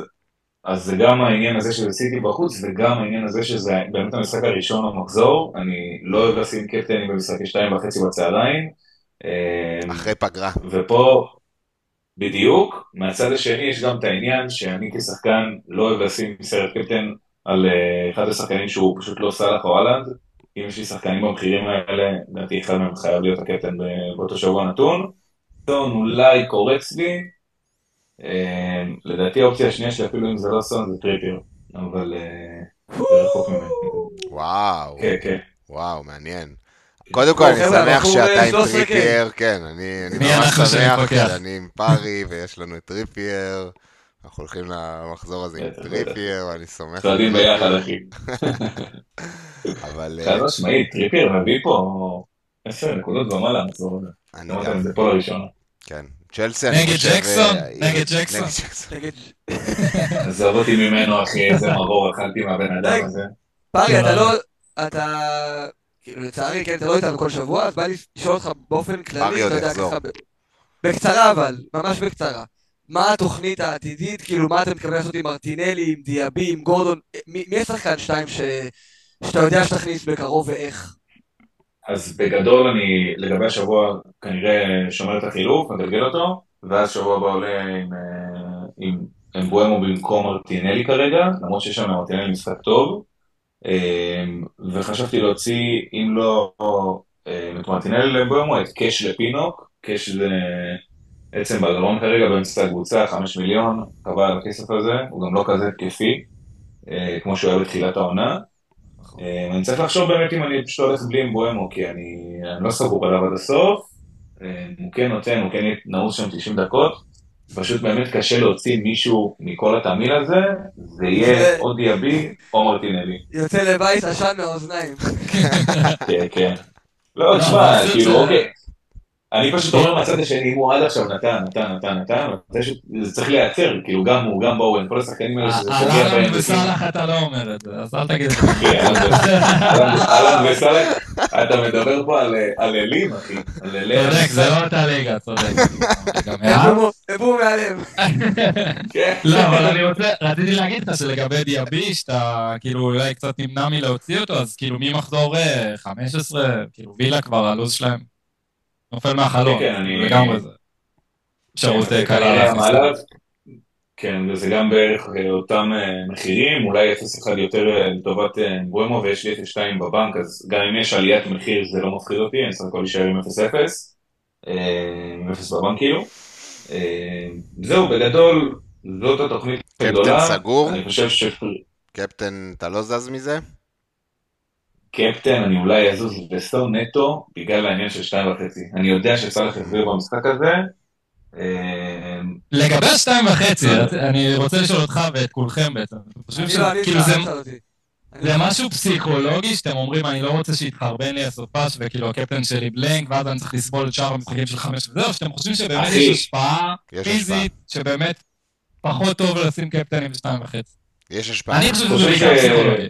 D: אז זה גם העניין הזה שזה סיטי בחוץ, וגם העניין הזה שזה באמת המשחק הראשון במחזור. אני לא אוהב לשים קפטנים במשחקי שתיים וחצי בצהריים. אה,
A: אחרי פגרה.
D: ופה, בדיוק, מהצד השני יש גם את העניין שאני כשחקן לא אוהב לשים סרט קפטן על אה, אחד השחקנים שהוא פשוט לא סאלח או אהלנד. אם יש לי שחקנים במחירים האלה, לדעתי אחד מהם חייב להיות הקפטן באותו שבוע נתון. סון אולי קורץ לי. אה, לדעתי האופציה השנייה שלי, אפילו אם זה לא סון, זה טריפייר. אבל אה, זה רחוק ממני.
A: וואו,
D: כן, כן.
A: וואו, מעניין. קודם כל, אני שמח
C: אנחנו,
A: שאתה
C: אה,
A: עם
C: 13
A: טריפייר, כן, אני אני ממש שמח? כן, אני עם פארי ויש לנו את טריפייר. אנחנו הולכים למחזור הזה עם טריפייר, ואני סומך.
D: צועדים ביחד,
A: טריפייר,
D: אחי.
A: אבל
D: חד
A: אה,
D: משמעית, טריפר מביא פה עשר נקודות ומעלה, מחזור הזה.
A: אני גם,
D: זה פה לראשונה.
A: כן. צ'לסי, אני
B: נגד
A: חושב...
B: ג'קסון?
A: אה,
B: נגד ג'קסון?
C: נגד...
D: עזוב אותי ממנו, אחי, איזה מרור אכלתי מהבן. אדם הזה.
C: פרי,
B: כן.
C: אתה לא... אתה... כאילו לצערי, כן, אתה לא איתנו כל שבוע, אז בא לי לשאול אותך באופן כללי, אתה יודע. ככה, בקצרה אבל, ממש בקצרה. מה התוכנית העתידית, כאילו מה אתה מתכוון לעשות עם מרטינלי, עם דיאבי, עם גורדון, מי מי השחקן שתיים ש... שאתה יודע שתכניס בקרוב ואיך?
D: אז בגדול אני, לגבי השבוע, כנראה שומר את החילוף, מגלגל אותו, ואז שבוע הבא עולה עם, אה, עם אמבואמו במקום מרטינלי כרגע, למרות שיש שם מרטינלי משחק טוב, אה, וחשבתי להוציא, אם לא אה, את מרטינלי לאמבואמו, את קאש לפינוק, קאש זה עצם בגרון כרגע באמצע הקבוצה, 5 מיליון, חבל על הכסף הזה, הוא גם לא כזה אה, כמו שהוא היה בתחילת העונה. אה, אני צריך לחשוב באמת אם אני פשוט הולך בלי אמבואמו, כי אני אני לא סגור עליו עד הסוף. אה, הוא כן נותן, הוא כן נעוץ שם 90 דקות. פשוט באמת קשה להוציא מישהו מכל התמהיל הזה, זה יהיה או דיאבי או מרטינלי.
C: יוצא לבית עשן מהאוזניים.
D: כן, כן. לא,
B: לא,
D: תשמע,
B: חושב
D: כאילו, אוקיי. אני פשוט אומר מהצד השני, אם הוא עד עכשיו נתן, נתן, נתן, נתן, זה צריך להיעצר, כאילו, גם הוא, גם בואוין, כל השחקנים האלה שזה
B: על
D: פוגע
B: אהלן
D: בהם.
B: וסאלח אתה לא אומר את זה, אז אל תגיד את זה.
D: כן, אהלן אהלן וסאלח, אתה מדבר פה על על אלים, אחי. על אלי.
B: צודק, זה לא אותה ליגה, צודק.
C: הבום מהלב.
D: כן.
B: לא, אבל אני רוצה, רציתי להגיד לך שלגבי דיאבי, שאתה כאילו אולי קצת נמנע מלהוציא אותו, אז כאילו ממחזור אה, 15, כאילו וילה כבר הלו"ז שלהם נופל מהחלון,
D: כן, אני-
B: לגמרי זה. אפשרות אה, קלה
D: כנראה
B: להכניס.
D: כן, וזה גם בערך אה, אותם אה, מחירים, אולי 0-1 יותר לטובת בואמו, ויש לי 0-2 בבנק, אז גם אם יש עליית מחיר זה לא מפחיד אותי, אני סך הכל אשאר עם 0-0, אה, עם 0 בבנק כאילו. זהו, בגדול, זאת התוכנית
A: קפטן
D: הגדולה.
A: סגור?
D: אני חושב ש...
A: קפטן, אתה לא זז מזה?
D: קפטן, אני אולי אזוז בסטור נטו בגלל העניין של שתיים וחצי. אני יודע שסאלח יחזיר במשחק הזה. אה,
B: לגבי השתיים וחצי, אני רוצה לשאול אותך ואת כולכם בעצם. שכאילו זה... משהו פסיכולוגי שאתם אומרים, אני לא רוצה שיתחרבן לי הסופש, וכאילו הקפטן שלי בלנק, ואז אני צריך לסבול את שאר המשחקים של חמש וזהו, שאתם חושבים שבאמת יש השפעה פיזית, שבאמת פחות טוב לשים קפטנים בשתיים וחצי.
A: יש השפעה.
B: אני חושב שזה בעיקר פסיכולוגי.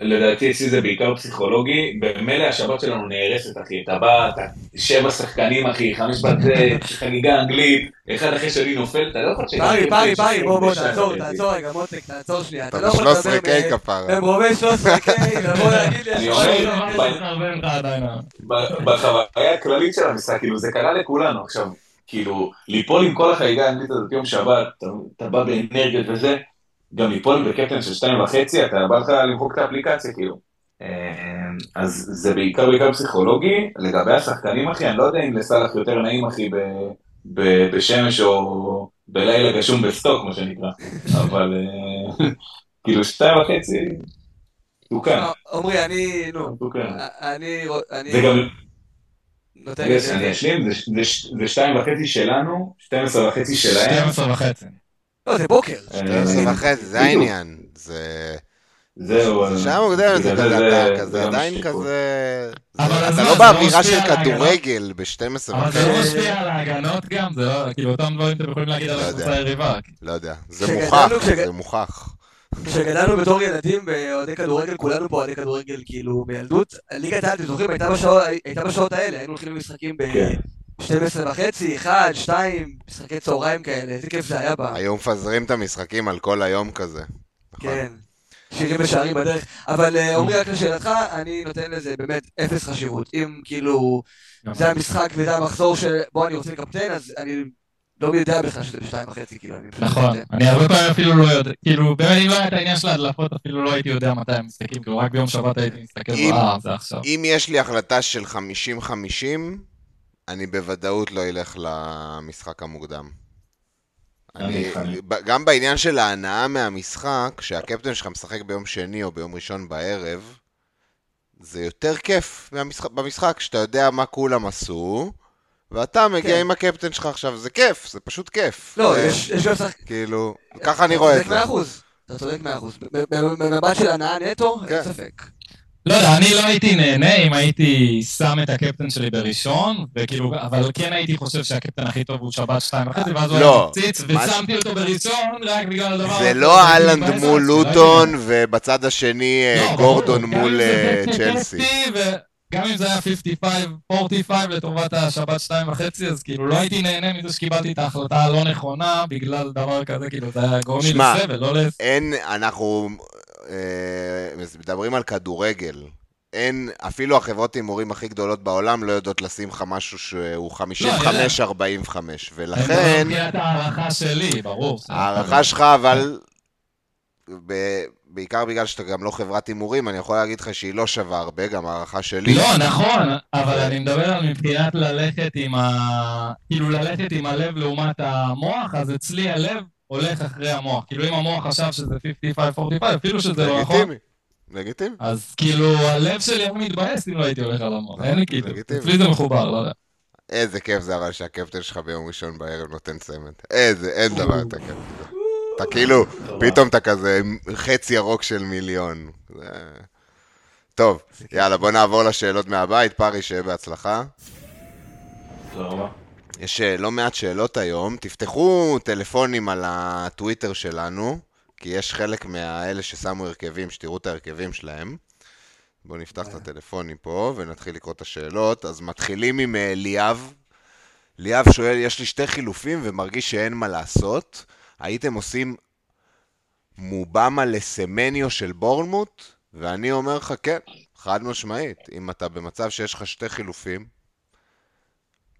D: לדעתי אצלי זה בעיקר פסיכולוגי, במילא השבת שלנו נהרסת אחי, אתה בא, אתה שבע שחקנים אחי, חמש בזה, חגיגה אנגלית, אחד אחרי שני נופל, אתה לא יכול.
C: פרי, פרי, פרי, בוא, בוא, תעצור. תעצור רגע, מותק, תעצור שנייה.
A: אתה
C: אתה לא יכול לדבר
A: ב-13 קיי
C: מ-
A: כפרה.
C: במרובי 13 קיי, לבוא להגיד לי...
D: אני אומר. ב- בחוויה הכללית של המשחק, כאילו זה קרה לכולנו עכשיו, כאילו ליפול עם כל החגיגה האנגלית הזאת יום שבת, אתה, אתה בא באנרגיות וזה, גם ליפול בקפטן של שתיים וחצי, אתה בא לך למחוק את האפליקציה כאילו. אה, אז זה בעיקר בעיקר פסיכולוגי, לגבי השחקנים אחי, אני לא יודע אם לסאלח יותר נעים אחי ב, ב, בשמש או בלילה גשום בסטוק מה שנקרא, אבל אה, כאילו שתיים וחצי, תוקן,
C: לא, עמרי, אני, נו,
D: תוקן.
C: אני, אני
D: זה גם,
C: נותן זה.
D: אני אשלים, זה- זה ש- זה שתיים וחצי שלנו, 12 וחצי שלהם.
B: 12 וחצי.
C: לא, זה בוקר.
D: אה,
A: 12 וחצי, זה
D: בדיוק.
A: העניין. זה...
D: זהו,
A: זה שעה מוקדמת, זה כזה,
D: זה-
A: אתה
D: זה
A: כזה עדיין. כזה... זה- אתה לא
B: זה לא
A: באווירה של? כדורגל ב-12
B: אבל זה
A: וחצי.
B: לא משפיע על ההגנות גם, זה לא, כאילו אותם דברים שאתם יכולים להגיד על
A: לא
B: הקבוצה. היריבה.
A: לא יודע, זה מוכח, זה מוכח.
C: כשגדלנו בתור ילדים באוהדי כדורגל, כולנו פה אוהדי כדורגל כאילו בילדות, ליגת העל, אתם זוכרים, הייתה בשעות- הייתה בשעות האלה, היינו הולכים למשחקים
D: כן.
C: ב-12 וחצי, 1, 2, משחקי צהריים כאלה, איזה כיף זה היה פעם.
A: היו מפזרים את המשחקים על כל היום כזה. נכון.
C: כן. שירים ושערים בדרך. אבל אה, עמרי, רק לשאלתך, אני נותן לזה באמת אפס חשיבות. אם כאילו זה המשחק וזה המחזור שבו אני רוצה לקפטן, אז אני לא יודע בכלל שזה בשתיים וחצי, כאילו, אני פשוט...
B: נכון, אני הרבה פעמים אפילו לא יודע, כאילו באמת אם לא היה את העניין של ההדלפות אפילו לא הייתי יודע מתי הם משחקים, כאילו רק ביום שבת הייתי מסתכל,
A: אם-
B: אה זה עכשיו.
A: אם יש לי החלטה של 50-50, אני בוודאות לא אלך למשחק המוקדם.
D: אני
A: גם בעניין של ההנאה מהמשחק, כשהקפטן שלך משחק ביום שני או ביום ראשון בערב, זה יותר כיף מהמשחק, במשחק, שאתה יודע מה כולם עשו, ואתה מגיע
C: כן.
A: עם הקפטן שלך עכשיו, זה כיף, זה פשוט כיף.
C: לא,
A: זה-
C: יש יש גם שחק...
A: כאילו, ככה אני רואה את
C: אתה
A: זה.
C: צודק מאה אחוז. אתה צודק מאה אחוז. במבט של הנאה נטו,
A: כן.
C: אין ספק.
B: לא יודע, אני לא הייתי נהנה אם הייתי שם את הקפטן שלי בראשון, וכאילו, אבל כן הייתי חושב שהקפטן הכי טוב הוא שבת שתיים וחצי, ואז הוא היה
A: לא,
B: מפציץ,
A: ש-
B: ושמתי אותו בראשון רק בגלל הדבר
A: זה
B: הזה.
A: לא
B: הייתי
A: אהלנד מול
B: עצמי,
A: לוטון, ובצד השני אה,
B: לא,
A: גורדון
B: גם
A: מול
B: זה
A: אה,
B: 50-50,
A: צ'לסי.
B: וגם אם זה היה 55-45 לטובת השבת שתיים וחצי, אז כאילו לא הייתי נהנה מזה שקיבלתי את ההחלטה הלא נכונה בגלל דבר כזה, כאילו זה היה גורם לי לסבל, לא לס...
A: אין, אנחנו מדברים על כדורגל. אין, אפילו החברות הימורים הכי גדולות בעולם לא יודעות לשים לך משהו שהוא 55-45, ולכן
B: מבחינת ההערכה שלי, ברור.
A: ההערכה שלך, אבל בעיקר בגלל שאתה גם לא חברת הימורים, אני יכול להגיד לך שהיא לא שווה הרבה, גם ההערכה שלי.
B: לא, נכון, אבל אני מדבר על מבחינת ללכת עם ה... כאילו ללכת עם הלב לעומת המוח, אז אצלי הלב הולך אחרי המוח. כאילו אם המוח חשב שזה 55-45, אפילו שזה לא נכון,
A: לגיטימי, לגיטימי.
B: אז כאילו הלב שלי היה מתבאס אם לא הייתי הולך על המוח. אין לי כאילו,
A: לגיטימי.
B: אצלי זה מחובר, לא יודע.
A: איזה כיף זה אבל שהקפטן שלך ביום ראשון בערב נותן צמד. איזה, אין דבר יותר כיף מזה. אתה כאילו, פתאום אתה כזה חץ ירוק של מיליון. זה- טוב, יאללה, בוא נעבור לשאלות מהבית. פרי, שיהיה בהצלחה.
D: תודה רבה.
A: יש אה, לא מעט שאלות היום. תפתחו טלפונים על הטוויטר שלנו, כי יש חלק מהאלה ששמו הרכבים, שתראו את ההרכבים שלהם. בואו נפתח את הטלפונים פה ונתחיל לקרוא את השאלות. אז מתחילים עם אה, ליאב. ליאב שואל, יש לי שתי חילופים ומרגיש שאין מה לעשות. הייתם עושים מובמה לסמניו של בורנמוט? ואני אומר לך, כן, חד משמעית. אם אתה במצב שיש לך שתי חילופים,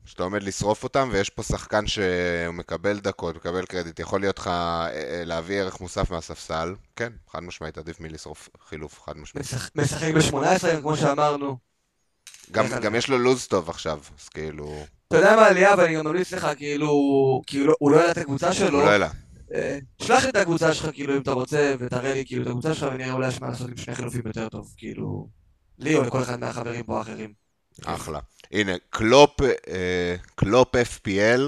A: שאתה עומד לשרוף אותם, ויש פה שחקן שהוא מקבל דקות, מקבל קרדיט, יכול להיות לך אה, אה, להביא ערך מוסף מהספסל, כן, חד משמעית, עדיף מלשרוף חילוף, חד משמעית.
C: משחק- משחק ב-18, כמו שאמרנו.
A: גם,
C: איך
A: גם? יש לו לוז טוב עכשיו, אז כאילו,
C: אתה יודע מה, ליאב, אני גם ממליץ לך, כאילו, כאילו, הוא לא יודע את הקבוצה שלו.
A: הוא לא העלה.
C: אה, שלח את הקבוצה שלך, כאילו, אם אתה רוצה, ותראה לי, כאילו, את הקבוצה שלך, ונראה אולי יש מה לעשות עם שני חילופים יותר טוב, כאילו, לי או לכל אחד מהחברים פה האחרים.
A: אחלה. הנה, קלופ, אה, קלופ FPL,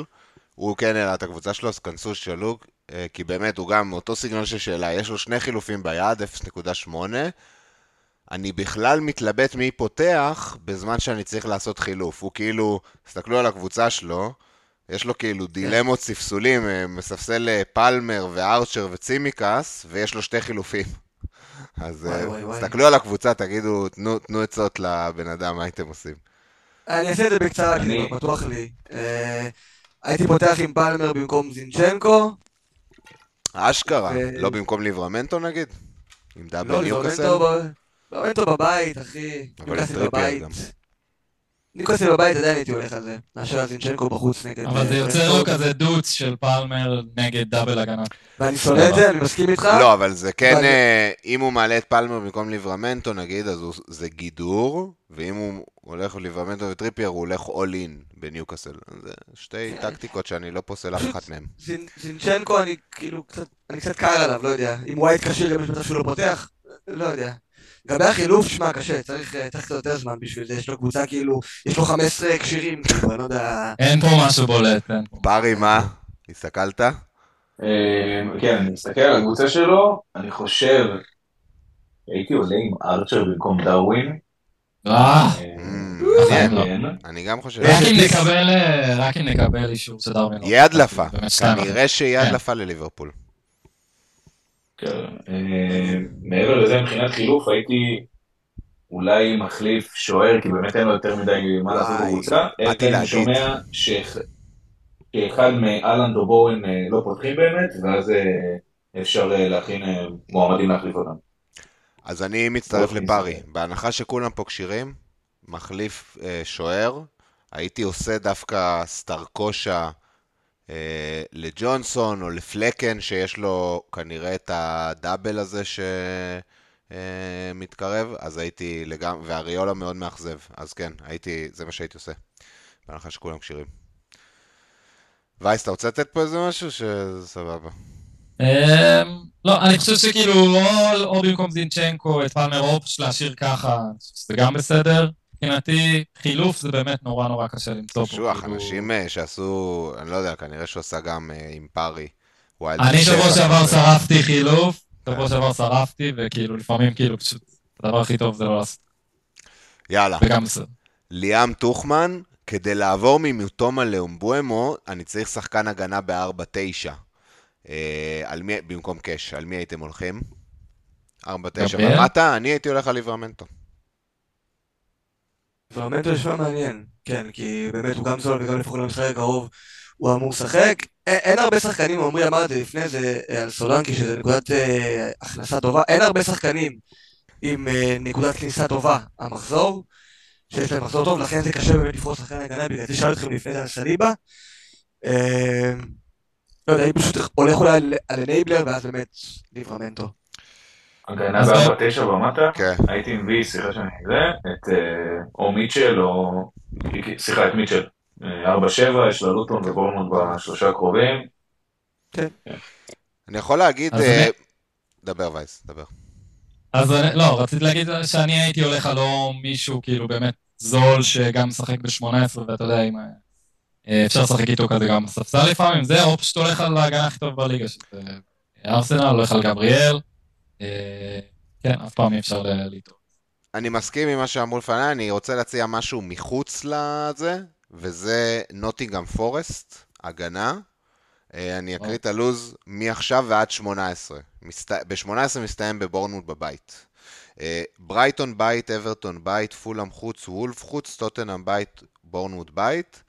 A: הוא כן העלה את הקבוצה שלו, אז כנסו שתשאלו, אה, כי באמת הוא גם אותו סגנון של שאלה, יש לו שני חילופים ביד, 0.8. אני בכלל מתלבט מי פותח בזמן שאני צריך לעשות חילוף. הוא כאילו, תסתכלו על הקבוצה שלו, יש לו כאילו דילמות ספסולים, אה, מספסל פלמר וארצ'ר וצימיקאס, ויש לו שתי חילופים. אז אה. תסתכלו על הקבוצה, תגידו, תנו, תנו עצות לבן אדם, מה הייתם עושים.
C: אני אעשה את זה בקצרה, כי זה לא פתוח לי. אה, הייתי פותח עם פלמר במקום זינצ'נקו.
A: אשכרה, לא במקום ליברמנטו נגיד? עם double
C: לא,
A: ניוקאסל?
C: ליברמנטו ב- ליברמנטו בבית, אחי.
A: אבל
C: ניוקאסל
A: טריפייר
C: בבית.
A: גם.
C: ניוקאסל בבית עדיין הייתי הולך על זה. מאשר על זינצ'נקו בחוץ נגד...
B: אבל זה
C: אה,
B: יוצר לו. כזה דוץ של פלמר נגד double הגנה.
C: ואני שונא את זה, אני מסכים איתך.
A: לא, אבל זה כן, אה, אם הוא מעלה את פלמר במקום ליברמנטו נגיד, אז הוא- זה גידור, ואם הוא הולך ליברמנטו וטריפייר, הוא הולך all in בניוקאסל. זה שתי
C: כן.
A: טקטיקות שאני לא פוסל אף אחת מהן.
C: זינצ'נקו אני כאילו קצת, אני קצת קר עליו, לא יודע. אם הוא הייט כשיר, אם יש מצב שהוא לא פותח, לא יודע. לגבי החילוף, שמע, קשה, צריך אה, צריך קצת יותר זמן בשביל זה, יש לו קבוצה כאילו, יש לו 15 כשירים, כאילו, אני לא יודע...
B: אין פה משהו בולט, אין פה.
A: פרי, מה? הסתכלת?
D: אה, כן, אני מסתכל על הקבוצה שלו, אני חושב, הייתי עולה עם ארצ'ר במקום דרווין.
B: אה,
D: אה.
A: אני גם חושב...
B: רק אם נקבל, אישור של דרווין.
A: יהיה הדלפה. כנראה שיהיה
B: כן.
A: הדלפה לליברפול.
D: כן. אה, מעבר לזה, מבחינת חילוף, הייתי אולי מחליף שוער, כי באמת אין לו יותר מדי מה לעשות בקבוצה. אלא אני. שומע שאח- שאחד מאלנד או בורן אה, לא פותחים באמת, ואז אה, אפשר להכין מועמדים להחליף אותם.
A: אז אני מצטרף לפרי.
D: מסתכל.
A: בהנחה שכולם פה כשירים, מחליף שוער, הייתי עושה דווקא סטרקושה אה, לג'ונסון או לפלקן, שיש לו כנראה את הדאבל הזה שמתקרב, אז הייתי לגמרי, ואריולה מאוד מאכזב, אז כן, הייתי, זה מה שהייתי עושה. בהנחה שכולם כשירים. וייס, אתה רוצה לתת פה איזה משהו? שזה סבבה.
B: אמ, לא, אני חושב שכאילו, או- או במקום זינצ'נקו, את פלמר או פשוט להשאיר ככה, שזה גם בסדר. מבחינתי, חילוף זה באמת נורא נורא קשה למצוא פה.
A: קשוח,
B: כאילו-
A: אנשים אה, שעשו, אני לא יודע, כנראה שהוא עשה גם אה, עם פארי.
B: אני שבוע. שעבר שרפתי חילוף, שבוע שעבר שרפתי, וכאילו לפעמים כאילו פשוט, הדבר הכי טוב זה לא לעשות.
A: יאללה.
B: וגם בסדר.
A: ליאם טוחמן, כדי לעבור ממוטומה לאומבואמו, אני צריך שחקן הגנה ב-4-9. אה, במקום קאש, על מי הייתם הולכים? 4-9
B: גבריאל?
A: ומטה, אני הייתי הולך על ליברמנטו.
C: פרמנטו נשמע מעניין, כן, כי באמת הוא גם זול וגם לפחות למשחק הקרוב הוא אמור לשחק. אין, אין הרבה שחקנים, עמרי אמר את זה לפני זה אה, על סולנקי, שזה נקודת אה, הכנסה טובה, אין הרבה שחקנים עם אה, נקודת כניסה טובה המחזור, שיש להם מחזור טוב, לכן זה קשה באמת לבחור שחקן הגנה, בגלל זה שאלתי אתכם לפני זה על סליבה. אה, לא יודע, אני פשוט הולך אולי על- על אנייבלר, ואז באמת ליברמנטו.
D: הגנה
B: אז
D: ב-4-9 ומטה,
A: כן.
D: הייתי מביא, סליחה שאני זה, את אה, או מיטשל או... סליחה, את מיטשל. אה, 4-7, יש לה לוטון ובורמונד בשלושה הקרובים.
A: אני יכול להגיד... אה, דבר וייס, דבר.
B: אז אני- לא, רציתי להגיד שאני הייתי הולך על לא מישהו כאילו באמת זול שגם משחק ב-18 ואתה יודע אם אפשר לשחק איתו כזה גם בספסל לפעמים, זה או פשוט הולך על ההגנה הכי טוב בליגה, שזה ארסנל, הולך על גבריאל, כן, אף פעם אי אפשר לטעות.
A: אני מסכים עם מה שאמרו לפניי, אני רוצה להציע משהו מחוץ לזה, וזה נוטינגאם פורסט, הגנה. אה, אני אקריא את הלוז מעכשיו ועד 18. ב-18 מסתיים בבורנמוט בבית. אה, ברייטון בית, אברטון בית, פולאם חוץ, וולף חוץ, טוטנאם בית, בורנמוט בית.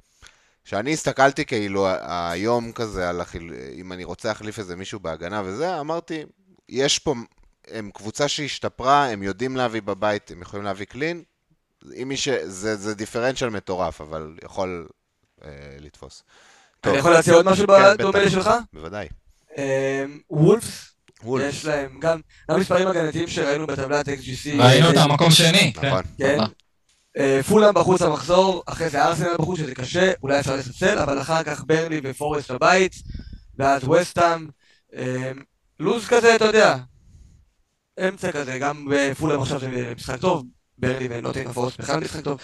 A: כשאני הסתכלתי כאילו היום כזה על החיל... אם אני רוצה להחליף איזה מישהו בהגנה וזה, אמרתי, יש פה, הם קבוצה שהשתפרה, הם יודעים להביא בבית, הם יכולים להביא קלין. אם מי ש... זה, זה דיפרנציאל מטורף, אבל יכול אה, לתפוס.
C: אני יכול להציע עוד משהו
A: כן,
C: בדומה. לשלך?
A: בוודאי.
C: אה, וולפס, יש להם גם גם מספרים הגנתיים שראינו בטבלת XGC.
B: ראינו אותם מקום שני.
A: נכון.
C: כן. אה, פולאם בחוץ המחזור, אחרי זה ארסנל בחוץ, שזה קשה, אולי אפשר לספסל, אבל אחר כך ברלי ופורסט בבית, ואז ווסטהאם. אה, לוז כזה, אתה יודע, אמצע כזה, גם בפולאם עכשיו זה משחק טוב, ברנלי ונוטינגהאם פורסט בכלל משחק טוב.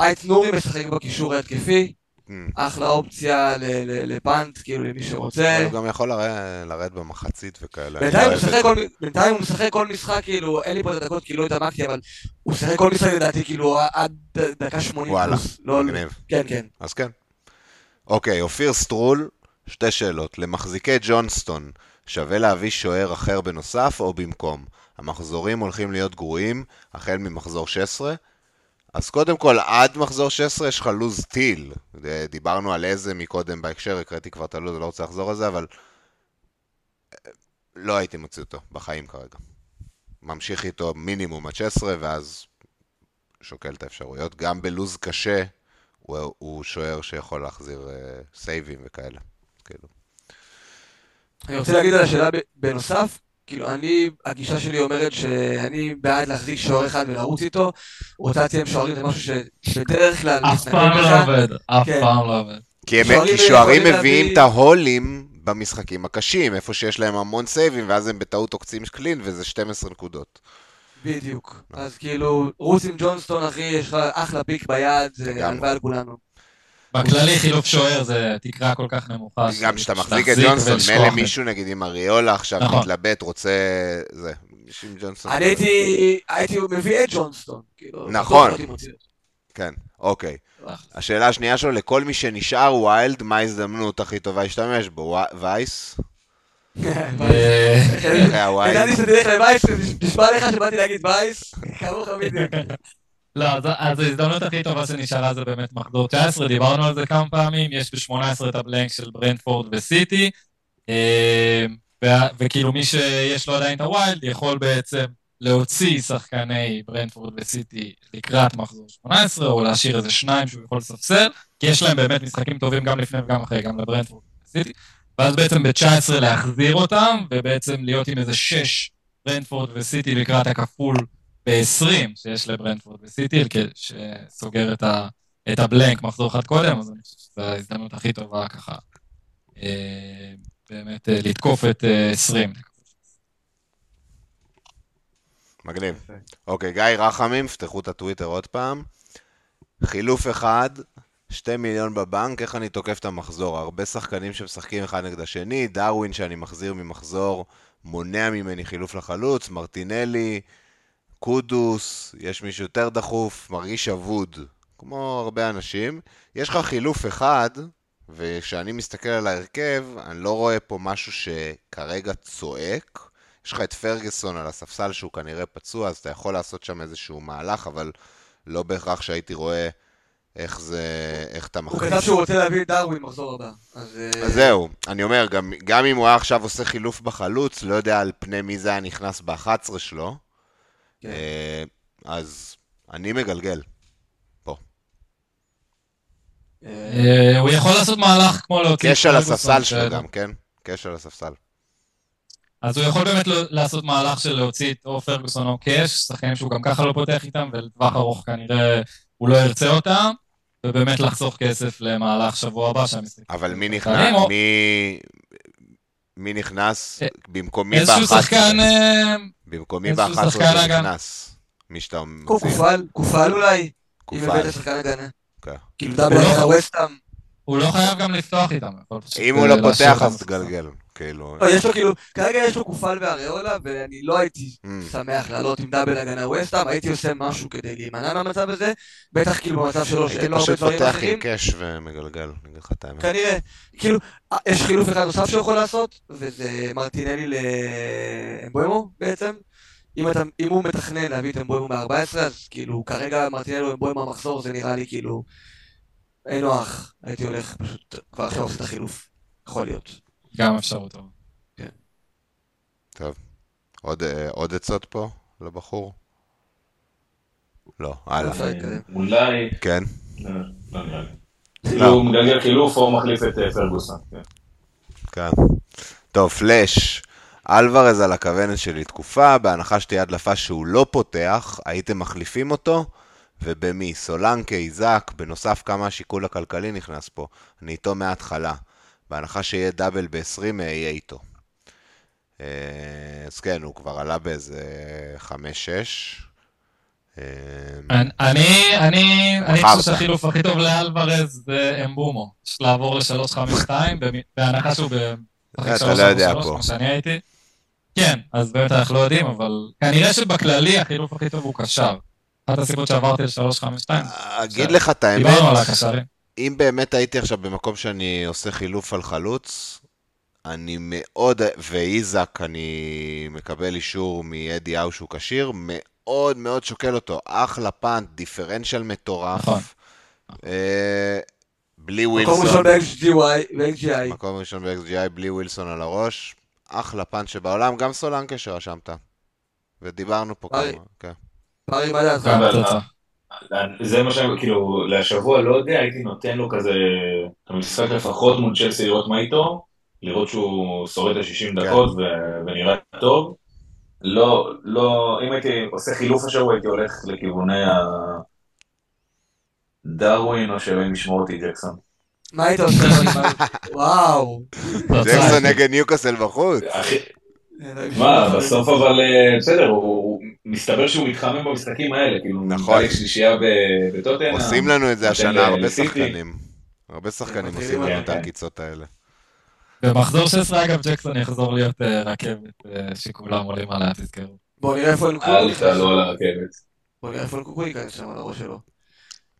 C: אייט נורי משחק בקישור ההתקפי,
A: אמ,
C: אחלה אופציה ל punt, כאילו למי שרוצה.
A: הוא גם יכול לרד, לרד במחצית וכאלה.
C: בינתיים הוא משחק. כל, משחק כאילו, אין לי פה את הדקות כי לא התעמקתי, אבל הוא משחק כל משחק לדעתי, כאילו, עד דקה 80
A: וואלה.
C: לא,
A: מגניב.
C: כן, כן.
A: אז כן. אוקיי, אופיר סטרול, שתי שאלות. למחזיקי ג'ונסטון, שווה להביא שוער אחר בנוסף או במקום? המחזורים הולכים להיות גרועים, החל ממחזור 16. אז קודם כל, עד מחזור 16 יש לך לוז טיל. דיברנו על איזה מקודם בהקשר, הקראתי כבר את הלוז, לא רוצה לחזור על זה, אבל אה, לא הייתי מוציא אותו בחיים כרגע. ממשיך איתו מינימום עד 16, ואז שוקל את האפשרויות. גם בלוז קשה, הוא, הוא שוער שיכול להחזיר אה, סייבים וכאלה. כאילו.
C: אני רוצה להגיד על השאלה בנוסף, כאילו, אני, הגישה שלי אומרת שאני בעד להחזיק שוער אחד ולרוץ איתו, רוטציה עם שוערים זה משהו ש- שבדרך כלל
B: אף פעם לא. עובד, אף
C: כן.
B: פעם לא עובד.
A: כי, הם,
C: שוערים
A: מביאים
C: להביא-
A: את ההולים במשחקים הקשים, איפה שיש להם המון סייבים, ואז הם בטעות עוקצים קלין, וזה 12 נקודות.
C: בדיוק. אז כאילו, רוץ עם ג'ונסטון, אחי, יש לך אחלה pick ביד, זה. הלוואי על כולנו.
B: בכללי חילוף שוער זה תקרה כל כך נמוכה.
A: גם כשאתה מחזיק את
B: ג'ונסטון,
A: מילא. מישהו נגיד עם אריולה עכשיו
B: נכון.
A: מתלבט, רוצה... זה, מישהו עם ג'ונסטון.
C: אני הייתי, הייתי מביא את ג'ונסטון. כאילו,
A: נכון. כן, אוקיי. השאלה השנייה שלו, לכל מי שנשאר wild, מה ההזדמנות הכי טובה להשתמש בו? וייס?
B: אה,
A: אחרי ה wild?
C: ידעתי שתלך לווייס, נשמע לך שבאתי להגיד וייס, כמוך בדיוק.
B: לא, אז, ההזדמנות הכי טובה שנשארה זה באמת מחזור 19, דיברנו על זה כמה פעמים, יש ב-18 את ה blank של ברנדפורד וסיטי, אה, וכאילו מי שיש לו עדיין את ה wild יכול בעצם להוציא שחקני ברנדפורד וסיטי לקראת מחזור 18, או להשאיר איזה שניים שהוא יכול לספסל, כי יש להם באמת משחקים טובים גם לפני וגם אחרי, גם לברנדפורד וסיטי, ואז בעצם ב-19 להחזיר אותם, ובעצם להיות עם איזה 6 ברנדפורד וסיטי לקראת הכפול ב-20 שיש לברנדפורד וסיטי, שסוגר את, ה, את הבלנק מחזור אחד קודם, אז אני חושב שזו ההזדמנות הכי טובה ככה, אה, באמת אה, לתקוף את אה, 20.
A: מגניב. אוקיי, גיא רחמים, פתחו את הטוויטר עוד פעם. חילוף אחד, שתי מיליון בבנק, איך אני תוקף את המחזור? הרבה שחקנים שמשחקים אחד נגד השני, דרווין שאני מחזיר ממחזור, מונע ממני חילוף לחלוץ, מרטינלי, קודוס, יש מישהו יותר דחוף, מרגיש אבוד, כמו הרבה אנשים. יש לך חילוף אחד, וכשאני מסתכל על ההרכב, אני לא רואה פה משהו שכרגע צועק. יש לך את פרגוסון על הספסל שהוא כנראה פצוע, אז אתה יכול לעשות שם איזשהו מהלך, אבל לא בהכרח שהייתי רואה איך זה, איך אתה
C: הוא
A: מחליט.
C: כתב שהוא רוצה להביא את דרווין מחזור הבא. אז... אה,
A: אז זהו, אני אומר, גם, גם אם הוא היה עכשיו עושה חילוף בחלוץ, לא יודע על פני מי זה היה נכנס ב-11 שלו,
C: כן.
A: אה, אז אני מגלגל.
C: אה,
B: אה, הוא יכול לעשות מהלך כמו להוציא...
A: קש על הספסל שלו גם, כן? קש על הספסל.
B: אז הוא יכול באמת לעשות מהלך של להוציא את או פרגוסון או קאש, שחקנים שהוא גם ככה לא פותח איתם, ולטווח ארוך כנראה הוא לא ירצה אותם, ובאמת לחסוך כסף למהלך שבוע הבא שם.
A: אבל מי נכנס? מי... מי נכנס?
B: אה,
A: במקומי
B: איזשהו
A: ב-11.
B: שחקן... אה,
A: במקומי
B: איזשהו
A: ב-11
B: שחקן
A: זה
B: הגנה.
A: נכנס. מי שאתה
C: הוא. קופל, קופל אולי?
A: קופל. כן.
C: כאילו דאבל
B: הוא לא-
C: ווסטאם.
B: הוא לא חייב גם לפתוח איתם.
A: אם הוא לא
B: להשאיר
A: פותח אז. תגלגל. כאילו...
C: לא, יש לו כאילו, כרגע יש לו קופל באריולה, ואני לא הייתי
A: Mm.
C: שמח לעלות עם דאבל הגנה ווסטאם, הייתי עושה משהו כדי להימנע מהמצב הזה, בטח כאילו במצב שלו שאין
A: הייתי
C: לו הרבה
A: פשוט
C: דברים
A: פותח עם
C: אחרים.
A: קאש ומגלגל, אני אגיד לך את האמת.
C: כנראה, כאילו, אה, יש חילוף אחד נוסף שהוא יכול לעשות, וזה מרטינלי לאמבוימו בעצם. אם, אתה, אם הוא מתכנן להביא את אמבוימו מ-14, אז כאילו, כרגע מרטינלי או אמבוימו המחזור זה נראה לי כאילו, אין נוח, הייתי הולך פשוט, כבר עכשיו עושה את החילוף, יכול להיות.
B: גם אפשרות טובה.
A: עוד, אה, עוד עצות פה לבחור? לא, הלאה.
C: להתקדם.
D: אולי...
A: כן.
D: לא, לא נראה לי. כאילו הוא מגלגל חילוף או מחליף את אה, פרגוסון. כן.
A: כן. טוב, פלאש. אלוורז על הכוונת שלי תקופה, בהנחה שתהיה הדלפה שהוא לא פותח, הייתם מחליפים אותו? ובמי? סולנקה, איזק, בנוסף כמה השיקול הכלכלי נכנס פה. אני איתו מההתחלה. בהנחה שיהיה דאבל ב-20, אהיה איתו. אה, אז כן, הוא כבר עלה באיזה 5-6. אה,
B: אני, אני, אני. חושב שהחילוף הכי טוב לאלוורז זה אמבומו. לעבור ל-352, בהנחה שהוא
A: לא יודע
B: 3-3,
A: פה.
B: כמו שאני הייתי. כן, אז באמת אנחנו לא יודעים, אבל כנראה שבכללי החילוף הכי טוב הוא קשר. אחת הסיבות שעברתי ל-352,
A: אגיד לך את האמת,
B: דיברנו על הקשרים.
A: אם באמת הייתי עכשיו במקום שאני עושה חילוף על חלוץ, אני מאוד, ואיזק, אני מקבל אישור מאדי האו שהוא כשיר, מאוד מאוד שוקל אותו. אחלה פאנט, דיפרנציאל מטורף.
B: נכון.
A: אה, בלי
C: מקום
A: ווילסון.
C: ראשון ב-XGI, ב-XGI.
A: מקום ראשון ב-XGI, בלי ווילסון על הראש. אחלה פאנט שבעולם, גם סולנקה שרשמת. ודיברנו פה. כמה, כן.
C: פארי, מה
D: זה מה שאני, כאילו, לשבוע לא יודע, הייתי נותן לו כזה, את המשחק לפחות מול צ'לסי לראות מה איתו, לראות שהוא שורד ל-60
A: כן.
D: דקות ו- ונראה טוב. לא, לא, אם הייתי עושה חילוף השבוע הייתי הולך לכיווני ה... דרווין או שאלוהים ישמור אותי ג'קסון.
C: מה היית עושה? וואו.
A: ג'קסון נגד ניוקאסל בחוץ.
D: אחי, מה, בסוף אבל אה, בסדר, הוא- מסתבר שהוא מתחמם במשחקים האלה, כאילו,
A: נכון.
D: מדלג שלישייה ב- בטוטנאם.
A: עושים לנו את זה השנה, הרבה. שחקנים. הרבה שחקנים
C: מתחילים
A: עושים לנו
D: כן,
A: את
D: כן.
A: העקיצות האלה.
B: במחזור 16 אגב ג'קסון יחזור להיות אה, רכבת אה, שכולם עולים עליה, תזכרו.
C: בוא נראה איפה נקונקו
D: אל. תעלו על הרכבת.
C: בוא נראה איפה נקונקו ייכנס שם על הראש שלו.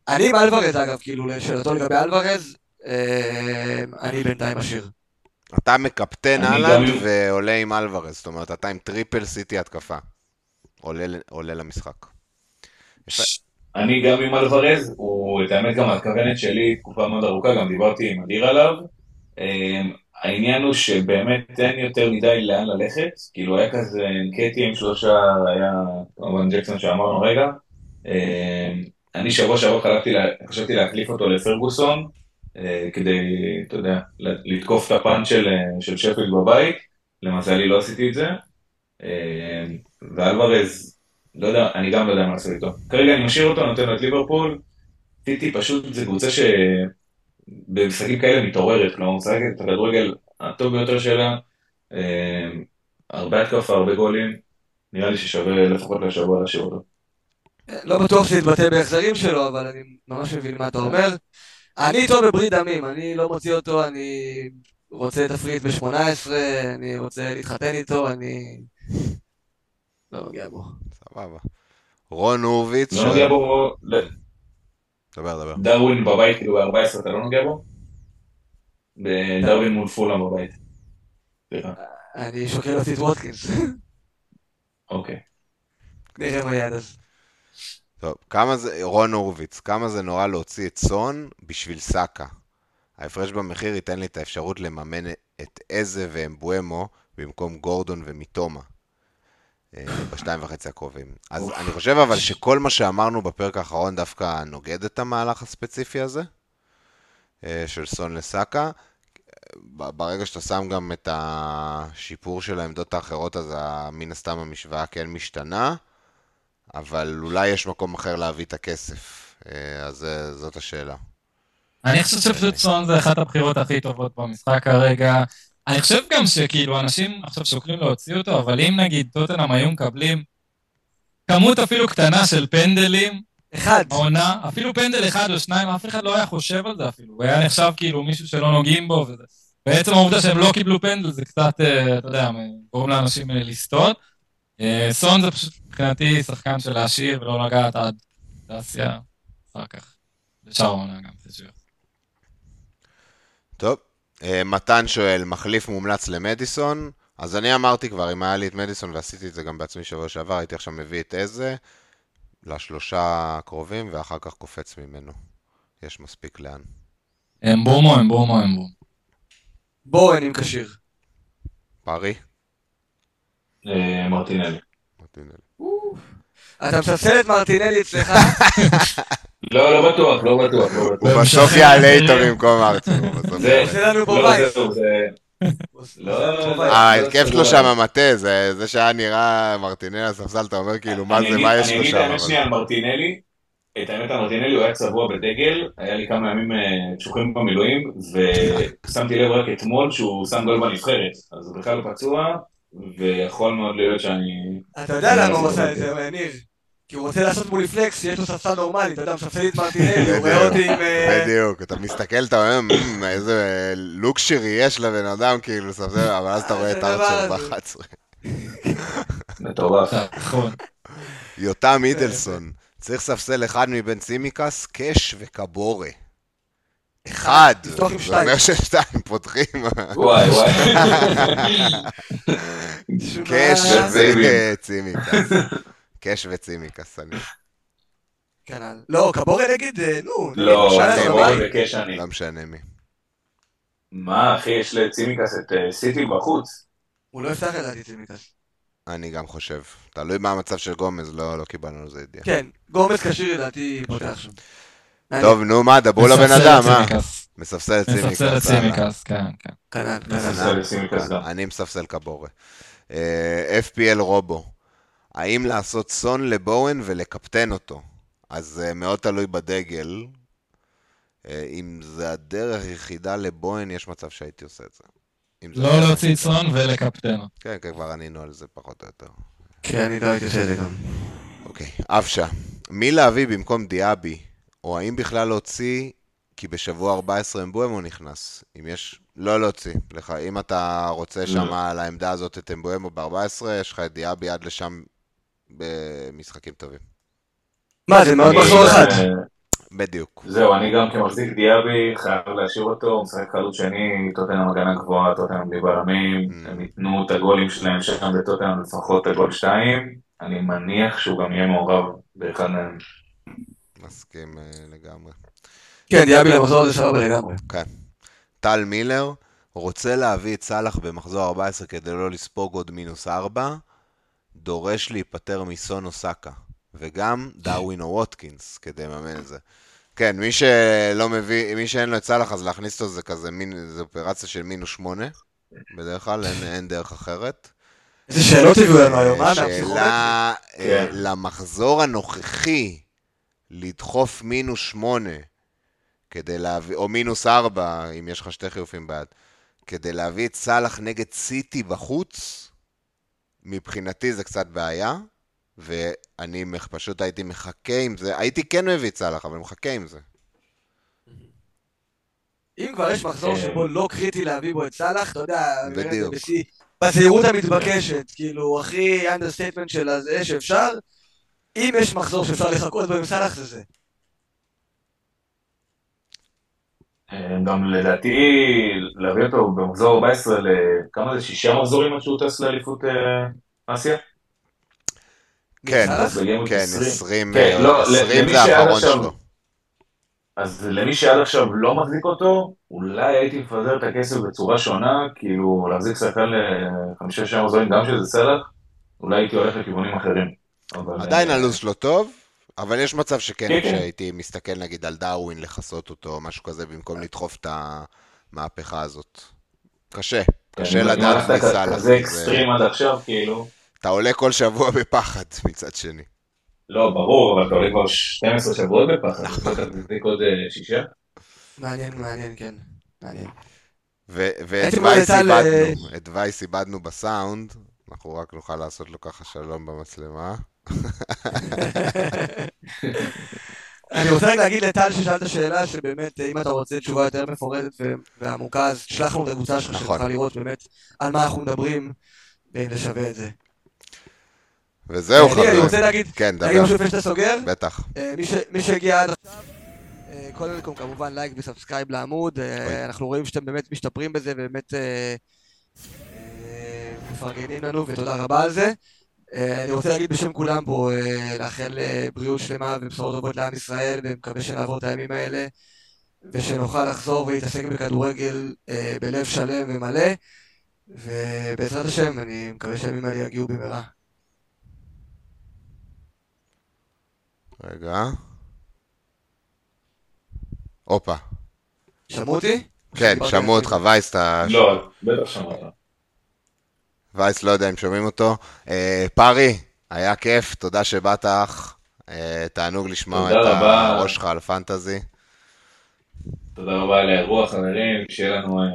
C: אני עם אלוורז אגב, כאילו, לשאלתו לגבי אלוורז, אה, אני בינתיים משאיר.
A: אתה מקפטן אהלנד
D: גם-
A: ועולה עם אלוורז, זאת אומרת, אתה עם triple סיטי התקפה. עולה עולה למשחק.
D: אני גם עם אלוורז, הוא, את האמת גם הכוונת שלי תקופה מאוד ארוכה, גם דיברתי עם אדיר עליו. אמ, העניין הוא שבאמת אין יותר מדי לאן ללכת, כאילו היה כזה קטי עם שלושה, היה כמובן ג'קסון שאמרנו רגע. אמ, אני שבוע שעבר חשבתי, לה, חשבתי להחליף אותו לפרגוסון, אה, כדי, אתה יודע, לתקוף את הפאנץ' של, אה, של בבית, למזלי לא עשיתי את זה. אמ, ואלוורז, לא יודע, אני גם לא יודע מה לעשות איתו. כרגע אני משאיר אותו, נותן לו את ליברפול. סיטי פשוט זו קבוצה שבמשחקים כאלה מתעוררת, כלומר משחקת את הכדורגל הטוב ביותר שלה. אה, הרבה התקפה, הרבה גולים. נראה לי ששווה לפחות לשבוע להשאיר אותו.
C: לא בטוח שיתבטא בהחזרים שלו, אבל אני ממש מבין מה אתה אומר. אני איתו בברית דמים, אני לא מוציא אותו, אני רוצה תפריט ב-18, אני רוצה להתחתן איתו, אני... לא נוגע בו.
A: סבבה. רון הורוביץ,
D: לא נוגע בו, ל-
A: דבר, דבר.
D: דרווין בבית, כאילו ב-14 אתה לא נוגע בו? דרווין מול פולאם בבית. סליחה,
C: אני שוקל להוציא את ווטקינס.
D: אוקיי.
C: נראה מה עד אז.
A: טוב, כמה זה, רון הורוביץ, כמה זה נורא להוציא את סון בשביל סאקה. ההפרש במחיר ייתן לי את האפשרות לממן את איזה ואמבואמו במקום גורדון ומיטומה. אה, בשתיים וחצי הקרובים. אז אני חושב אבל שכל מה שאמרנו בפרק האחרון דווקא נוגד את המהלך הספציפי הזה, אה, של סון לסאקה. ברגע שאתה שם גם את השיפור של העמדות האחרות, אז מן הסתם המשוואה כן משתנה. אבל אולי יש מקום אחר להביא את הכסף. אה, אז זאת השאלה.
B: אני חושב שפשוט סון זה אחת הבחירות הכי טובות במשחק כרגע. אני חושב גם שכאילו אנשים עכשיו שוקלים להוציא אותו, אבל אם נגיד טוטנאם היו מקבלים כמות אפילו קטנה של פנדלים,
C: אחד.
B: העונה, אפילו פנדל אחד או שניים, אף אחד לא היה חושב על זה אפילו. הוא היה נחשב כאילו מישהו שלא נוגעים בו, וזה. בעצם העובדה שהם לא קיבלו פנדל זה קצת, אה, אתה יודע, גורם לאנשים אה, לסטות. אה, סון זה פשוט מבחינתי שחקן של להשאיר ולא לגעת עד תעשייה, אחר כך. בשאר העונה גם, זה שוב.
A: טוב, מתן שואל, מחליף מומלץ למדיסון? אז אני אמרתי כבר, אם היה לי את מדיסון ועשיתי את זה גם בעצמי שבוע שעבר, הייתי עכשיו מביא את איזה לשלושה הקרובים, ואחר כך קופץ ממנו. יש מספיק לאן.
B: אמבומו, אמבומו, אמבומו.
C: בורן עם כשיר.
A: פארי?
D: אה, מרטינלי.
A: מרטינלי.
C: אתה מספסל את מרטינלי אצלך?
D: לא, לא בטוח, לא בטוח, לא.
A: הוא בסוף יעלה איתו במקום בסוף
D: זה-.
C: עושה לנו פה
D: לא. לא, לא,
A: ההרכב שלו שם מטה, זה שהיה נראה מרטינלי הספסל, אתה אומר כאילו, מה
D: אני
A: זה,
D: אגיד-
A: מה יש
D: אני
A: לו
D: אגיד
A: שם?
D: את האמת
A: אבל-
D: שנייה על מרטינלי, את האמת על מרטינלי, הוא היה צבוע בדגל, היה לי כמה ימים אה, קשוחים במילואים, ושמתי לב רק אתמול שהוא שם גול בנבחרת, אז הוא בכלל פצוע, ויכול מאוד להיות שאני...
C: אתה יודע למה הוא עשה את זה, ניר? כי הוא רוצה לעשות מולי פלקס, שיש לו ספסל נורמלי, אתה יודע, מספסל את מרטינלי, הוא רואה אותי עם... אה,
A: בדיוק, אתה מסתכל, אתה אומר, "מ, איזה לוקשרי יש לבן אדם, כאילו, סבסל, אבל אז אתה רואה את ארצ'ר
C: הזה.
A: ב-11.
D: מטורף.
B: נכון.
A: יותם מידלסון, צריך ספסל אחד מבין צימקס, קאש וקבורה. אחד! זה. אומר ששתיים פותחים.
D: וואי וואי.
A: קאש. וצימקס. קאש וצימקס, אני
C: כנ"ל. לא, קבורה נגיד, נו.
D: לא, קבורה
C: בבית.
D: וקש אני.
A: לא משנה מי.
D: מה אחי, יש לצימקס את אה, סיטי בחוץ.
C: הוא לא יפתח לדעתי צימקס.
A: אני גם חושב. תלוי מה המצב של גומז, לא לא קיבלנו על זה ידיעה.
C: כן, גומז כשיר לדעתי פותח שם.
A: טוב, נו מה, דברו לבן אדם,
B: את
A: מה?
B: צימקס.
A: מספסל את צימקס.
B: מספסל את. צימקס, כן, כן.
D: את.
A: אני מספסל קבורה. אה, FPL רובו, האם לעשות סון לבואן ולקפטן אותו? אז זה מאוד תלוי בדגל. אה, אם זה הדרך היחידה לבואן, יש מצב שהייתי עושה את זה.
B: לא להוציא
A: היחידה.
B: צאן ולקפטנו.
A: כן, כן, כבר ענינו על זה פחות או יותר.
C: כן, אני לא הייתי עושה את זה גם.
A: אוקיי, אבשה. מי להביא במקום דיאבי? או האם בכלל להוציא, כי בשבוע 14 אמבואמו נכנס. אם יש... לא להוציא. לך, אם אתה רוצה שם על העמדה הזאת את אמבואמו ב-14, יש לך את דיאבי עד לשם במשחקים טובים.
C: מה, זה מאוד מחזור אחד.
A: בדיוק.
D: זהו, אני גם כמחזיק דיאבי חייב להשאיר אותו, הוא משחק חלוץ שני, טוטנאם הגנה גבוהה, טוטנאם בלי בלמים,
A: Mm.
D: הם ייתנו את הגולים שלהם שם בטוטנאם לפחות את הגול שתיים, אני מניח שהוא גם יהיה מעורב באחד מהם.
A: מסכים אה, לגמרי.
C: כן, דיאבי למחזור הזה סבבה לגמרי.
A: טל מילר רוצה להביא את סאלח במחזור 14 כדי לא לספוג עוד מינוס 4, דורש להיפטר מסון אוסקה, וגם דרווין או ווטקינס כדי לממן את זה. כן, מי שלא מביא, מי שאין לו את סאלח אז להכניס אותו זה כזה מין, זה אופרציה של מינוס 8, בדרך כלל, אין, אין דרך אחרת.
C: איזה שאלות הביאו לנו היום, אה? מהפסיכומטרי?
A: שאלה אה,
D: כן.
A: למחזור הנוכחי, לדחוף מינוס שמונה, כדי להביא, או מינוס ארבע, אם יש לך שתי חיופים ביד, כדי להביא את סאלח נגד סיטי בחוץ, מבחינתי זה קצת בעיה, ואני פשוט הייתי מחכה עם זה, הייתי כן מביא את סאלח, אבל מחכה עם זה.
C: אם כבר יש מחזור. שבו לא קריטי להביא בו את סאלח, אתה יודע,
A: בדיוק.
C: בזהירות המתבקשת, כאילו, הכי understatement של הזה שאפשר, אם יש מחזור שאפשר לחכות בו עם סאלח זה זה.
D: אה, גם לדעתי, להביא אותו במחזור 14 לכמה זה, שישה מחזורים עד שהוא טס לאליפות אה, אסיה?
A: כן, כן,
D: 20.
A: 20
D: כן, לא,
A: 20
D: למי
A: זה האחרון
D: עכשיו-
A: שלו.
D: אז למי שעד עכשיו לא מחזיק אותו, אולי הייתי מפזר את הכסף בצורה שונה, כאילו להחזיק שחקן לחמישה-שישה מחזורים, גם שזה סלח, אולי הייתי הולך לכיוונים אחרים. אבל,
A: עדיין
D: אה,
A: הלו"ז שלו טוב, אבל יש מצב שכן,
D: כן, כן.
A: כשהייתי מסתכל נגיד על דרווין לכסות אותו, או משהו כזה, במקום לדחוף את המהפכה הזאת. קשה,
D: כן,
A: קשה לדעת מי סאלח. זה-
D: אקסטרים עד עכשיו, כאילו,
A: אתה עולה כל שבוע בפחד מצד שני.
D: לא, ברור, אבל אתה עולה כבר 12 שבועות בפחד,
A: נכון.
D: אתה תזדיק עוד אה, שישה?
C: מעניין, מעניין, כן. מעניין.
A: ו- ואת וייס
C: אה,
A: איבדנו, את וייס איבדנו בסאונד, אנחנו רק נוכל לעשות לו ככה שלום במצלמה.
C: אני רוצה רק להגיד לטל ששאלת שאלה, שבאמת, אם אתה רוצה תשובה יותר מפורטת ועמוקה, אז תשלח לנו את הקבוצה שלך,
A: נכון.
C: שנוכל לראות באמת על מה אנחנו מדברים, ואם זה שווה את זה.
A: וזהו
C: אה, ניר, אני
A: חברים.
C: רוצה להגיד,
A: כן,
C: להגיד
A: דבר.
C: משהו לפני שאתה סוגר.
A: בטח.
C: אה, מי שהגיע עד עכשיו, אה, כל כמובן like ו subscribe לעמוד, אה. אנחנו רואים שאתם באמת משתפרים בזה ובאמת אה, אה, מפרגנים לנו ותודה רבה על זה. אה, אני רוצה להגיד בשם כולם פה, אה, לאחל אה, בריאות שלמה ובשורות טובות לעם ישראל ומקווה שנעבור את הימים האלה ושנוכל לחזור ולהתעסק בכדורגל בלב שלם ומלא ובעזרת השם אני מקווה שהימים האלה יגיעו במהרה.
A: רגע. הופה.
C: שמעו אותי?
A: כן, שמעו אותך, וייס, אתה...
D: לא, בטח שמעת.
A: וייס, לא יודע אם שומעים אותו. אה, פארי, היה כיף, תודה שבאת אח. אה, תענוג לשמוע את
D: רבה.
A: הראש שלך על פנטזי.
D: תודה רבה על האירוע, חברים, שיהיה לנו אה,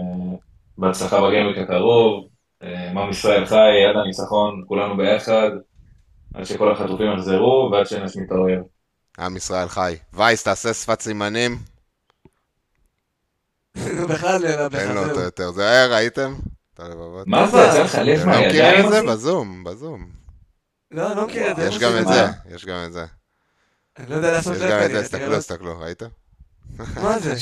D: בהצלחה בגיימק הקרוב. אה, עם ישראל חי, עד הניצחון, כולנו ביחד, עד שכל החטופים יחזרו ועד שנשמיד את האויב.
A: עם ישראל חי. וייס, תעשה שפת סימנים,
C: בכלל, לא,
A: תן לו
C: בכלל.
A: אותו יותר. זה היה, ראיתם? את הלבבות.
D: מה זה, יצא לך לב
A: אתם לא מכירים
D: מהידיים?
A: את זה? בזום, בזום.
C: לא, אני לא מכיר את זה.
A: יש גם את? זה, יש גם את זה.
C: אני לא יודע לעשות
A: יש
C: לב.
A: גם את זה, הסתכלו, הסתכלו, ראית?
C: מה זה?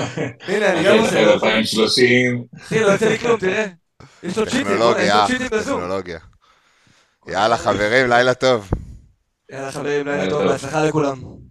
C: הנה, אני גם עושה.
D: 2030,
C: אחי, לא יוצא לי כלום, תראה. יש לו צ'יטים, יש לו צ'יטים בזום.
A: טכנולוגיה. יאללה חברים, לילה טוב.
C: יאללה חברים, לילה
D: טוב.
C: בהצלחה לכולם.